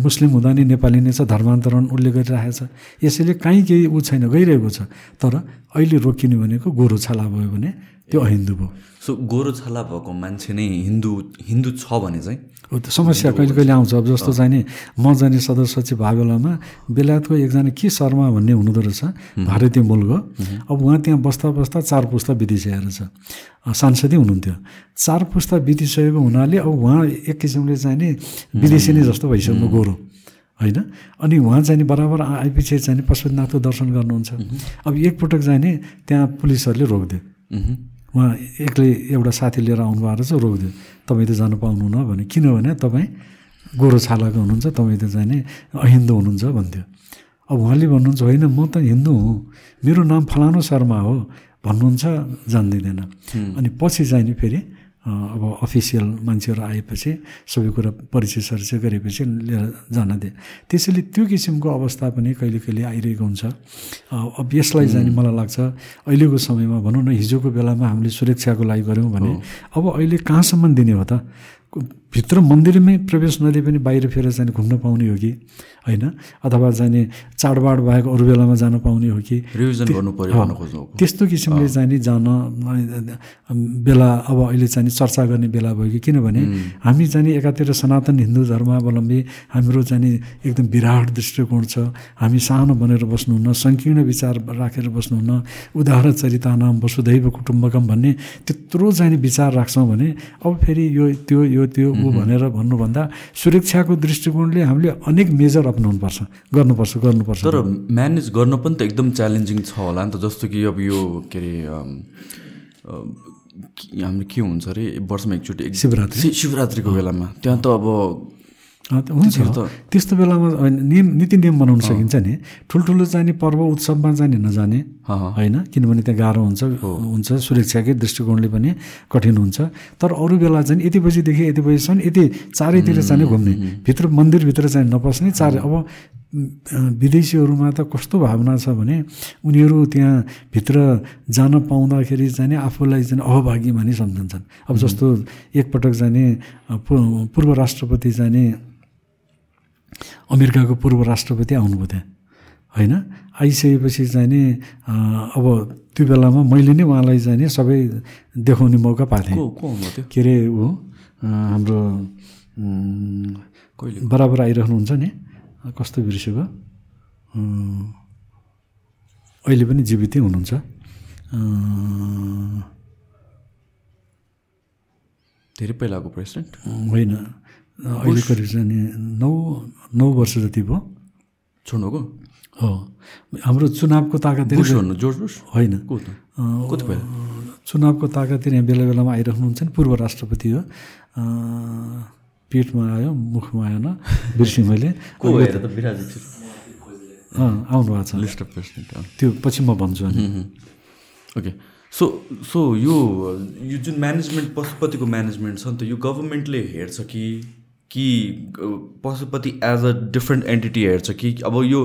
Speaker 1: मुस्लिम हुँदा नि नेपाली नै छ धर्मान्तरण उसले गरिरहेछ यसैले काहीँ केही ऊ छैन गइरहेको छ। तर अहिले रोकिने भनेको गोरो छाला भयो भने त्यो अहिन्दू भयो।
Speaker 2: सो गोरो छाला भएको मान्छे नै हिन्दू हिन्दू छ भने चाहिँ
Speaker 1: समस्या कहिले कहिले आउँछ अब जस्तो चाहिँ नि म जाने सदस्य सचिव भएको बेलामा बेलायतको एकजना के शर्मा भन्ने हुनुहुँदो रहेछ भारतीय मूलको। अब उहाँ त्यहाँ बस्दा बस्दा चार पुस्ता बितिसकेको छ सांसदै हुनुहुन्थ्यो। चार पुस्ता बितिसकेको हुनाले अब उहाँ एक किसिमले चाहिँ नि विदेशी नै जस्तो भइसक्नु गोरो होइन? अनि उहाँ चाहिँ नि बराबर आएपछि चाहिँ पशुपतिनाथको दर्शन गर्नुहुन्छ। अब एकपटक चाहिँ नि त्यहाँ पुलिसहरूले रोकिदियो। उहाँ एक्लै एउटा साथी लिएर आउनुभएको रहेछ रोकिदियो तपाईँ त जानु पाउनुहुन्न भने। किनभने तपाईँ गोरो छालाको हुनुहुन्छ तपाईँ त जाने अहिन्दू हुनुहुन्छ भन्थ्यो। अब उहाँले भन्नुहुन्छ होइन म त हिन्दू हुँ। मेरो नाम फलानु शर्मा हो। भन्नुहुन्छ जान्दिँदैन। अनि पछि चाहिँ नि फेरि अब अफिसियल मान्छेहरू आएपछि सबै कुरा परिचय सरिचय गरेपछि लिएर जान दिए। त्यसैले त्यो किसिमको अवस्था पनि कहिले कहिले आइरहेको हुन्छ। अब यसलाई जाने मलाई लाग्छ अहिलेको समयमा भनौँ न हिजोको बेलामा हामीले सुरक्षाको लागि गऱ्यौँ भने अब अहिले कहाँसम्म दिने हो त? भित्र मन्दिरमै प्रवेश नदिए पनि बाहिर फेर चाहिँ घुम्न पाउने हो कि? होइन? अथवा जाने चाडबाड बाहेक अरू बेलामा जान पाउने हो कि?
Speaker 2: रिभिजन गर्नु पर्यो।
Speaker 1: त्यस्तो किसिमले चाहिँ नि जान अ, बेला अब अहिले चाहिँ नि चर्चा गर्ने बेला भयो कि? किनभने हामी चाहिँ नि एकातिर सनातन हिन्दू धर्मावलम्बी हाम्रो चाहिँ नि एकदम विराट दृष्टिकोण छ। हामी सानो बनेर बस्नुहुन्न सङ्कीर्ण विचार राखेर बस्नुहुन्न। उदाहरण चरितानाम वसुधैव कुटुम्बकम भन्ने त्यत्रो चाहिँ नि विचार राख्छौँ भने अब फेरि यो त्यो यो त्यो ऊ भनेर भन्नुभन्दा सुरक्षाको दृष्टिकोणले हामीले अनेक मेजर अप्नाउनुपर्छ गर्नुपर्छ गर्नुपर्छ।
Speaker 2: तर म्यानेज गर्न पनि त एकदम च्यालेन्जिङ छ होला नि त जस्तो कि अब यो के अरे हाम्रो के हुन्छ अरे वर्षमा एकचोटि एक-
Speaker 1: शिवरात्रि।
Speaker 2: शिवरात्रिको बेलामा। त्यहाँ त अब
Speaker 1: हुन्छ। त्यस्तो बेलामा नियम नीति नियम बनाउन सकिन्छ नि। ठुल्ठुलो जाने पर्व उत्सवमा जाने नजाने। होइन? किनभने त्यहाँ गाह्रो हुन्छ हुन्छ सुरक्षाकै दृष्टिकोणले पनि कठिन हुन्छ। तर अरू बेला चाहिँ यति बजीदेखि यति बजीसम्म यति चारैतिर चाहिँ घुम्ने। भित्र मन्दिरभित्र चाहिँ नपस्ने चार अब विदेशीहरूमा त कस्तो भावना छ भने उनीहरू त्यहाँ भित्र जान पाउँदाखेरि चाहिँ नि आफूलाई चाहिँ अभागी मानि सम्झन्छन् अब जस्तो एकपटक जाने पूर्व राष्ट्रपति जाने अमेरिकाको पूर्व राष्ट्रपति आउनुभयो त्यहाँ होइन? आइसकेपछि चाहिँ नि अब त्यो बेलामा मैले नै उहाँलाई चाहिँ नि सबै देखाउने मौका पाएको थिएँ
Speaker 2: को
Speaker 1: अरे ऊ? अँ, हाम्रो
Speaker 2: कहिले?
Speaker 1: बराबर आइरहनुहुन्छ नि कस्तो बिर्सेको अहिले पनि जीवितै हुनुहुन्छ।
Speaker 2: धेरै पहिलाको प्रेसिडेन्ट?
Speaker 1: होइन। अहिले करिब चाहिँ नि नौ नौ वर्ष जति भयो।
Speaker 2: छोड्नुको?
Speaker 1: हो। हाम्रो चुनावको
Speaker 2: जोर्ज बुस
Speaker 1: होइन। चुनावको ताकतले यहाँ बेला बेलामा आइरहनुहुन्छ नि पूर्व राष्ट्रपति हो। पेटमा आयो मुखमा आएन बिर्सेँ मैले आउनु भएको छ।
Speaker 2: लिस्ट अफ प्रेसिडेन्ट
Speaker 1: त्यो पछि म भन्छु अनि।
Speaker 2: ओके सो सो यो यो जुन म्यानेजमेन्ट पशुपतिको म्यानेजमेन्ट छ नि त यो गभर्मेन्टले हेर्छ कि कि Pashupati as a different entity हेर्छ कि अब यो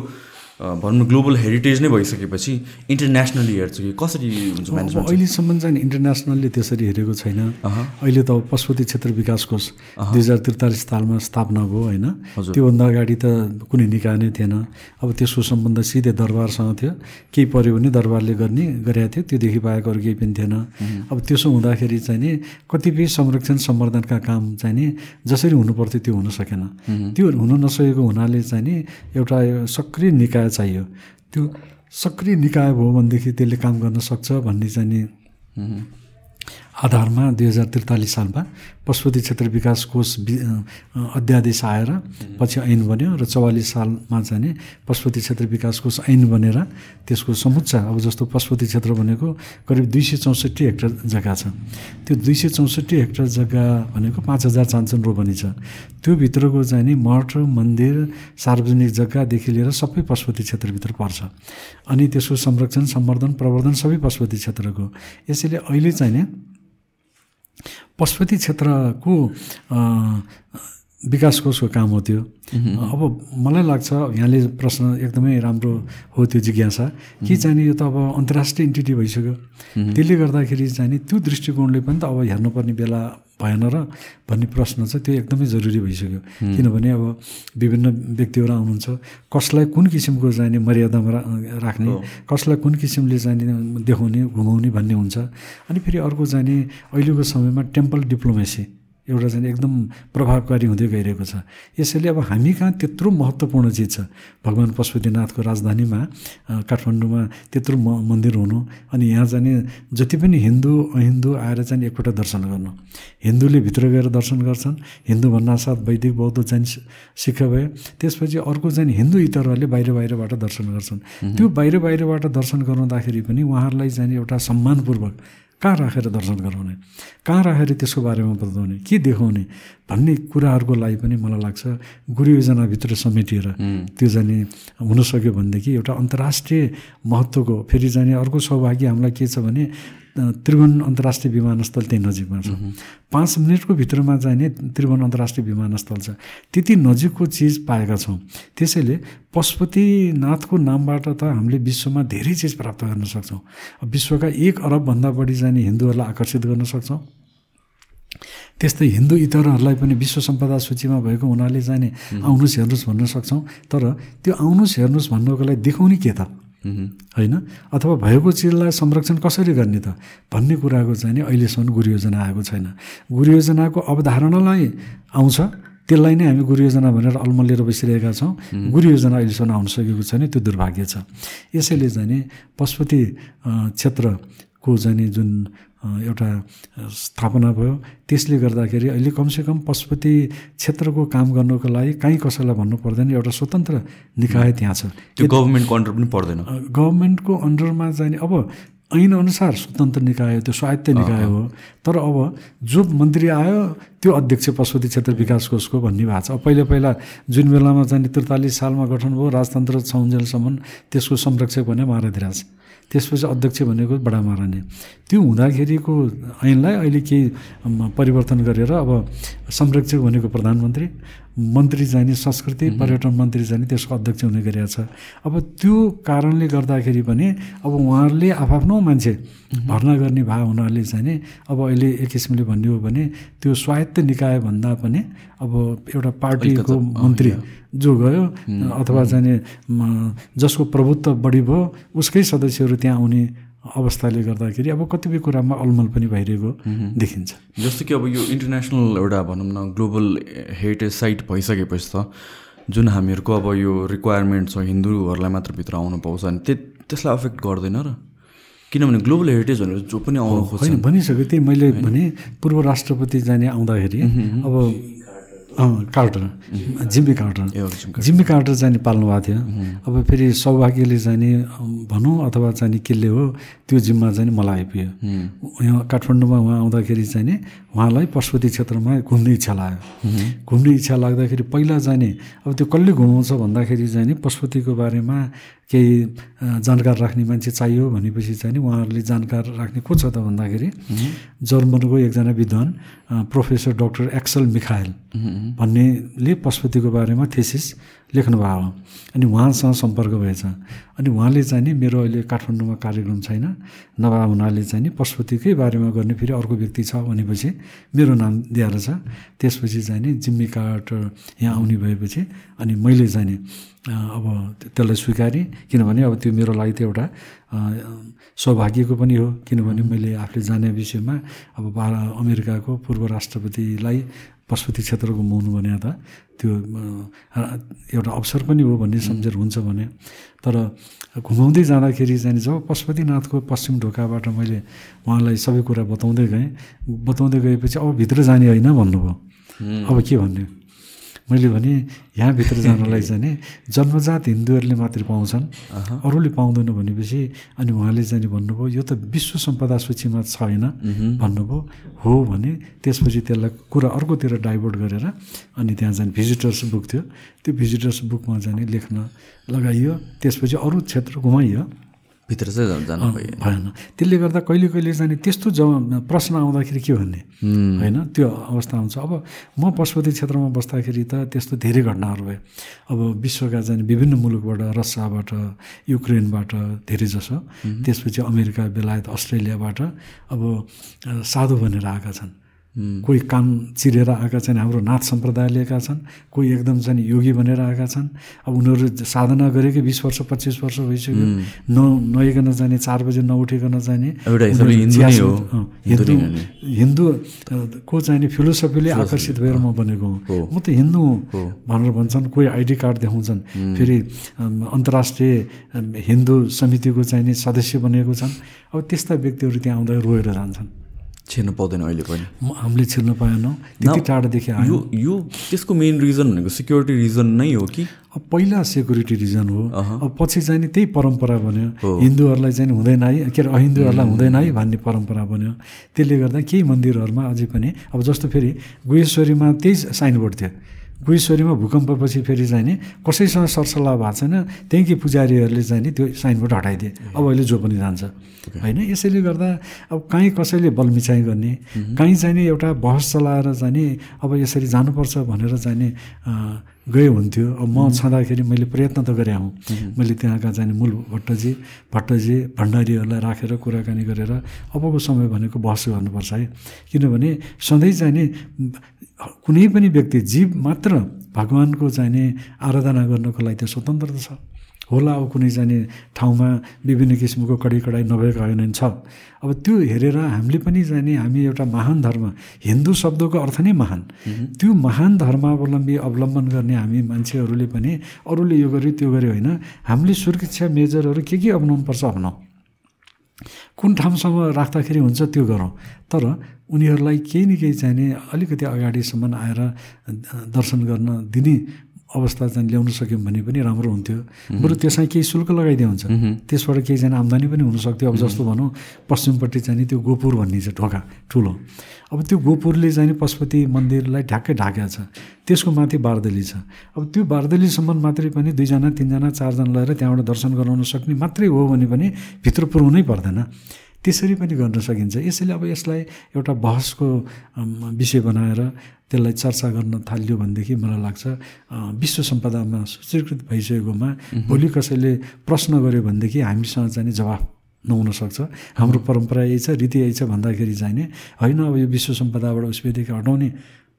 Speaker 2: भनौँ न ग्लोबल हेरिटेज नै भइसकेपछि इन्टरनेसनली हेर्छ कि कसरी हुन्छ म्यानेजमेन्ट
Speaker 1: अहिलेसम्म चाहिँ इन्टरनेसनलले त्यसरी हेरेको छैन।
Speaker 2: अहँ।
Speaker 1: अहिले त पशुपति क्षेत्र विकास कोष दुई हजार त्रितालिस सालमा स्थापना भयो होइन। त्योभन्दा अगाडि त कुनै निकाय नै थिएन। अब त्यसको सम्बन्ध सिधै दरबारसँग थियो। केही पऱ्यो भने दरबारले गर्ने गरेको थियो त्योदेखि बाहेक अरू केही पनि थिएन। अब त्यसो हुँदाखेरि चाहिँ नि कतिपय संरक्षण सम्वर्धनका काम चाहिँ नि जसरी हुनुपर्थ्यो त्यो हुन सकेन। त्यो हुन नसकेको हुनाले चाहिँ नि एउटा सक्रिय निकाय चाहियो। त्यो सक्रिय निकाय भयो भनेदेखि त्यसले काम गर्न सक्छ भन्ने चाहिँ आधारमा दुई हजार त्रितालिस सालमा पशुपति क्षेत्र विकास कोष अध्यादेश आएर पछि ऐन बन्यो र चौवालिस सालमा चाहिँ नि पशुपति क्षेत्र विकास कोष ऐन बनेर त्यसको समुच्च अब जस्तो पशुपति क्षेत्र भनेको करिब दुई सय चौसठी हेक्टर जग्गा छ। त्यो दुई सय चौसठी हेक्टर जग्गा भनेको पाँच हजार चान्चन रोपनी छ त्यो भित्रको चाहिँ नि मठ मन्दिर सार्वजनिक जग्गादेखि लिएर सबै पशुपति क्षेत्रभित्र पर्छ। अनि त्यसको संरक्षण सम्वर्धन प्रवर्धन सबै पशुपति क्षेत्रको। यसैले अहिले चाहिँ नि पशुपति क्षेत्रको विकास कोषको काम हो त्यो। अब मलाई लाग्छ यहाँले प्रश्न एकदमै राम्रो हो त्यो जिज्ञासा। के चाहिने यो त अब अन्तर्राष्ट्रिय इन्टिटी भइसक्यो। त्यसले गर्दाखेरि चाहिँ त्यो दृष्टिकोणले पनि त अब हेर्नुपर्ने बेला भएन र भन्ने प्रश्न चाहिँ त्यो एकदमै जरुरी भइसक्यो। किनभने अब विभिन्न व्यक्तिहरू आउनुहुन्छ कसलाई कुन किसिमको चाहिने मर्यादामा राख्ने कसलाई कुन किसिमले चाहिने देखाउने घुमाउने भन्ने हुन्छ। अनि फेरि अर्को चाहिने अहिलेको समयमा टेम्पल डिप्लोमेसी। एउटा चाहिँ एकदम प्रभावकारी हुँदै गइरहेको छ। यसैले अब हामी कहाँ त्यत्रो महत्त्वपूर्ण चिज छ? भगवान् पशुपतिनाथको राजधानीमा काठमाडौँमा त्यत्रो म मन्दिर हुनु अनि यहाँ जाने जति पनि हिन्दू अहिन्दू आएर चाहिँ एकपल्ट दर्शन गर्नु। हिन्दूले भित्र गएर दर्शन गर्छन् हिन्दू भन्नासाथ वैदिक बौद्ध चाहिँ सिख भयो त्यसपछि अर्को चाहिँ हिन्दू इतरहरूले बाहिर बाहिरबाट दर्शन गर्छन्। त्यो बाहिर बाहिरबाट दर्शन गराउँदाखेरि पनि उहाँहरूलाई चाहिँ एउटा सम्मानपूर्वक कहाँ राखेर दर्शन गराउने? कहाँ राखेर त्यसको बारेमा बताउने? के देखाउने? भन्ने कुराहरूको लागि पनि मलाई लाग्छ गुरु योजनाभित्र समेटिएर त्यो जाने हुनसक्यो भनेदेखि एउटा अन्तर्राष्ट्रिय महत्त्वको फेरि जाने अर्को सौभाग्य हामीलाई के छ भने त्रिभुवन अन्तर्राष्ट्रिय विमानस्थल त्यही नजिकमा छ पाँच मिनटको भित्रमा जाने त्रिभुवन अन्तर्राष्ट्रिय विमानस्थल छ। त्यति नजिकको चिज पाएका छौँ। त्यसैले पशुपतिनाथको नामबाट त हामीले विश्वमा धेरै चिज प्राप्त गर्न सक्छौँ। विश्वका एक अरबभन्दा बढी जाने हिन्दूहरूलाई आकर्षित गर्न सक्छौँ। त्यस्तै हिन्दू इतरहरूलाई पनि विश्व सम्पदा सूचीमा भएको हुनाले चाहिँ नि आउनुहोस् हेर्नुहोस् भन्न सक्छौँ। तर त्यो आउनुहोस् हेर्नुहोस् भन्नको लागि देखाउने के त? होइन? अथवा भएको चिजलाई संरक्षण कसरी गर्ने त? भन्ने कुराको चाहिँ नि अहिलेसम्म गुरुयोजना आएको छैन। गुरुयोजनाको अवधारणालाई आउँछ त्यसलाई नै हामी गुरुयोजना भनेर अल्मलिएर बसिरहेका छौँ। गुरुयोजना अहिलेसम्म आउन सकेको छैन त्यो दुर्भाग्य छ। यसैले चाहिँ नि पशुपति क्षेत्रको चाहिँ नि जुन एउटा स्थापना भयो। त्यसले गर्दाखेरि अहिले कमसेकम पशुपति क्षेत्रको काम गर्नको लागि काहीँ कसैलाई भन्नु पर्दैन। एउटा स्वतन्त्र निकाय त्यहाँ छ।
Speaker 2: त्यो गभर्मेन्टको अन्डर पनि पर्दैन।
Speaker 1: गभर्मेन्टको अन्डरमा चाहिँ अब ऐनअनुसार स्वतन्त्र निकाय हो त्यो स्वायत्त निकाय हो। तर अब जो मन्त्री आयो त्यो अध्यक्ष पशुपति क्षेत्र विकास कोषको भन्ने भएको छ। अब पहिला पहिला जुन बेलामा चाहिँ त्रितालिस सालमा गठन भयो राजतन्त्र छौन्जेलसम्म त्यसको संरक्षक भने महाराधिराज त्यसपछि अध्यक्ष भनेको बडा महारानी त्यो हुँदाखेरिको ऐनलाई अहिले केही परिवर्तन गरेर अब संरक्षक भनेको प्रधानमन्त्री मन्त्री जाने संस्कृति पर्यटन मन्त्री जाने त्यसको अध्यक्ष हुने गरिएको छ। अब त्यो कारणले गर्दाखेरि पनि अब उहाँहरूले आफ्नो मान्छे भर्ना गर्ने भए हुनाले चाहिँ नि अब अहिले एक किसिमले भन्ने हो भने त्यो स्वायत्त निकाय भन्दा पनि अब एउटा पार्टीको मन्त्री जो गयो अथवा चाहिँ जसको प्रभुत्व बढी भयो उसकै सदस्यहरू त्यहाँ आउने अवस्थाले गर्दाखेरि अब कतिपय कुरामा अलमल पनि भइरहेको देखिन्छ।
Speaker 2: जस्तो कि अब यो इन्टरनेसनल एउटा भनौँ न ग्लोबल हेरिटेज साइट भइसकेपछि त जुन हामीहरूको अब यो रिक्वायरमेन्ट छ हिन्दूहरूलाई मात्र भित्र आउनु पाउँछ अनि त्यो त्यसलाई अफेक्ट गर्दैन र। किनभने ग्लोबल हेरिटेज भनेर जो पनि आउनु खोज्छ।
Speaker 1: भनिसक्यो। त्यही मैले भने पूर्व राष्ट्रपति जाने आउँदाखेरि अब Carter Jimmy Carter Jimmy Carter चाहिँ पाल्नु भएको थियो। अब फेरि सौभाग्यले चाहिँ भनौँ अथवा चाहिँ केले हो त्यो जिम्मा चाहिँ मलाई आइपुग्यो। यहाँ काठमाडौँमा उहाँ आउँदाखेरि चाहिँ उहाँलाई पशुपति क्षेत्रमा घुम्ने इच्छा लाग्यो। घुम्ने इच्छा लाग्दाखेरि पहिला जाने अब त्यो कसले घुमाउँछ भन्दाखेरि चाहिँ नि पशुपतिको बारेमा केही जानकार राख्ने मान्छे चाहियो भनेपछि चाहिँ नि उहाँहरूले जानकार राख्ने को छ त भन्दाखेरि जर्मनको एकजना विद्वान प्रोफेसर डाक्टर एक्सल मिखायल भन्नेले पशुपतिको बारेमा थेसिस लेख्नुभएको हो। अनि उहाँसँग सम्पर्क भएछ। अनि उहाँले चाहिँ नि मेरो अहिले काठमाडौँमा कार्यक्रम छैन नभए हुनाले चाहिँ नि पशुपतिकै बारेमा गर्ने फेरि अर्को व्यक्ति छ भनेपछि मेरो नाम दिएर छ। त्यसपछि चाहिँ नि जिम्मी कार्टर यहाँ आउने भएपछि अनि मैले चाहिँ नि अब त्यसलाई स्वीकारेँ। किनभने अब त्यो मेरो लागि त एउटा सौभाग्यको पनि हो। किनभने मैले आफूले जाने विषयमा अब बाह्र अमेरिकाको पूर्व राष्ट्रपतिलाई पशुपति क्षेत्र घुमाउनु भने त त्यो एउटा अवसर पनि हो भन्ने सम्झेर हुन्छ भने। तर घुमाउँदै जाँदाखेरि चाहिँ जब पशुपतिनाथको पश्चिम ढोकाबाट मैले उहाँलाई सबै कुरा बताउँदै गएँ। बताउँदै गएपछि अब भित्र जाने होइन भन्नुभयो। अब के भन्ने? मैले भने यहाँभित्र जानलाई चाहिँ नि जन्मजात हिन्दूहरूले मात्रै पाउँछन्। अरूले पाउँदैन भनेपछि अनि उहाँले चाहिँ भन्नुभयो यो त विश्व सम्पदा सूचीमा छैन भन्नुभयो। हो भने त्यसपछि त्यसलाई कुरा अर्कोतिर डाइभर्ट गरेर अनि त्यहाँ चाहिँ भिजिटर्स बुक थियो। त्यो भिजिटर्स बुकमा चाहिँ लेख्न लगाइयो। त्यसपछि अरू क्षेत्र घुमाइयो।
Speaker 2: भित्र चाहिँ जानु
Speaker 1: भएन। त्यसले गर्दा कहिले कहिले जाने त्यस्तो जब प्रश्न आउँदाखेरि के भन्ने? होइन त्यो अवस्था आउँछ। अब म पशुपति क्षेत्रमा बस्दाखेरि त त्यस्तो धेरै घटनाहरू भयो अब विश्वका चाहिँ विभिन्न मुलुकबाट रसियाबाट युक्रेनबाट धेरै जसो। त्यसपछि अमेरिका बेलायत अस्ट्रेलियाबाट अब साधु भनेर आएका छन्। कोही काम चिरेर आएका छन् हाम्रो नाथ सम्प्रदाय लिएका छन् कोही एकदम चाहिँ योगी बनेर आएका छन्। अब उनीहरू साधना गरेकै बिस वर्ष पच्चिस वर्ष भइसक्यो। न नइकन जाने चार बजी नउठिकन जाने हिन्दू हिन्दूको चाहिँ फिलोसफीले आकर्षित भएर म बनेको हुँ। म त हिन्दू हुँ भनेर भन्छन् कोही आइडी कार्ड देखाउँछन्। फेरि अन्तर्राष्ट्रिय हिन्दू समितिको चाहिँ नि सदस्य बनेको छन्। अब त्यस्ता व्यक्तिहरू त्यहाँ आउँदा रोएर जान्छन्।
Speaker 2: छिर्नु पाउँदैन अहिले पनि।
Speaker 1: हामीले छिर्नु पाएनौँ। त्यति टाढादेखि
Speaker 2: यो यो त्यसको मेन रिजन भनेको सिक्युरिटी रिजन नै हो कि?
Speaker 1: अब पहिला सेक्युरिटी रिजन हो। अब पछि चाहिँ नि त्यही परम्परा बन्यो। हिन्दूहरूलाई चाहिँ हुँदैन है। के अरे अहिन्दूहरूलाई हुँदैन है भन्ने परम्परा बन्यो। त्यसले गर्दा केही मन्दिरहरूमा अझै पनि अब जस्तो फेरि गुहेश्वरीमा त्यही साइनबोर्ड थियो। गुहेश्वरीमा भूकम्पपछि फेरि चाहिँ नि कसैसँग सरसल्लाह भएको छैन त्यहीँकै पुजारीहरूले चाहिँ नि त्यो साइनबोर्ड हटाइदिए। अब अहिले जो पनि जान्छ। होइन? यसैले गर्दा अब काहीँ कसैले बलमिचाइ गर्ने काहीँ चाहिँ नि एउटा बहस चलाएर चाहिँ नि अब यसरी जानुपर्छ भनेर चाहिँ नि गए हुन्थ्यो। अब म छँदाखेरि मैले प्रयत्न त गरेँ हुँ। मैले त्यहाँका चाहिँ मूल भट्टजी भट्टजी भण्डारीहरूलाई राखेर कुराकानी गरेर अबको समय भनेको बहस गर्नुपर्छ है। किनभने सधैँ चाहिँ नि कुनै पनि व्यक्ति जीव मात्र भगवान्को चाहिँ नि आराधना गर्नको लागि त्यो स्वतन्त्र छ। होला अब कुनै जाने ठाउँमा विभिन्न किसिमको कडी कडाइ नभएको होइन छ। अब त्यो हेरेर हामीले पनि जाने हामी एउटा महान धर्म हिन्दू शब्दको अर्थ नै महान। त्यो महान धर्मावलम्बी अवलम्बन गर्ने हामी मान्छेहरूले पनि अरूले यो गर्यो त्यो गर्यो होइन हामीले सुरक्षा मेजरहरू के के पर्छ अपनाउँ कुन ठाउँसम्म राख्दाखेरि हुन्छ त्यो गरौँ। तर उनीहरूलाई केही न केही चाहिने अलिकति अगाडिसम्म आएर दर्शन गर्न दिने अवस्था चाहिँ ल्याउन सक्यौँ भने पनि राम्रो हुन्थ्यो। बरु त्यसमा केही शुल्क लगाइदिए हुन्छ। त्यसबाट केहीजना आम्दानी पनि हुनसक्थ्यो। अब जस्तो भनौँ पश्चिमपट्टि चाहिँ त्यो गोपुर भन्ने छ ढोका ठुलो। अब त्यो गोपुरले चाहिँ पशुपति मन्दिरलाई ढ्याक्कै ढाकेको छ। त्यसको माथि बारदली छ। अब त्यो बारदलीसम्म मात्रै पनि दुईजना तिनजना चारजना लगाएर त्यहाँबाट दर्शन गराउन सक्ने मात्रै हो भने पनि भित्र पुऱ्याउनै पर्दैन। त्यसरी पनि गर्न सकिन्छ। यसैले अब यसलाई एउटा बहसको विषय बनाएर त्यसलाई चर्चा गर्न थाल्यो भनेदेखि मलाई लाग्छ विश्व सम्पदामा सूचीकृत भइसकेकोमा भोलि कसैले प्रश्न गर्यो भनेदेखि हामीसँग चाहिँ जवाफ नहुन सक्छ। हाम्रो परम्परा यही छ रीति यही छ भन्दाखेरि चाहिँ होइन अब यो विश्व सम्पदाबाट उसदेखि हटाउने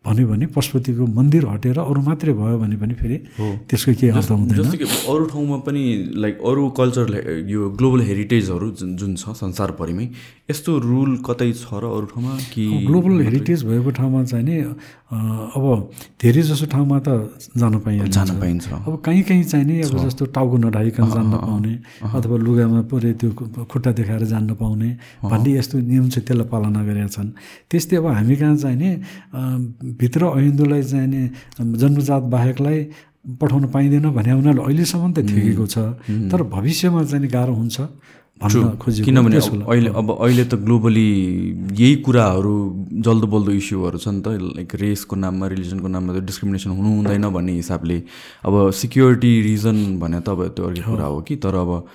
Speaker 1: भन्यो भने पशुपतिको मन्दिर हटेर अरू मात्रै भयो भने पनि फेरि त्यसको केही अर्थ हुँदैन।
Speaker 2: जस्तो कि अरू ठाउँमा पनि लाइक अरू कल्चर यो ग्लोबल हेरिटेजहरू जुन जुन छ संसारभरिमै यस्तो रुल कतै छ र अरू ठाउँमा कि
Speaker 1: ग्लोबल हेरिटेज भएको ठाउँमा चाहिँ नि अब धेरै जसो ठाउँमा त जान पाइन्छ
Speaker 2: जान पाइन्छ।
Speaker 1: अब कहीँ कहीँ चाहिँ नि अब जस्तो टाउको नढाइकन जान नपाउने अथवा लुगामा पुरै त्यो खुट्टा देखाएर जान्न पाउने भन्ने यस्तो नियम चाहिँ त्यसलाई पालना गरेका छन्। त्यस्तै अब हामी कहाँ चाहिँ नि भित्र अहिन्दुलाई चाहिँ नि जन्मजात बाहेकलाई पठाउन पाइँदैन भने उनीहरूले अहिलेसम्म त ठेकेको छ। तर भविष्यमा चाहिँ गाह्रो हुन्छ।
Speaker 2: किनभने अहिले अब अहिले त ग्लोबली यही कुराहरू जल्दो बल्दो इस्युहरू छ नि त। लाइक रेसको नाममा रिलिजनको नाममा त डिस्क्रिमिनेसन हुनु हुँदैन भन्ने हिसाबले। अब सिक्योरिटी रिजन भने त अब त्यो अर्को कुरा हो। कि? तर अब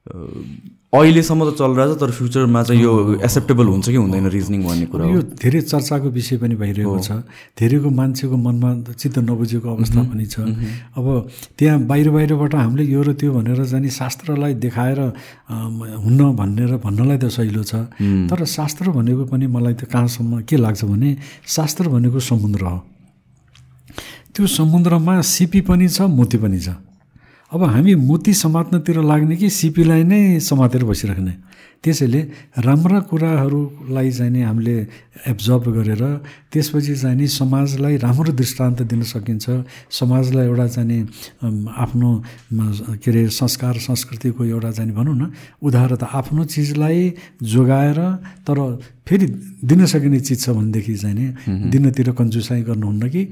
Speaker 2: अहिलेसम्म त चलिरहेछ तर फ्युचरमा चाहिँ यो एक्सेप्टेबल हुन्छ कि हुँदैन रिजनिङ भन्ने कुरा
Speaker 1: यो धेरै चर्चाको विषय पनि भइरहेको छ। धेरैको मान्छेको मनमा चित्त नबुझेको अवस्था पनि छ। अब त्यहाँ बाहिर बाहिरबाट हामीले यो र त्यो भनेर जाने शास्त्रलाई देखाएर हुन्न भनेर भन्नलाई त सहिलो छ। तर शास्त्र भनेको पनि मलाई त कहाँसम्म के लाग्छ भने शास्त्र भनेको समुद्र हो। त्यो समुद्रमा सिपी पनि छ मोती पनि छ। अब हामी मोती समात्नतिर लाग्ने कि सिपीलाई नै समातेर बसिराख्ने। त्यसैले राम्रा कुराहरूलाई चाहिँ नि हामीले एब्जर्भ गरेर त्यसपछि चाहिँ नि समाजलाई राम्रो दृष्टान्त दिन सकिन्छ। समाजलाई एउटा चाहिँ नि आफ्नो के अरे संस्कार संस्कृतिको एउटा चाहिँ भनौँ न उदाहरण त आफ्नो चिजलाई जोगाएर तर फेरि दिन सकिने चिज छ भनेदेखि चाहिँ नि दिनतिर कन्जुसाइ गर्नुहुन्न कि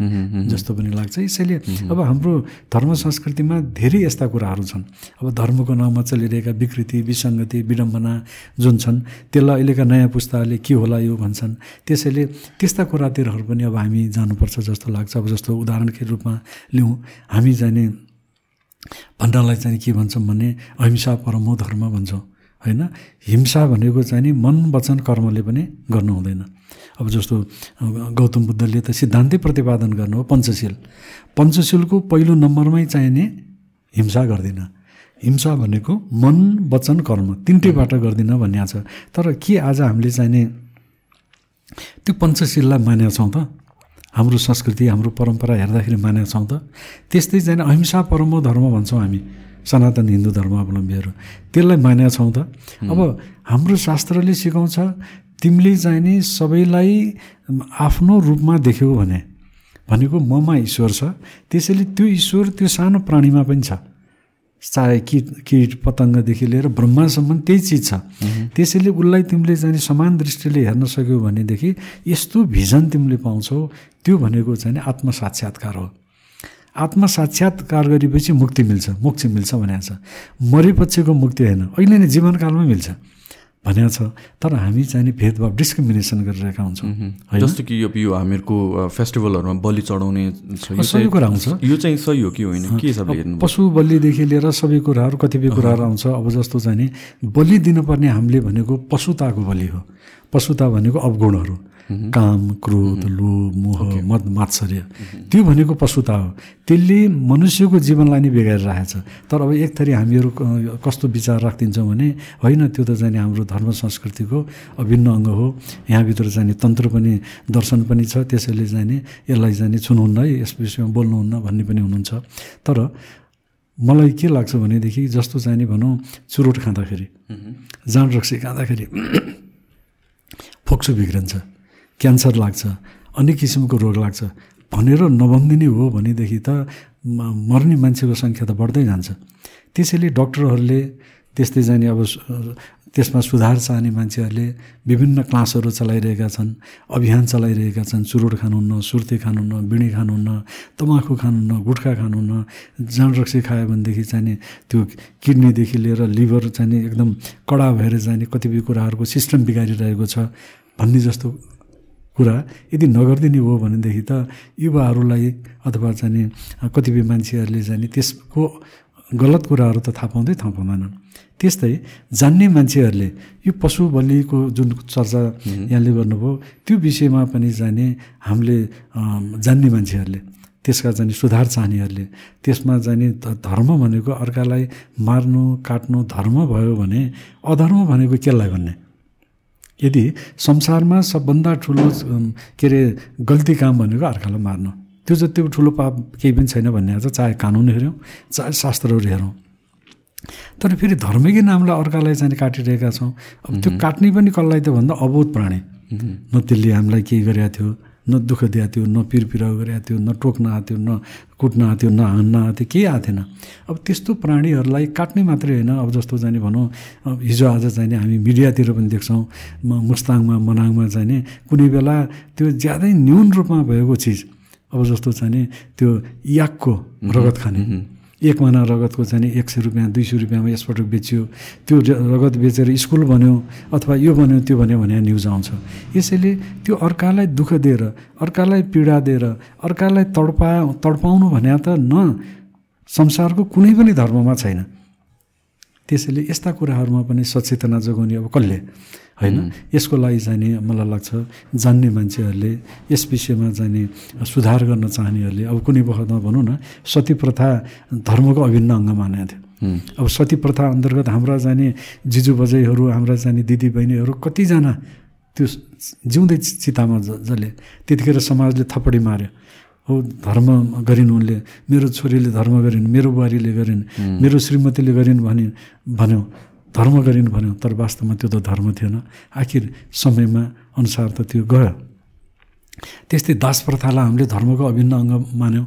Speaker 1: जस्तो पनि लाग्छ। यसैले अब हाम्रो धर्म संस्कृतिमा धेरै यस्ता कुराहरू छन्। अब धर्मको नाममा चलिरहेका विकृति विसङ्गति विडम्बना जुन छन् त्यसलाई अहिलेका नयाँ पुस्ताहरूले के होला यो भन्छन्। त्यसैले त्यस्ता कुरातिरहरू पनि अब हामी जानुपर्छ जस्तो लाग्छ। अब जस्तो उदाहरणको रूपमा लिउँ हामी जाने भन्नलाई चाहिँ के भन्छौँ भने अहिंसा परमो धर्म भन्छौँ। होइन? हिंसा भनेको चाहिँ नि मन वचन कर्मले पनि गर्नु हुँदैन। अब जस्तो गौतम बुद्धले त सिद्धान्तै प्रतिपादन गर्नु हो पञ्चशील। पञ्चशीलको पहिलो नम्बरमै चाहिने हिंसा गर्दिनँ। हिंसा भनेको मन वचन कर्म तिनटैबाट गर्दिनँ भन्ने छ। तर के आज हामीले चाहिने त्यो पञ्चशीललाई मानेका छौँ त? हाम्रो संस्कृति हाम्रो परम्परा हेर्दाखेरि मानेका छौँ त? त्यस्तै चाहिँ अहिंसा परम धर्म भन्छौँ हामी। सनातन हिन्दू धर्मावलम्बीहरू। त्यसलाई मानेका छौँ त। अब हाम्रो शास्त्रले सिकाउँछ तिमीले चाहिँ नि सबैलाई आफ्नो रूपमा देख्यौ भने भनेको ममा ईश्वर छ। त्यसैले त्यो ईश्वर त्यो सानो प्राणीमा पनि छ। चाहे किट किट पतङ्गदेखि लिएर ब्रह्मासम्म त्यही चिज छ। त्यसैले उसलाई तिमीले चाहिँ समान दृष्टिले हेर्न सक्यौ भनेदेखि यस्तो भिजन तिमीले पाउँछौ त्यो भनेको चाहिँ आत्मसाक्षात्कार हो। आत्मसाक्षात्कार गरेपछि मुक्ति मिल्छ मोक्ष मिल्छ भनेको छ। मरेपछिको मुक्ति होइन अहिले नै जीवनकालमै मिल्छ। भनेको छ तर हामी चाहिँ भेदभाव डिस्क्रिमिनेसन गरिरहेका हुन्छौँ।
Speaker 2: जस्तो कि यो यो हामीहरूको फेस्टिभलहरूमा बलि चढाउने
Speaker 1: सबै कुरा आउँछ
Speaker 2: यो चाहिँ सही हो कि होइन? के हिसाबले हेर्नु
Speaker 1: पशु बलिदेखि लिएर सबै कुराहरू कतिपय कुराहरू आउँछ। अब जस्तो चाहिँ बलि दिनुपर्ने हामीले भनेको पशुताको बलि हो। पशुता भनेको अवगुणहरू। काम क्रोध लोभ मोह मद मात्सर्य। त्यो भनेको पशुता हो। त्यसले मनुष्यको जीवनलाई नै बिगाएर राखेको छ तर अब एक थरी हामीहरू कस्तो विचार राखिदिन्छौँ भने होइन त्यो त जाने हाम्रो धर्म संस्कृतिको अभिन्न अङ्ग हो। यहाँभित्र जाने तन्त्र पनि दर्शन पनि छ। त्यसैले जाने यसलाई जाने छुनुहुन्न है यस विषयमा बोल्नुहुन्न भन्ने पनि हुनुहुन्छ। तर मलाई के लाग्छ भनेदेखि जस्तो चाहिने भनौँ चुरोट खाँदाखेरि जाँड रक्सी खाँदाखेरि फोक्सो बिग्रन्छ। क्यान्सर लाग्छ अनेक किसिमको रोग लाग्छ। भनेर नभनिदिने हो भनेदेखि त मर्ने मान्छेको सङ्ख्या त बढ्दै जान्छ। त्यसैले डक्टरहरूले त्यस्तै जाने अब त्यसमा सुधार चाहने मान्छेहरूले विभिन्न क्लासहरू चलाइरहेका छन् अभियान चलाइरहेका छन् चुरोट खानुहुन्न सुर्ती खानुहुन्न बिँडी खानुहुन्न तमाखु खानुहुन्न गुट्खा खानुहुन्न जाँड रक्सी खायो भनेदेखि चाहिँ त्यो किडनीदेखि लिएर लिभर चाहिँ एकदम कडा भएर जाने कतिपय कुराहरूको सिस्टम बिगारिरहेको छ भन्ने जस्तो कुरा यदि नगरिदिने हो भनेदेखि त युवाहरूलाई अथवा चाहिँ कतिपय मान्छेहरूले चाहिँ त्यसको गलत कुराहरू त थाहा पाउँदै थाहा पाउँदैनन्। त्यस्तै जान्ने मान्छेहरूले यो पशु बलिको जुन चर्चा यहाँले गर्नुभयो त्यो विषयमा पनि जाने हामीले जान्ने मान्छेहरूले त्यसका चाहिँ सुधार चाहनेहरूले त्यसमा जाने धर्म भनेको अर्कालाई मार्नु काट्नु धर्म भयो भने अधर्म भनेको केलाई भन्ने? यदि संसारमा सबभन्दा ठुलो के अरे गल्ती काम भनेको अर्कालाई मार्नु। त्यो जति ठुलो पाप केही पनि छैन भन्ने छ चाहे कानुन हेऱ्यौँ चाहे शास्त्रहरू हेरौँ। तर फेरि धर्मकै नामलाई अर्कालाई चाहिँ काटिरहेका छौँ। अब त्यो काट्ने पनि कसलाई त भन्दा अबोध प्राणी। न त्यसले हामीलाई केही गरेको थियो न दुःख दिएको थियो न पिरपिराउ गरेको थियो न टोक्न आएको थियो न कुट्न आएको थियो न हान्न आएको थियो केही आएको थिएन। अब त्यस्तो प्राणीहरूलाई काट्ने मात्रै होइन। अब जस्तो जाने भनौँ अब हिजो आज चाहिँ हामी मिडियातिर पनि देख्छौँ म मुस्ताङमा मनाङमा चाहिँ कुनै बेला त्यो ज्यादै न्यून रूपमा भएको चिज अब जस्तो चाहिँ त्यो याकको रगत खाने। एक महिना रगतको चाहिँ एक सय रुपियाँ दुई सय रुपियाँमा यसपटक बेचियो। त्यो रगत बेचेर स्कुल बन्यो अथवा यो बन्यो त्यो बन्यो भने न्युज आउँछ। यसैले त्यो अर्कालाई दुःख दिएर अर्कालाई पीडा दिएर अर्कालाई तडपा तडपाउनु भने त न संसारको कुनै पनि धर्ममा छैन। त्यसैले यस्ता कुराहरूमा पनि सचेतना जोगाउने अब कसले? होइन? यसको लागि चाहिँ मलाई लाग्छ जान्ने मान्छेहरूले यस विषयमा चाहिँ सुधार गर्न चाहनेहरूले अब कुनै वखतमा भनौँ न सती प्रथा धर्मको अभिन्न अङ्ग मानेको थियो अब सती प्रथा अन्तर्गत हाम्रा जाने जिजु बजैहरू हाम्रा जाने दिदी बहिनीहरू कतिजना त्यो जिउँदै चितामा ज- जले त्यतिखेर समाजले थपडी मार्यो। हो धर्म गरिन् उनले मेरो छोरीले धर्म गरिन् मेरो बुहारीले गरिन् मेरो श्रीमतीले गरिन् भने भन्यो। धर्म गरिन् भन्यो तर वास्तवमा त्यो त धर्म थिएन। आखिर समयमा अनुसार त त्यो गयो। त्यस्तै दास प्रथालाई हामीले धर्मको अभिन्न अङ्ग मान्यौँ।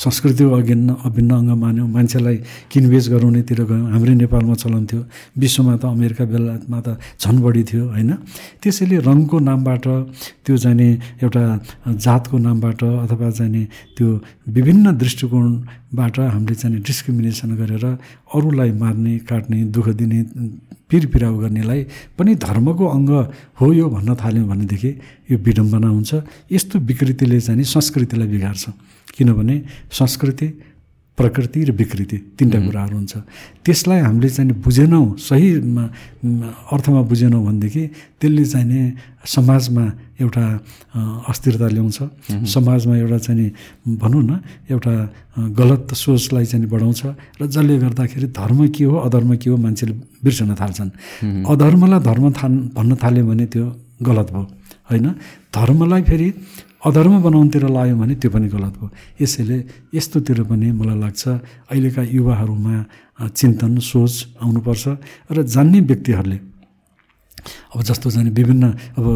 Speaker 1: संस्कृतिको अभिन्न अभिन्न अङ्ग मान्यौँ। मान्छेलाई किनबेच गराउनेतिर गयौँ। हाम्रै नेपालमा चलन थियो। विश्वमा त अमेरिका बेलायतमा त झन् बढी थियो होइन? त्यसैले रङको नामबाट त्यो जाने एउटा जातको नामबाट अथवा जाने त्यो विभिन्न दृष्टिकोणबाट हामीले चाहिँ डिस्क्रिमिनेसन गरेर अरूलाई मार्ने काट्ने दुःख दिने पिरपिराउ गर्नेलाई पनि धर्मको अङ्ग हो यो भन्न थाल्यौँ भनेदेखि यो विडम्बना हुन्छ। यस्तो विकृतिले चाहिँ संस्कृतिलाई बिगार्छ। किनभने संस्कृति प्रकृति र विकृति तिनवटा कुराहरू हुन्छ। त्यसलाई हामीले चाहिँ बुझेनौँ सही अर्थमा बुझेनौँ भनेदेखि त्यसले चाहिँ नि समाजमा एउटा अस्थिरता ल्याउँछ। समाजमा एउटा चाहिँ भनौँ न एउटा गलत सोचलाई चाहिँ बढाउँछ र जसले गर्दाखेरि धर्म के हो अधर्म के हो मान्छेले बिर्सन थाल्छन्। अधर्मलाई धर्म थाल भन्न थाल्यो भने त्यो गलत भयो होइन? धर्मलाई फेरि अधर्म बनाउनुतिर लाग्यो भने त्यो पनि गलत हो। यसैले यस्तोतिर पनि मलाई लाग्छ अहिलेका युवाहरूमा चिन्तन सोच आउनुपर्छ र जान्ने व्यक्तिहरूले अब जस्तो जाने विभिन्न अब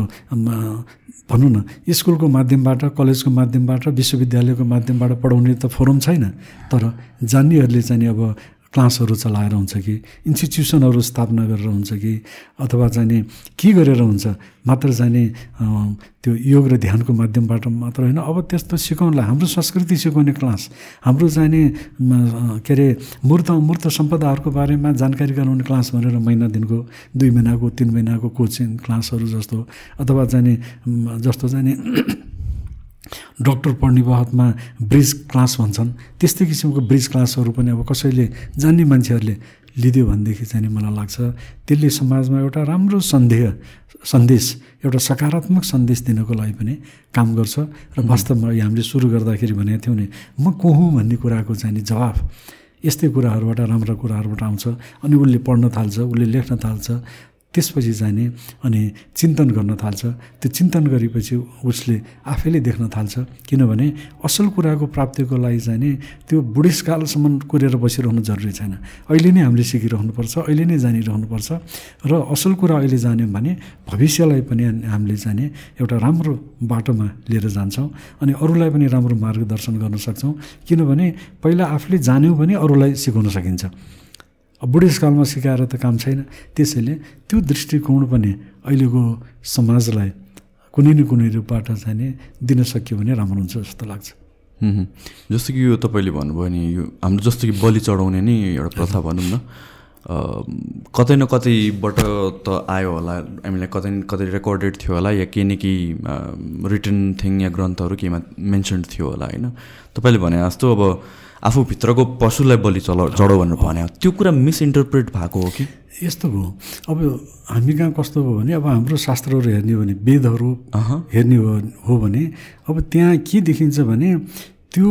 Speaker 1: भनौँ न स्कुलको माध्यमबाट कलेजको माध्यमबाट विश्वविद्यालयको माध्यमबाट पढाउने त फोरम छैन तर जान्नेहरूले चाहिँ अब क्लासहरू चलाएर हुन्छ कि इन्स्टिट्युसनहरू स्थापना गरेर हुन्छ कि अथवा चाहिँ के गरेर हुन्छ मात्र अ, त्यो योग र ध्यानको माध्यमबाट मात्र होइन। अब त्यस्तो सिकाउनलाई हाम्रो संस्कृति सिकाउने क्लास हाम्रो म, के अरे मूर्त मूर्त सम्पदाहरूको बारेमा जानकारी गराउने क्लास भनेर महिना दिनको दुई महिनाको तिन महिनाको कोचिङ क्लासहरू जस्तो अथवा म, जस्तो चाहिँ डक्टर पढ्ने बखतमा ब्रिज क्लास भन्छन्। त्यस्तै किसिमको ब्रिज क्लासहरू पनि अब कसैले जान्ने मान्छेहरूले लिदियो भनेदेखि चाहिँ मलाई लाग्छ त्यसले समाजमा एउटा राम्रो सन्देह सन्देश एउटा सकारात्मक सन्देश दिनको लागि पनि काम गर्छ। र वास्तवमा हामीले सुरु गर्दाखेरि भनेको थियौँ नि म को हुँ भन्ने कुराको चाहिँ नि जवाफ यस्तै कुराहरूबाट राम्रा कुराहरूबाट आउँछ। अनि उसले पढ्न थाल्छ उसले लेख्न थाल्छ। त्यसपछि जाने अनि चिन्तन गर्न थाल्छ। त्यो चिन्तन गरेपछि उसले आफैले देख्न थाल्छ। किनभने असल कुराको प्राप्तिको लागि जाने त्यो बुढेसकालसम्म कुरेर बसिरहनु जरुरी छैन। अहिले नै हामीले सिकिरहनुपर्छ अहिले नै जानिरहनुपर्छ र असल कुरा अहिले जान्यौँ भने भविष्यलाई पनि हामीले जाने एउटा राम्रो बाटोमा लिएर जान्छौँ अनि अरूलाई पनि राम्रो मार्गदर्शन गर्न सक्छौँ। किनभने पहिला आफूले जान्यौँ भने अरूलाई सिकाउन सकिन्छ। बुढेसकालमा सिकाएर त काम छैन। त्यसैले त्यो दृष्टिकोण पनि अहिलेको समाजलाई कुनै न कुनै रूपबाट चाहिँ दिन सकियो भने राम्रो हुन्छ जस्तो लाग्छ।
Speaker 2: जस्तो कि यो तपाईँले भन्नुभयो नि यो हाम्रो जस्तो कि बलि चढाउने नि एउटा प्रथा भनौँ न। कतै न कतैबाट त आयो होला। हामीलाई कतै कतै रेकर्डेड थियो होला या केही न केही रिटर्न थिङ या ग्रन्थहरू केहीमा मेन्सन थियो होला होइन? तपाईँले भने जस्तो अब आफूभित्रको पशुलाई बलि चला चढाउ भनेर भन्यो त्यो कुरा मिसइन्टरप्रेट भएको हो कि?
Speaker 1: यस्तो हो अब हामी कहाँ कस्तो हो भने अब हाम्रो शास्त्रहरू हेर्ने हो भने वेदहरू हेर्ने हो हो भने अब त्यहाँ के देखिन्छ भने त्यो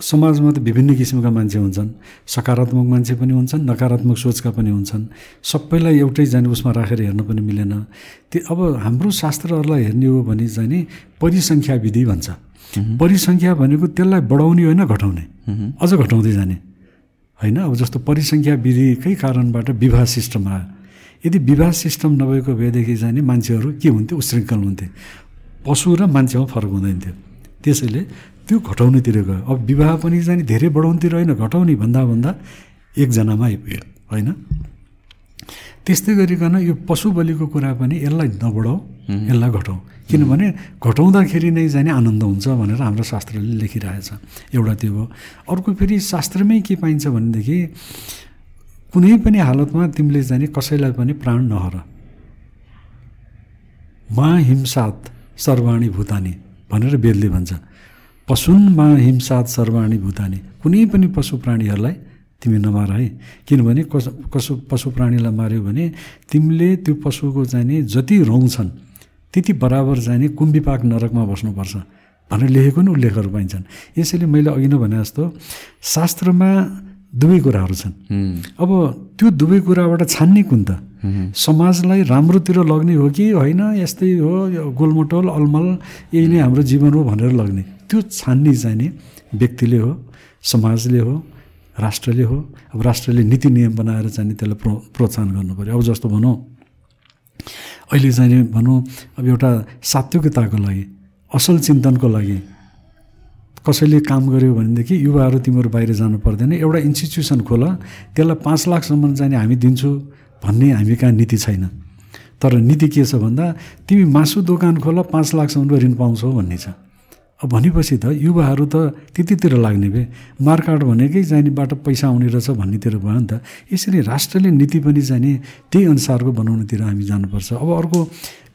Speaker 1: समाजमा त विभिन्न किसिमका मान्छे हुन्छन्। सकारात्मक मान्छे पनि हुन्छन् नकारात्मक सोचका पनि हुन्छन्। सबैलाई एउटै जाने उसमा राखेर हेर्न पनि मिलेन। त्यो अब हाम्रो शास्त्रहरूलाई हेर्ने हो भने चाहिँ नि परिसङ्ख्या विधि भन्छ। परिसङ्ख्या भनेको त्यसलाई बढाउने होइन घटाउने। अझ घटाउँदै जाने। होइन? अब जस्तो परिसङ्ख्या विधिकै कारणबाट विवाह सिस्टम आयो। यदि विवाह सिस्टम नभएको भएदेखि जाने मान्छेहरू के हुन्थ्यो उशृङ्खल हुन्थे। पशु र मान्छेमा फरक हुँदैन थियो। त्यसैले त्यो घटाउनेतिर गयो। अब विवाह पनि जाने धेरै बढाउनेतिर होइन। घटाउने भन्दा भन्दा एकजनामा आइपुग्यो। होइन? त्यस्तै गरिकन यो पशु बलिको कुरा पनि यसलाई नबढाऊ यसलाई घटाउँ किनभने घटाउँदाखेरि नै जाने आनन्द हुन्छ भनेर हाम्रो शास्त्रले लेखिरहेछ। एउटा त्यो हो। अर्को फेरि शास्त्रमै के पाइन्छ भनेदेखि कुनै पनि हालतमा तिमीले जाने कसैलाई पनि प्राण नहर। मा हिंसात सर्वाणी भूतानी भनेर वेदले भन्छ। पशुन मा हिंसात सर्वाणी भूतानी। कुनै पनि पशु प्राणीहरूलाई तिमी नमार है। किनभने कस कसु पशु प्राणीलाई माऱ्यो भने तिमीले त्यो पशुको जाने जति रौँ छन् त्यति बराबर जाने कुम्बीपाक नरकमा बस्नुपर्छ भनेर लेखेको नि उल्लेखहरू पाइन्छन्। यसैले मैले अघि नै भने जस्तो शास्त्रमा दुवै कुराहरू छन्। अब त्यो दुवै कुराबाट छान्ने कुन त? समाजलाई राम्रोतिर लग्ने हो कि होइन यस्तै हो गोलमटोल अलमल यही नै हाम्रो जीवन हो भनेर लग्ने। त्यो छान्ने चाहिने व्यक्तिले हो समाजले हो राष्ट्रले हो। अब राष्ट्रले नीति नियम बनाएर चाहिँ त्यसलाई प्रो प्रोत्साहन गर्नु पऱ्यो अब जस्तो भनौँ अहिले चाहिँ भनौँ अब एउटा सात्विकताको लागि असल चिन्तनको लागि कसैले काम गर्यो भनेदेखि युवाहरू तिमीहरू बाहिर जानु पर्दैन। एउटा इन्स्टिट्युसन खोल त्यसलाई पाँच लाखसम्म चाहिँ हामी दिन्छु भन्ने हामी कहाँ नीति छैन। तर नीति के छ भन्दा तिमी मासु दोकान खोल पाँच लाखसम्मको ऋण पाउँछौ भन्ने छ। भनेपछि त युवाहरू त त्यतितिर लाग्ने भए मार्काट भनेकै जाने बाटो पैसा आउने रहेछ भन्नेतिर भयो नि त। यसरी राष्ट्रले नीति पनि जाने त्यही अनुसारको बनाउनुतिर हामी जानुपर्छ। अब अर्को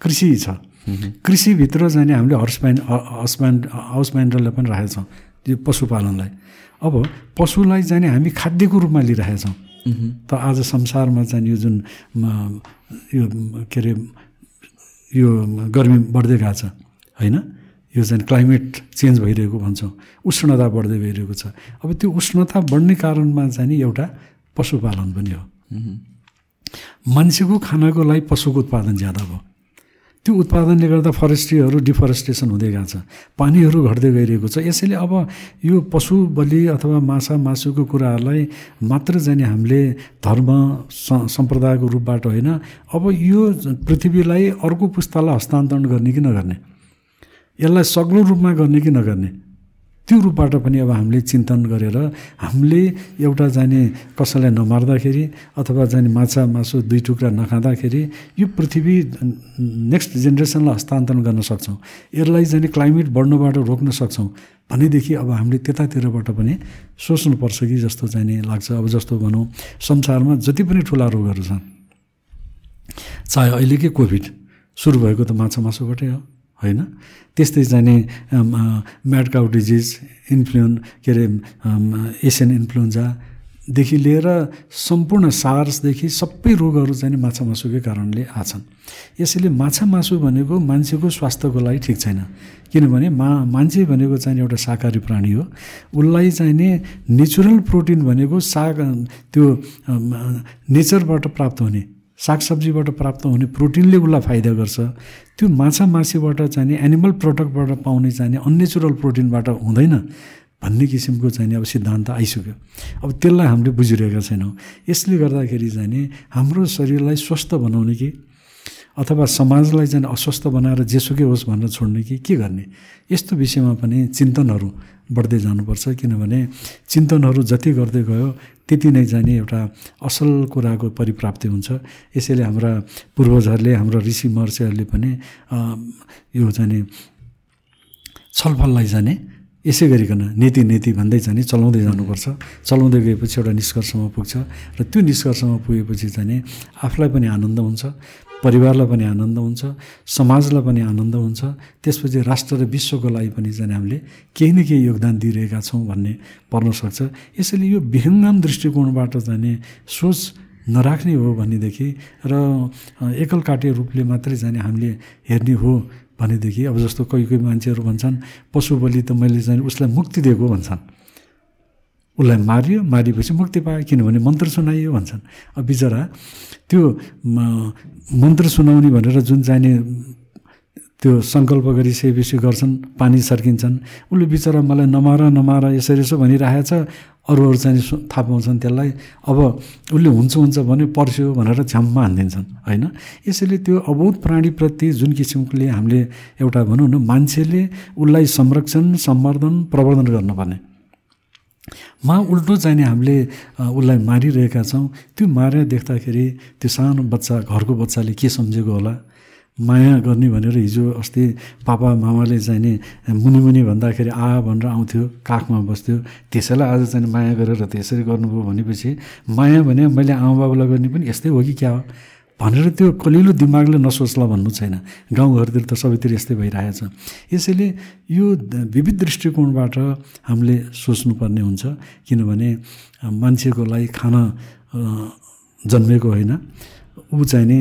Speaker 1: कृषि छ। कृषिभित्र जाने हामीले husbandry husbandry house पनि राखेका छौँ त्यो पशुपालनलाई। अब पशुलाई जाने हामी खाद्यको रूपमा लिइरहेका छौँ। त आज संसारमा चाहिँ यो जुन यो के अरे यो गर्मी बढ्दै गएको छ होइन? यो चाहिँ क्लाइमेट चेन्ज भइरहेको भन्छौँ। उष्णता बढ्दै गइरहेको छ। अब त्यो उष्णता बढ्ने कारणमा चाहिँ नि एउटा पशुपालन पनि हो। मान्छेको खानाको लागि पशुको उत्पादन ज्यादा भयो। त्यो उत्पादनले गर्दा फरेस्ट्रीहरू डिफरेस्टेसन हुँदै गएको छ। पानीहरू घट्दै गइरहेको छ। यसैले अब यो पशु बलि अथवा माछा मासुको कुराहरूलाई मात्र जाने हामीले धर्म सम्प्रदायको रूपबाट होइन अब यो पृथ्वीलाई अर्को पुस्तालाई हस्तान्तरण गर्ने कि नगर्ने? यसलाई सग्लो रूपमा गर्ने कि नगर्ने? त्यो रूपबाट पनि अब हामीले चिन्तन गरेर हामीले एउटा जाने कसैलाई नमार्दाखेरि अथवा जाने माछा मासु दुई टुक्रा नखाँदाखेरि यो पृथ्वी नेक्स्ट जेनेरेसनलाई हस्तान्तरण गर्न सक्छौँ। यसलाई जाने क्लाइमेट बढ्नुबाट रोक्न सक्छौँ। भनेदेखि अब हामीले त्यतातिरबाट पनि सोच्नुपर्छ कि जस्तो चाहिने लाग्छ। अब जस्तो भनौँ संसारमा जति पनि ठुला रोगहरू छन् चाहे अहिलेकै कोभिड सुरु भएको त माछा मासुबाटै हो। होइन? त्यस्तै जाने म्याड काउ डिजिज इन्फ्लुएन के अरे एसियन इन्फ्लुएन्जा देखि लिएर सम्पूर्ण सार्सदेखि सबै रोगहरू चाहिँ माछा मासुकै कारणले आछन्। यसैले माछा मासु भनेको मान्छेको स्वास्थ्यको लागि ठिक छैन। किनभने मा मान्छे भनेको चाहिँ एउटा शाकाहारी प्राणी हो। उसलाई चाहिँ नि नेचुरल प्रोटिन भनेको साग त्यो नेचरबाट प्राप्त हुने सागसब्जीबाट प्राप्त हुने प्रोटिनले उसलाई फाइदा गर्छ। त्यो माछा मासुबाट चाहिँ एनिमल प्रडक्टबाट पाउने चाहिँ अन्नेचुरल प्रोटिनबाट हुँदैन भन्ने किसिमको चाहिँ अब सिद्धान्त आइसक्यो। अब त्यसलाई हामीले बुझिरहेका छैनौँ। यसले गर्दाखेरि चाहिँ हाम्रो शरीरलाई स्वस्थ बनाउने कि अथवा समाजलाई चाहिँ अस्वस्थ बनाएर जेसुकै होस् भनेर छोड्ने कि के गर्ने? यस्तो विषयमा पनि चिन्तनहरू बढ्दै जानुपर्छ। किनभने चिन्तनहरू जति गर्दै गयो त्यति नै जाने एउटा असल कुराको परिप्राप्ति हुन्छ। यसैले हाम्रा पूर्वजहरूले हाम्रो ऋषि महर्षिहरूले पनि यो चाहिँ छलफललाई जाने यसै गरिकन नीति नीति भन्दै चाहिँ चलाउँदै जानुपर्छ। चलाउँदै गएपछि एउटा निष्कर्षमा पुग्छ र त्यो निष्कर्षमा पुगेपछि चाहिँ आफूलाई पनि आनन्द हुन्छ। परिवारलाई पनि आनन्द हुन्छ समाजलाई पनि आनन्द हुन्छ। त्यसपछि राष्ट्र र विश्वको लागि पनि चाहिँ हामीले केही न केही योगदान दिइरहेका छौँ भन्ने पर्न सक्छ। यसैले यो विहङ्गम दृष्टिकोणबाट जाने सोच नराख्ने हो भनेदेखि र एकल काटे रूपले मात्रै जाने हामीले हेर्ने हो भनेदेखि अब जस्तो कोही कोही मान्छेहरू भन्छन् पशु बलि त मैले चाहिँ उसलाई मुक्ति दिएको भन्छन्। उसलाई मारियो मारिएपछि मुक्ति पायो। किनभने मन्त्र सुनाइयो भन्छन्। अब बिचरा त्यो मन्त्र सुनाउने भनेर जुन चाहिने त्यो सङ्कल्प गरी सेवेसी गर्छन् पानी सर्किन्छन् उसले बिचरा मलाई नमार नमार यसरी यसो भनिरहेको छ। अरूहरू चाहिँ थाहा पाउँछन् त्यसलाई। अब उसले हुन्छ हुन्छ भने पर्स्यो भनेर झ्याममा हानिदिन्छन् होइन? यसैले त्यो अबोध प्राणीप्रति जुन किसिमले हामीले एउटा भनौँ न मान्छेले उसलाई संरक्षण सम्वर्धन प्रवर्धन गर्नुपर्ने। मा उल्टो चाहिने हामीले उसलाई मारिरहेका छौँ। त्यो मारेर देख्दाखेरि त्यो सानो बच्चा घरको बच्चाले के सम्झेको होला? माया गर्ने भनेर हिजो अस्ति पापा मामाले चाहिँ नि मुनि मुनि भन्दाखेरि आ भनेर आउँथ्यो काखमा बस्थ्यो। त्यसैलाई आज चाहिँ माया गरेर त्यसरी गर्नुभयो भनेपछि माया भने मैले आमा बाबुलाई गर्ने पनि यस्तै हो कि क्या हो? भनेर त्यो कलिलो दिमागले नसोच्ला भन्नु छैन। गाउँघरतिर त सबैतिर यस्तै भइरहेछ। यसैले यो विविध दृष्टिकोणबाट हामीले सोच्नुपर्ने हुन्छ किनभने मान्छेको लागि खाना जन्मेको होइन। ऊ चाहिँ नि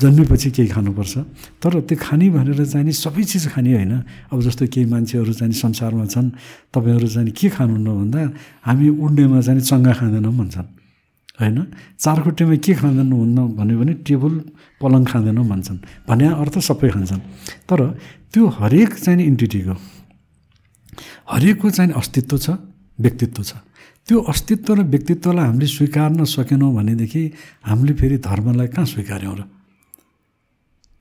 Speaker 1: जन्मेपछि केही खानुपर्छ। तर त्यो खाने भनेर चाहिँ नि सबै चिज खाने होइन। अब जस्तो केही मान्छेहरू चाहिँ संसारमा छन् तपाईँहरू चाहिँ के खानुहुन्न भन्दा हामी उड्नेमा चाहिँ चङ्गा खाँदैनौँ भन्छन्। होइन? चारखुट्टेमा के खाँदैन हुन्न भन्यो भने टेबल पलङ खाँदैनौँ भन्छन्। भने अर्थ सबै खान्छन्। तर त्यो हरेक चाहिँ इन्टिटीको हरेकको चाहिँ अस्तित्व छ व्यक्तित्व छ। त्यो अस्तित्व र व्यक्तित्वलाई हामीले स्वीकार्न सकेनौँ भनेदेखि हामीले फेरि धर्मलाई कहाँ स्वीकार्यौँ र?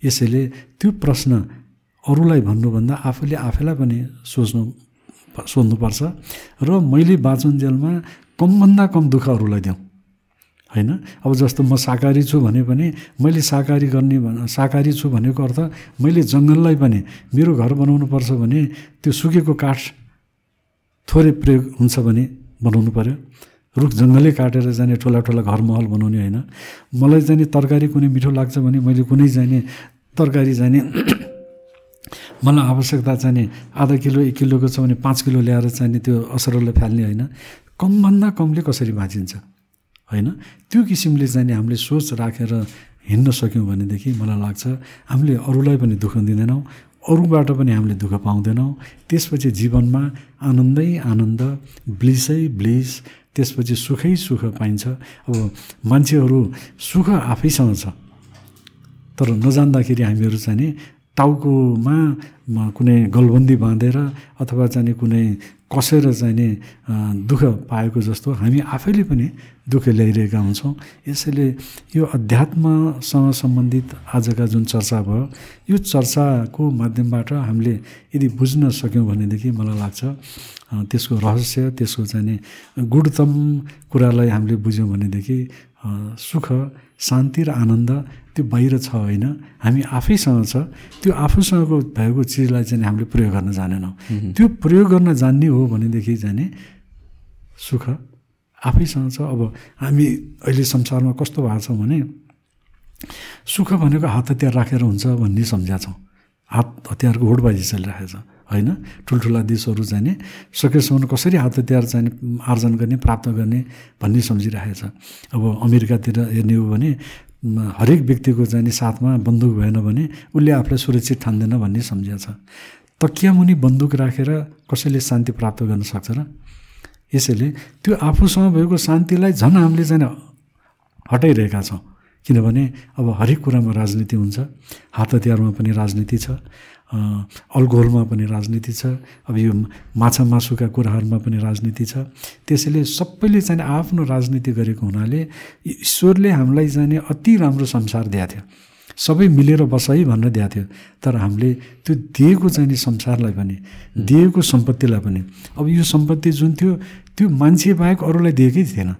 Speaker 1: यसैले त्यो प्रश्न अरूलाई भन्नुभन्दा आफूले आफैलाई पनि सोच्नु सोध्नुपर्छ। र मैले बाँचुन्जेलमा कमभन्दा कम दुःख अरूलाई दिउँ होइन? अब जस्तो म शाकाहारी छु भने पनि मैले शाकाहारी गर्ने शाकाहारी छु भनेको अर्थ मैले जङ्गललाई पनि मेरो घर बनाउनु पर्छ भने त्यो सुकेको काठ थोरै प्रयोग हुन्छ भने बनाउनु पऱ्यो रुख जङ्गलै काटेर जाने ठुला ठुला घर महल बनाउने होइन। मलाई जाने तरकारी कुनै मिठो लाग्छ भने मैले कुनै जाने तरकारी जाने मलाई आवश्यकता चाहिने आधा किलो एक किलोको छ भने पाँच किलो ल्याएर चाहिने त्यो असरलाई फाल्ने होइन। कमभन्दा कमले कसरी बाँचिन्छ होइन? त्यो किसिमले चाहिँ हामीले सोच राखेर हिँड्न सक्यौँ भनेदेखि मलाई लाग्छ हामीले अरूलाई पनि दुःख दिँदैनौँ अरूबाट पनि हामीले दुःख पाउँदैनौँ। त्यसपछि जीवनमा आनन्दै आनन्द ब्लिसै ब्लिस त्यसपछि सुखै सुख पाइन्छ। अब मान्छेहरू सुख आफैसँग छ तर नजान्दाखेरि हामीहरू चाहिँ टाउकोमा कुनै गलबन्दी बाँधेर अथवा चाहिँ कुनै कसेर चाहिँ नि दुःख पाएको जस्तो हामी आफैले पनि दुःख ल्याइरहेका हुन्छौँ। यसैले यो अध्यात्मसँग सम्बन्धित आजका जुन चर्चा भयो यो चर्चाको माध्यमबाट हामीले यदि बुझ्न सक्यौँ भनेदेखि मलाई लाग्छ त्यसको रहस्य त्यसको चाहिँ गुणतम कुरालाई हामीले बुझ्यौँ भनेदेखि सुख शान्ति र आनन्द त्यो बाहिर छ होइन हामी आफैसँग छ त्यो आफूसँगको भएको चिजलाई चाहिँ हामीले प्रयोग गर्न जानेनौँ। त्यो प्रयोग गर्न जान्ने हो भनेदेखि जाने सुख आफैसँग छ। अब हामी अहिले संसारमा कस्तो भएको छौँ भने सुख भनेको हात हतियार राखेर हुन्छ भन्ने सम्झ्या छौँ हात हतियारको होडबाजी चलिरहेको छ होइन? ठुल्ठुला देशहरू जाने सकेसम्म कसरी हात हतियार चाहिने आर्जन गर्ने प्राप्त गर्ने भन्ने सम्झिरहेको छ अब अमेरिकातिर हेर्ने हो भने हरेक व्यक्तिको चाहिँ साथमा बन्दुक भएन भने उसले आफूलाई सुरक्षित ठान्दैन भन्ने सम्झिएको छ। तकिया मुनि बन्दुक राखेर कसैले शान्ति प्राप्त गर्न सक्छ र? यसैले त्यो आफूसँग भएको शान्तिलाई झन् हामीले चाहिँ हटाइरहेका छौँ। किनभने अब हरेक कुरामा राजनीति हुन्छ हात हतियारमा पनि राजनीति छ। अल्कोहलमा पनि राजनीति छ अब यो माछा मासुका कुराहरूमा पनि राजनीति छ। त्यसैले सबैले चाहिँ आफ्नो राजनीति गरेको हुनाले ईश्वरले हामीलाई जाने अति राम्रो संसार दिएको थियो। सबै मिलेर बस है भनेर दिएको थियो। तर हामीले त्यो दिएको चाहिँ संसारलाई पनि दिएको सम्पत्तिलाई पनि अब यो सम्पत्ति जुन थियो त्यो मान्छे बाहेक अरूलाई दिएकै थिएन।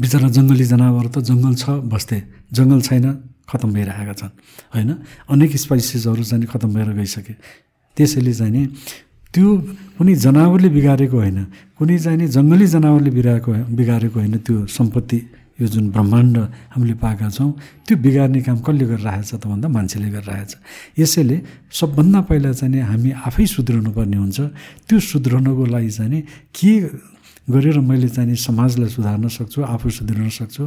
Speaker 1: बिचरा जङ्गली जनावर त जङ्गल छ बस्थे जङ्गल छैन। खतम भइरहेका छन् होइन? अनेक स्पाइसेसहरू चाहिँ खतम भएर गइसके। त्यसैले चाहिँ नि त्यो कुनै जनावरले बिगारेको होइन कुनै चाहिँ नि जङ्गली जनावरले बिगारेको बिगारेको होइन त्यो सम्पत्ति यो जुन ब्रह्माण्ड हामीले पाएका छौँ त्यो बिगार्ने काम कसले गरिरहेको छ त भन्दा मान्छेले गरिरहेको छ यसैले सबभन्दा पहिला चाहिँ हामी आफै सुध्रिनु पर्ने हुन्छ। त्यो सुध्रनको लागि चाहिँ के गरेर मैले चाहिँ समाजलाई सुधार्न सक्छु आफू सुध्रिन सक्छु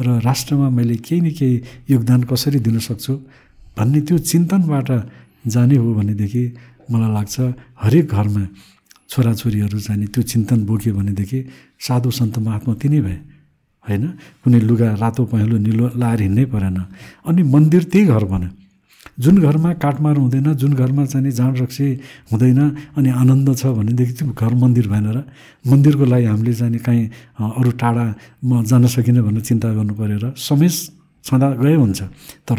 Speaker 1: र राष्ट्रमा मैले केही न केही योगदान कसरी दिन सक्छु भन्ने त्यो चिन्तनबाट जाने हो भनेदेखि मलाई लाग्छ हरेक घरमा छोराछोरीहरू जाने त्यो चिन्तन बोक्यो भनेदेखि साधु सन्त महात्मा तिनै भए होइन? कुनै लुगा रातो पहेँलो निलो लाएर हिँड्नै परेन। अनि मन्दिर त्यही घर बन्यो जुन घरमा काटमार हुँदैन जुन घरमा चाहिँ जाँड रक्सी हुँदैन अनि आनन्द छ भनेदेखि त्यो घर मन्दिर भएन र मन्दिरको लागि हामीले चाहिँ काहीँ अरू टाढामा जान सकिनँ भनेर चिन्ता गर्नु पऱ्यो र समय छँदा गए हुन्छ। तर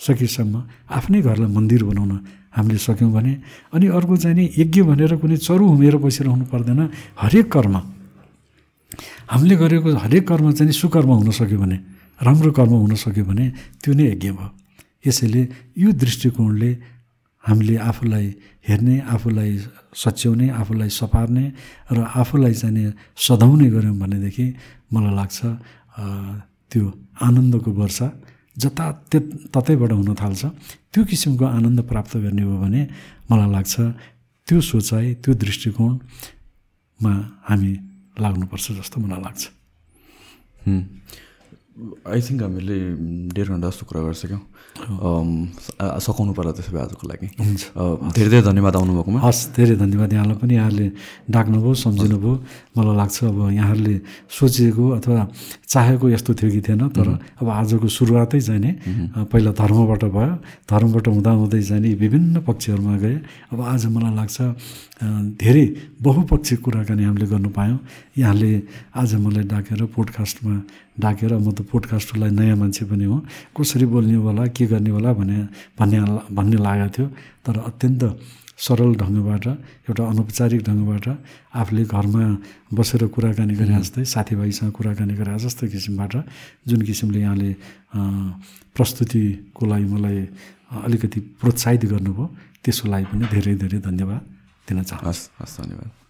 Speaker 1: सकेसम्म आफ्नै घरलाई मन्दिर बनाउन हामीले सक्यौँ भने अनि अर्को चाहिँ नि यज्ञ भनेर कुनै चरु हुमेर बसिरहनु पर्दैन हरेक कर्म। हामीले गरेको हरेक कर्म चाहिँ सुकर्म हुन सक्यो भने राम्रो कर्म हुन सक्यो भने त्यो नै यज्ञ भयो। यसैले यो दृष्टिकोणले हामीले आफूलाई हेर्ने आफूलाई सच्याउने आफूलाई सपार्ने र आफूलाई चाहिँ सधाउने गऱ्यौँ भनेदेखि मलाई लाग्छ त्यो आनन्दको वर्षा जता ततैबाट हुन थाल्छ। त्यो किसिमको आनन्द प्राप्त गर्ने हो भने मलाई लाग्छ त्यो सोचाइ त्यो दृष्टिकोणमा हामी लाग्नुपर्छ जस्तो मलाई लाग्छ।
Speaker 2: आई थिङ्क हामीले डेढ घन्टा जस्तो कुरा गरिसक्यौँ। सघाउनु पर्ला त्यसो भए आजको लागि। हुन्छ। धेरै धेरै धन्यवाद आउनुभएकोमा।
Speaker 1: हस् धेरै धन्यवाद यहाँलाई पनि। यहाँले डाक्नुभयो सम्झिनुभयो। मलाई लाग्छ अब यहाँहरूले सोचेको अथवा चाहेको यस्तो थियो कि थिएन तर अब आजको सुरुवातै चाहिँ नि पहिला धर्मबाट भयो धर्मबाट हुँदा हुँदै चाहिँ नि विभिन्न पक्षहरूमा गए। अब आज मलाई लाग्छ धेरै बहुपक्षी कुराकानी हामीले गर्नु पायौँ। यहाँले आज मलाई डाकेर पोडकास्टमा डाकेर म त पोडकास्टलाई नयाँ मान्छे पनि हो। कसरी बोल्ने होला के गर्ने होला भने भन्ने भन्ने लागेको थियो। तर अत्यन्त सरल ढङ्गबाट एउटा अनौपचारिक ढङ्गबाट आफूले घरमा बसेर कुराकानी गरे जस्तै साथीभाइसँग कुराकानी गरे जस्तो किसिमबाट जुन किसिमले यहाँले प्रस्तुतिको लागि मलाई अलिकति प्रोत्साहित गर्नुभयो त्यसको लागि पनि धेरै धेरै धन्यवाद दिन चाहन्छु।
Speaker 2: हस् हस् धन्यवाद।